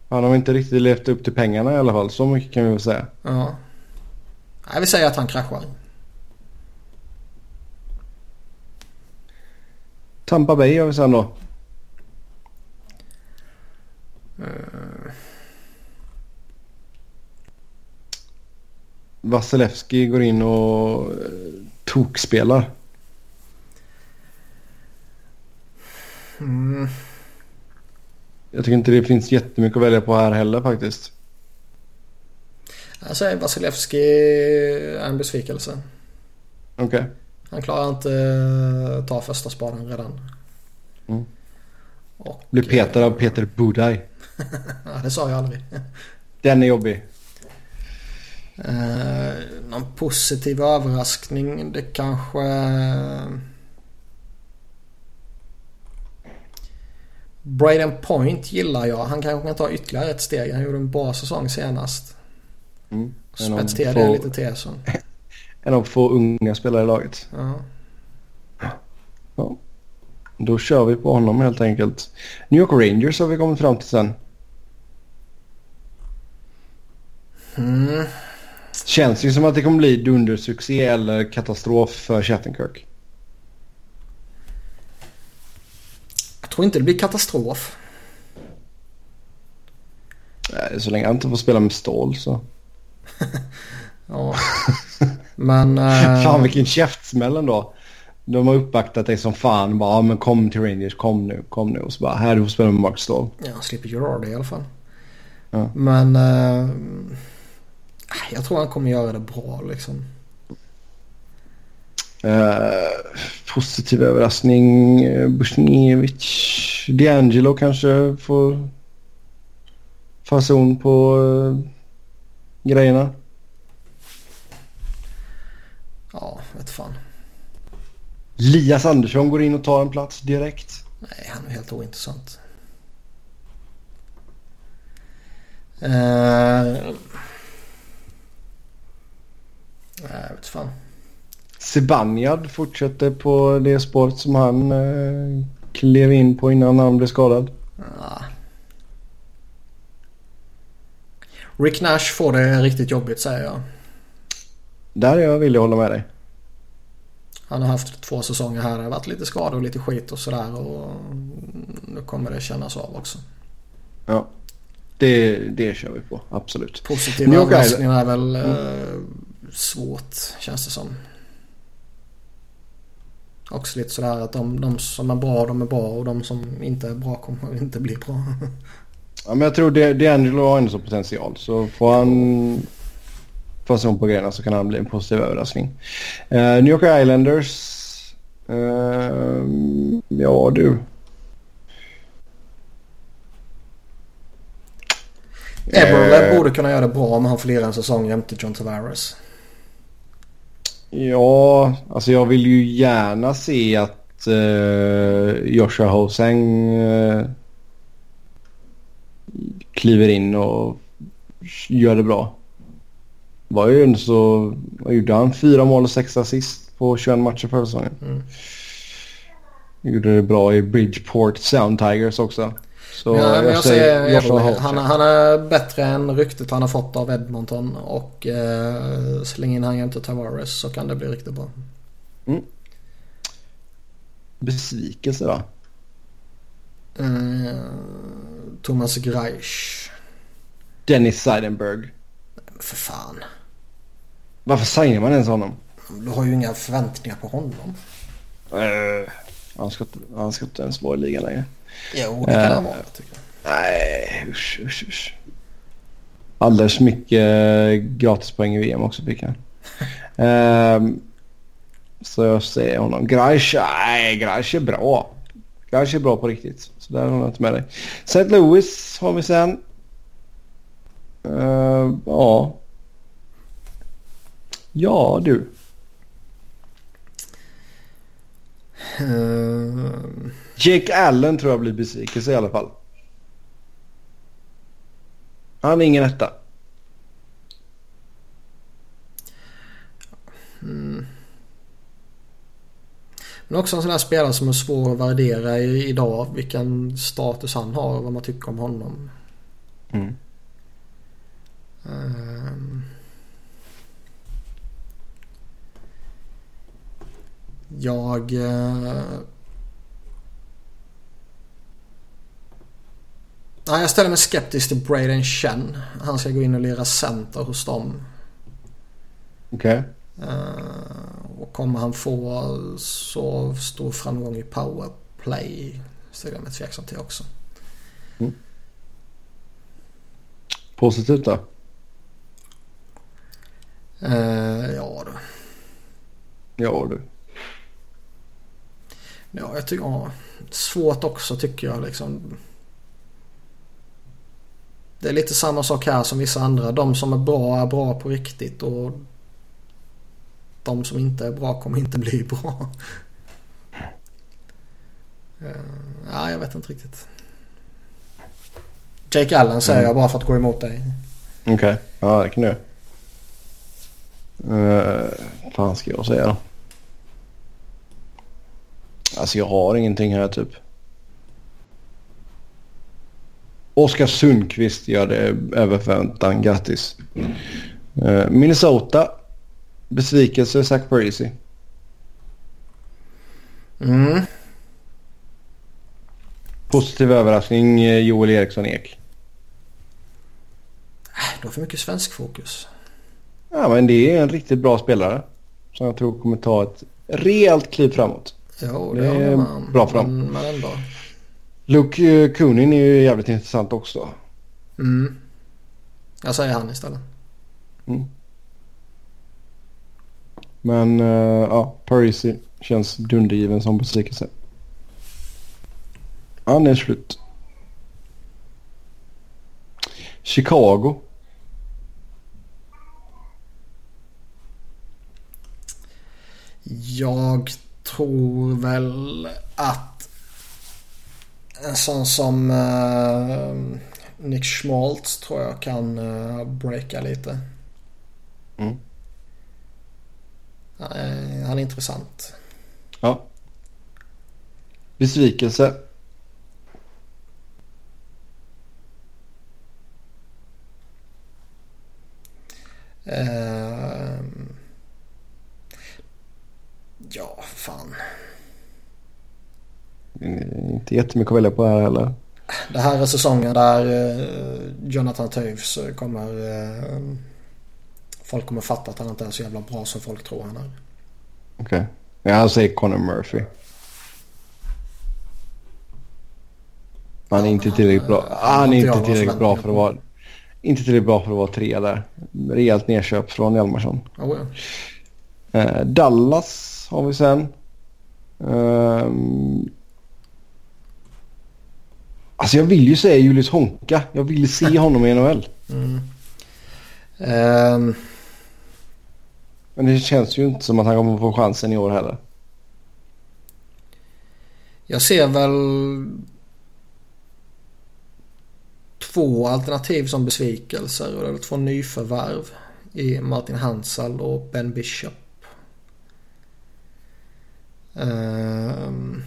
Han har inte riktigt levt upp till pengarna i alla fall. Så mycket kan vi väl säga. Ja. Jag vill säga att han kraschar. Tampa Bay har vi sen då. Vasilevski går in och eh, tokspelar. Mm. Jag tycker inte det finns jättemycket att välja på här heller faktiskt. Säger Vasilevski är en besvikelse. Okej. Han klarar inte eh, ta första spaden redan. Mm. Och, Blir petad av Peter Budaj. Ja, (laughs) det sa jag aldrig. Den är jobbig. Eh, någon positiv överraskning. Det kanske... Braden Point gillar jag. Han kanske kan ta ytterligare ett steg. Han gjorde en bra säsong senast. Mm. Spets till det lite till (laughs) så. En av få unga spelare i laget. Ja. Ja. Då kör vi på honom helt enkelt. New York Rangers har vi kommit fram till sen. Mm. Känns ju som att det kommer bli dundersuccé eller katastrof för Shattenkirk. Jag tror inte det blir katastrof. Nej, Så länge han inte får spela med stål så. (laughs) Ja. Men... eh, (laughs) Fan vilken käftsmäll ändå. De har uppvaktat dig som fan. Bara, ja, men kom till Rangers, kom nu, kom nu. Och så bara, här du får spela med Mark Ståhl. Ja, slipper Gerard i alla fall. Ja. Men... eh, jag tror han kommer göra det bra liksom. Eh, positiv överraskning. eh, Busjnevic. D'Angelo kanske får fason på eh, grejerna. Ja, vet fan. Lias Andersson går in och tar en plats direkt. Nej, han är helt ointressant. Eh, Nej, jag vet fan. Zibanejad fortsätter på det spåret som han eh, klev in på innan han blev skadad. Ja. Rick Nash får det riktigt jobbigt säger jag. Där är jag villig att hålla med dig. Han har haft två säsonger här. Det har varit lite skador och lite skit och sådär. Och nu kommer det kännas av också. Ja, det, det kör vi på. Absolut. Positiv New York överraskning är väl eh, svårt känns det som. Också lite sådär att de, de som är bra de är bra och de som inte är bra kommer (laughs) inte bli bra. Ja, men jag tror det, D'Angelo har ändå så potential. Så får han fason på grejerna så kan han bli en positiv överraskning. Eh, New York Islanders. Eh, ja du. Eberle Eh. borde kunna göra det bra om han får lira en säsong jämte John Tavares. Ja, alltså jag vill ju gärna se att eh, Joshua Hosang eh, kliver in och gör det bra. Var ju så, gjorde han? Fyra mål och sex assist på 21 matcher förra säsongen. Mm. Gjorde det bra i Bridgeport Sound Tigers också. Så Ja, men jag säger Joshua Eberle. Hosang. Han, han är bättre än ryktet han har fått av Edmonton och eh, släng in han jämte Tavares så kan det bli riktigt bra. Besvikelse då? Eh, Thomas Greisch. Dennis Seidenberg. För fan. Varför signar man ens honom? Du har ju inga förväntningar på honom. Uh, han, ska, han ska inte ens vara i ligan längre. Jo, det kan han vara tycker jag. Nej, usch, usch, usch. Alldeles mycket gratispoäng i VM också fick han. uh, så jag säger honom. Graish, nej, Graish är bra. Graish är bra på riktigt. Så där har jag inte med dig. St. Louis har vi sen. Uh, ja. Ja du. Uh... Jake Allen tror jag blir besvikelse i alla fall. Han är ingen etta. Mm. Men också en sån här spelare som är svår att värdera idag. Vilken status han har och vad man tycker om honom. Mm. Um. Jag... Uh... Nej, jag ställer mig skeptisk till Braden Chen. Han ska gå in och lira center hos dem. Okej. Okay. Uh, och kommer han få så stor framgång i powerplay ställer jag mig tveksam till också. Mm. Positivt då? Uh, ja du. Ja du. Ja, jag tycker... Ja, svårt också tycker jag liksom. Det är lite samma sak här som vissa andra. De som är bra är bra på riktigt och de som inte är bra kommer inte bli bra. Uh, (laughs) ja, jag vet inte riktigt. Jake Allen säger mm. jag bara för att gå emot dig. Okej, okay. ja det kan du uh, fan ska jag säga då? Alltså jag har ingenting här typ. Oskar Sundqvist gör det över förväntan. Grattis. Uh, Minnesota Besvikelse, Zach Parisi. Mm. Positiv överraskning, eh, Joel Eriksson Ek. Äh, du har för mycket svensk fokus. Ja, men det är en riktigt bra spelare. Som jag tror kommer ta ett rejält kliv framåt. Jo, det, det är man. bra för dem. Men, men ändå. Luke eh, Kunin är ju jävligt intressant också. Mm. Jag säger han istället. Mm. Men uh, ja, Parisi känns dundergiven som besvikelse. Han är slut. Chicago. Jag tror väl att en sån som uh, Nick Schmaltz tror jag kan uh, breaka lite. Mm. Han är intressant. Ja. Besvikelse. Uh, ja, fan. Inte jättemycket att välja på här heller. Det här är säsongen där uh, Jonathan Toews kommer uh, Folk kommer fatta att han inte är så jävla bra som folk tror han är. Okej. Okay. Jag säger Conor Murphy. Han är inte tillräckligt bra. Han är inte tillräckligt bra för att vara... Inte tillräckligt bra för att vara trea där. Rejält nedköp från Hjalmarsson. Oh, ja. eh, Dallas har vi sen. Um... Alltså jag vill ju säga Julius Honka. Jag vill se (laughs) honom i NHL. Mm. Um... Men det känns ju inte som att han kommer få chansen i år heller. Jag ser väl två alternativ som besvikelser. Och det är två nyförvärv i Martin Hansal och Ben Bishop. Um,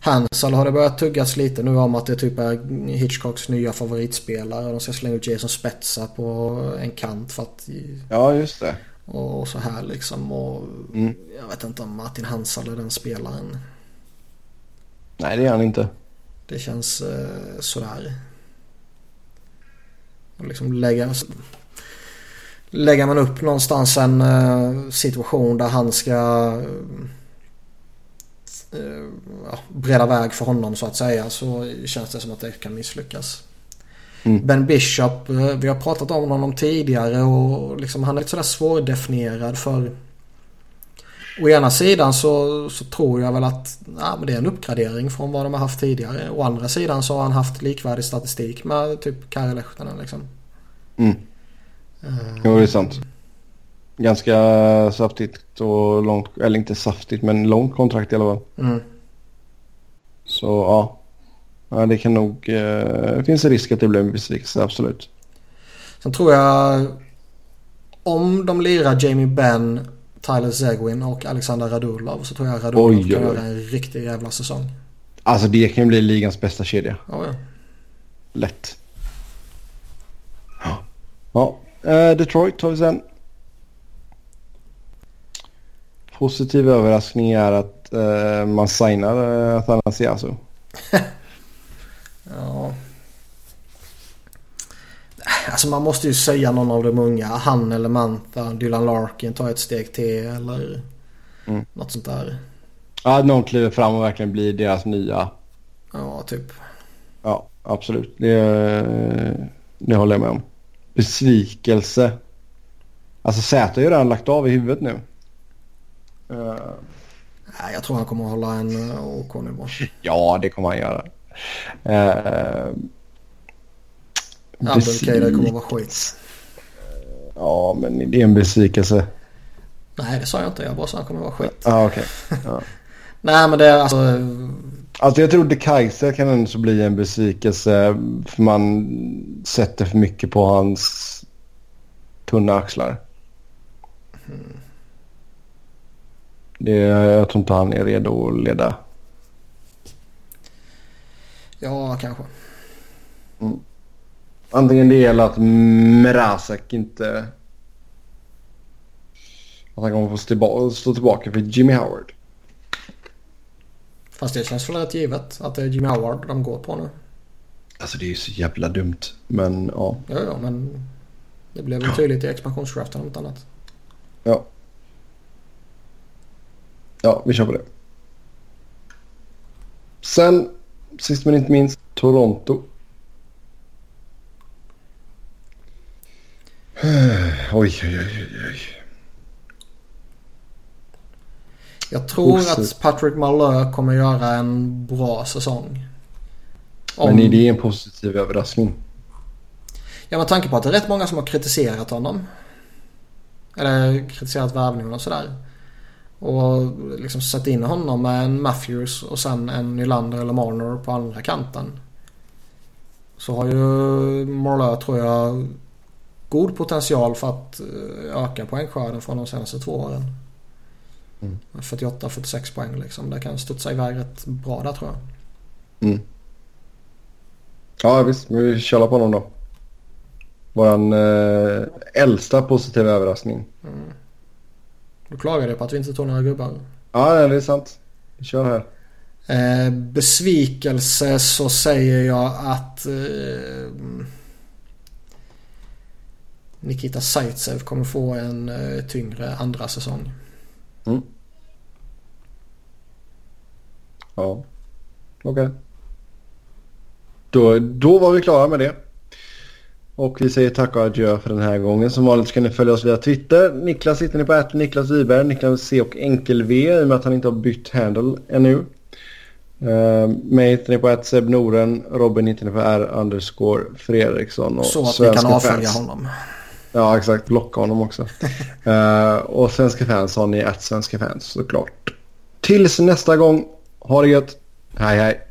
Hansal har det börjat tuggas lite nu om att det typ är Hitchcocks nya favoritspelare. De ska slänga ut Jason Spetsa på en kant för att... Ja, just det. Och så här liksom. Och mm. Jag vet inte om Martin Hansal är den spelaren. Nej, det är han inte. Det känns eh, sådär. Och liksom lägga... lägger man upp någonstans en uh, situation där han ska ja, breda väg för honom så att säga så känns det som att det kan misslyckas. Mm. Ben Bishop, uh, vi har pratat om honom tidigare och liksom, han är lite sådär svårdefinierad för Å ena sidan så, så tror jag väl att ja, men det är en uppgradering från vad de har haft tidigare. Å andra sidan så har han haft likvärdig statistik med typ Kari Lehtonen liksom. Mm. Uh, jo, det är sant. Ganska saftigt och långt, eller inte saftigt men långt kontrakt i alla fall. Mm. Så ja. ja, det kan nog, eh, finns en risk att det blir en besvikelse, absolut. Sen tror jag om de lirar Jamie Benn Tyler Zegwin och Alexander Radulov så tror jag Radulov oj, kan göra en riktig jävla säsong. Alltså det kan ju bli ligans bästa kedja. Oh, ja. Lätt. Ja. ja. Uh, Detroit tar vi sen. Positiv överraskning är att uh, man signar uh, Athanasiasu. (laughs) ja. Alltså man måste ju säga någon av de unga. Han eller Mantha, Dylan Larkin tar ett steg till eller mm. något sånt där. Ja, någon kliver fram och verkligen blir deras nya. Ja, typ. Ja, absolut. Det, det håller jag med om. Besvikelse. Alltså Zäta har ju redan lagt av i huvudet nu. Uh... Jag tror han kommer att hålla en eh, OK-nivå. (laughs) ja, det kommer han göra. Uh... Abdelkader kommer att vara skit. Ja, men det är en besvikelse. Nej, det sa jag inte. Jag bara sa att han kommer att vara skit. Ja, okej. Okay. (laughs) Ja. Nej, men det är alltså... Alltså jag tror De Kaiser kan ändå bli en besvikelse. För man sätter för mycket på hans tunna axlar. Mm. Det, jag tror inte han är redo att leda. Ja, kanske. Mm. Antingen det eller att Mrazek inte... Att han kommer få stå, stå tillbaka för Jimmy Howard. Fast det känns väl rätt givet att det är Jimmy Howard de går på nu. Alltså det är ju så jävla dumt. Men ja. Ja, ja men det blev väl tydligt i expansionsdraften om inte annat. Ja. Ja, vi kör på det. Sen, sist men inte minst, Toronto. (sighs) Oj, oj, oj, oj. Jag tror Positiv. att Patrick Malheur kommer göra en bra säsong. Om... Men är det en positiv överraskning? Ja med tanke på att det är rätt många som har kritiserat honom. Eller kritiserat värvningen och sådär. Och liksom satt in honom med en Matthews och sen en Nylander eller Marner på andra kanten. Så har ju Marlö tror jag god potential för att eh, öka poängskörden från de senaste två åren. Mm. 48-46 poäng liksom. Det kan studsa iväg rätt bra där tror jag. Mm. Ja visst, vi kör på honom då. Våran eh, äldsta positiva överraskning. Mm. Du klagade på att vi inte tog några gubbar. Ja, det är sant. Vi kör här. Eh, besvikelse så säger jag att eh, Nikita Zaitsev kommer få en eh, tyngre andra säsong. Mm. Ja, okej. Okay. Då, då var vi klara med det. Och vi säger tack och adjö för den här gången. Som vanligt ska ni följa oss via Twitter. Niklas hittar ni på att Niklas Wiberg, Niklas C och enkel-V i och med att han inte har bytt handle ännu. Uh, mig hittar ni på att Seb Noren, Robin hittar ni på R underscore Fredriksson och Så att ni kan avfölja honom. Ja, exakt. Blocka honom också. uh, (laughs) och svenska fans har ni att svenska fans såklart. Tills nästa gång. Ha det gött. Hej hej.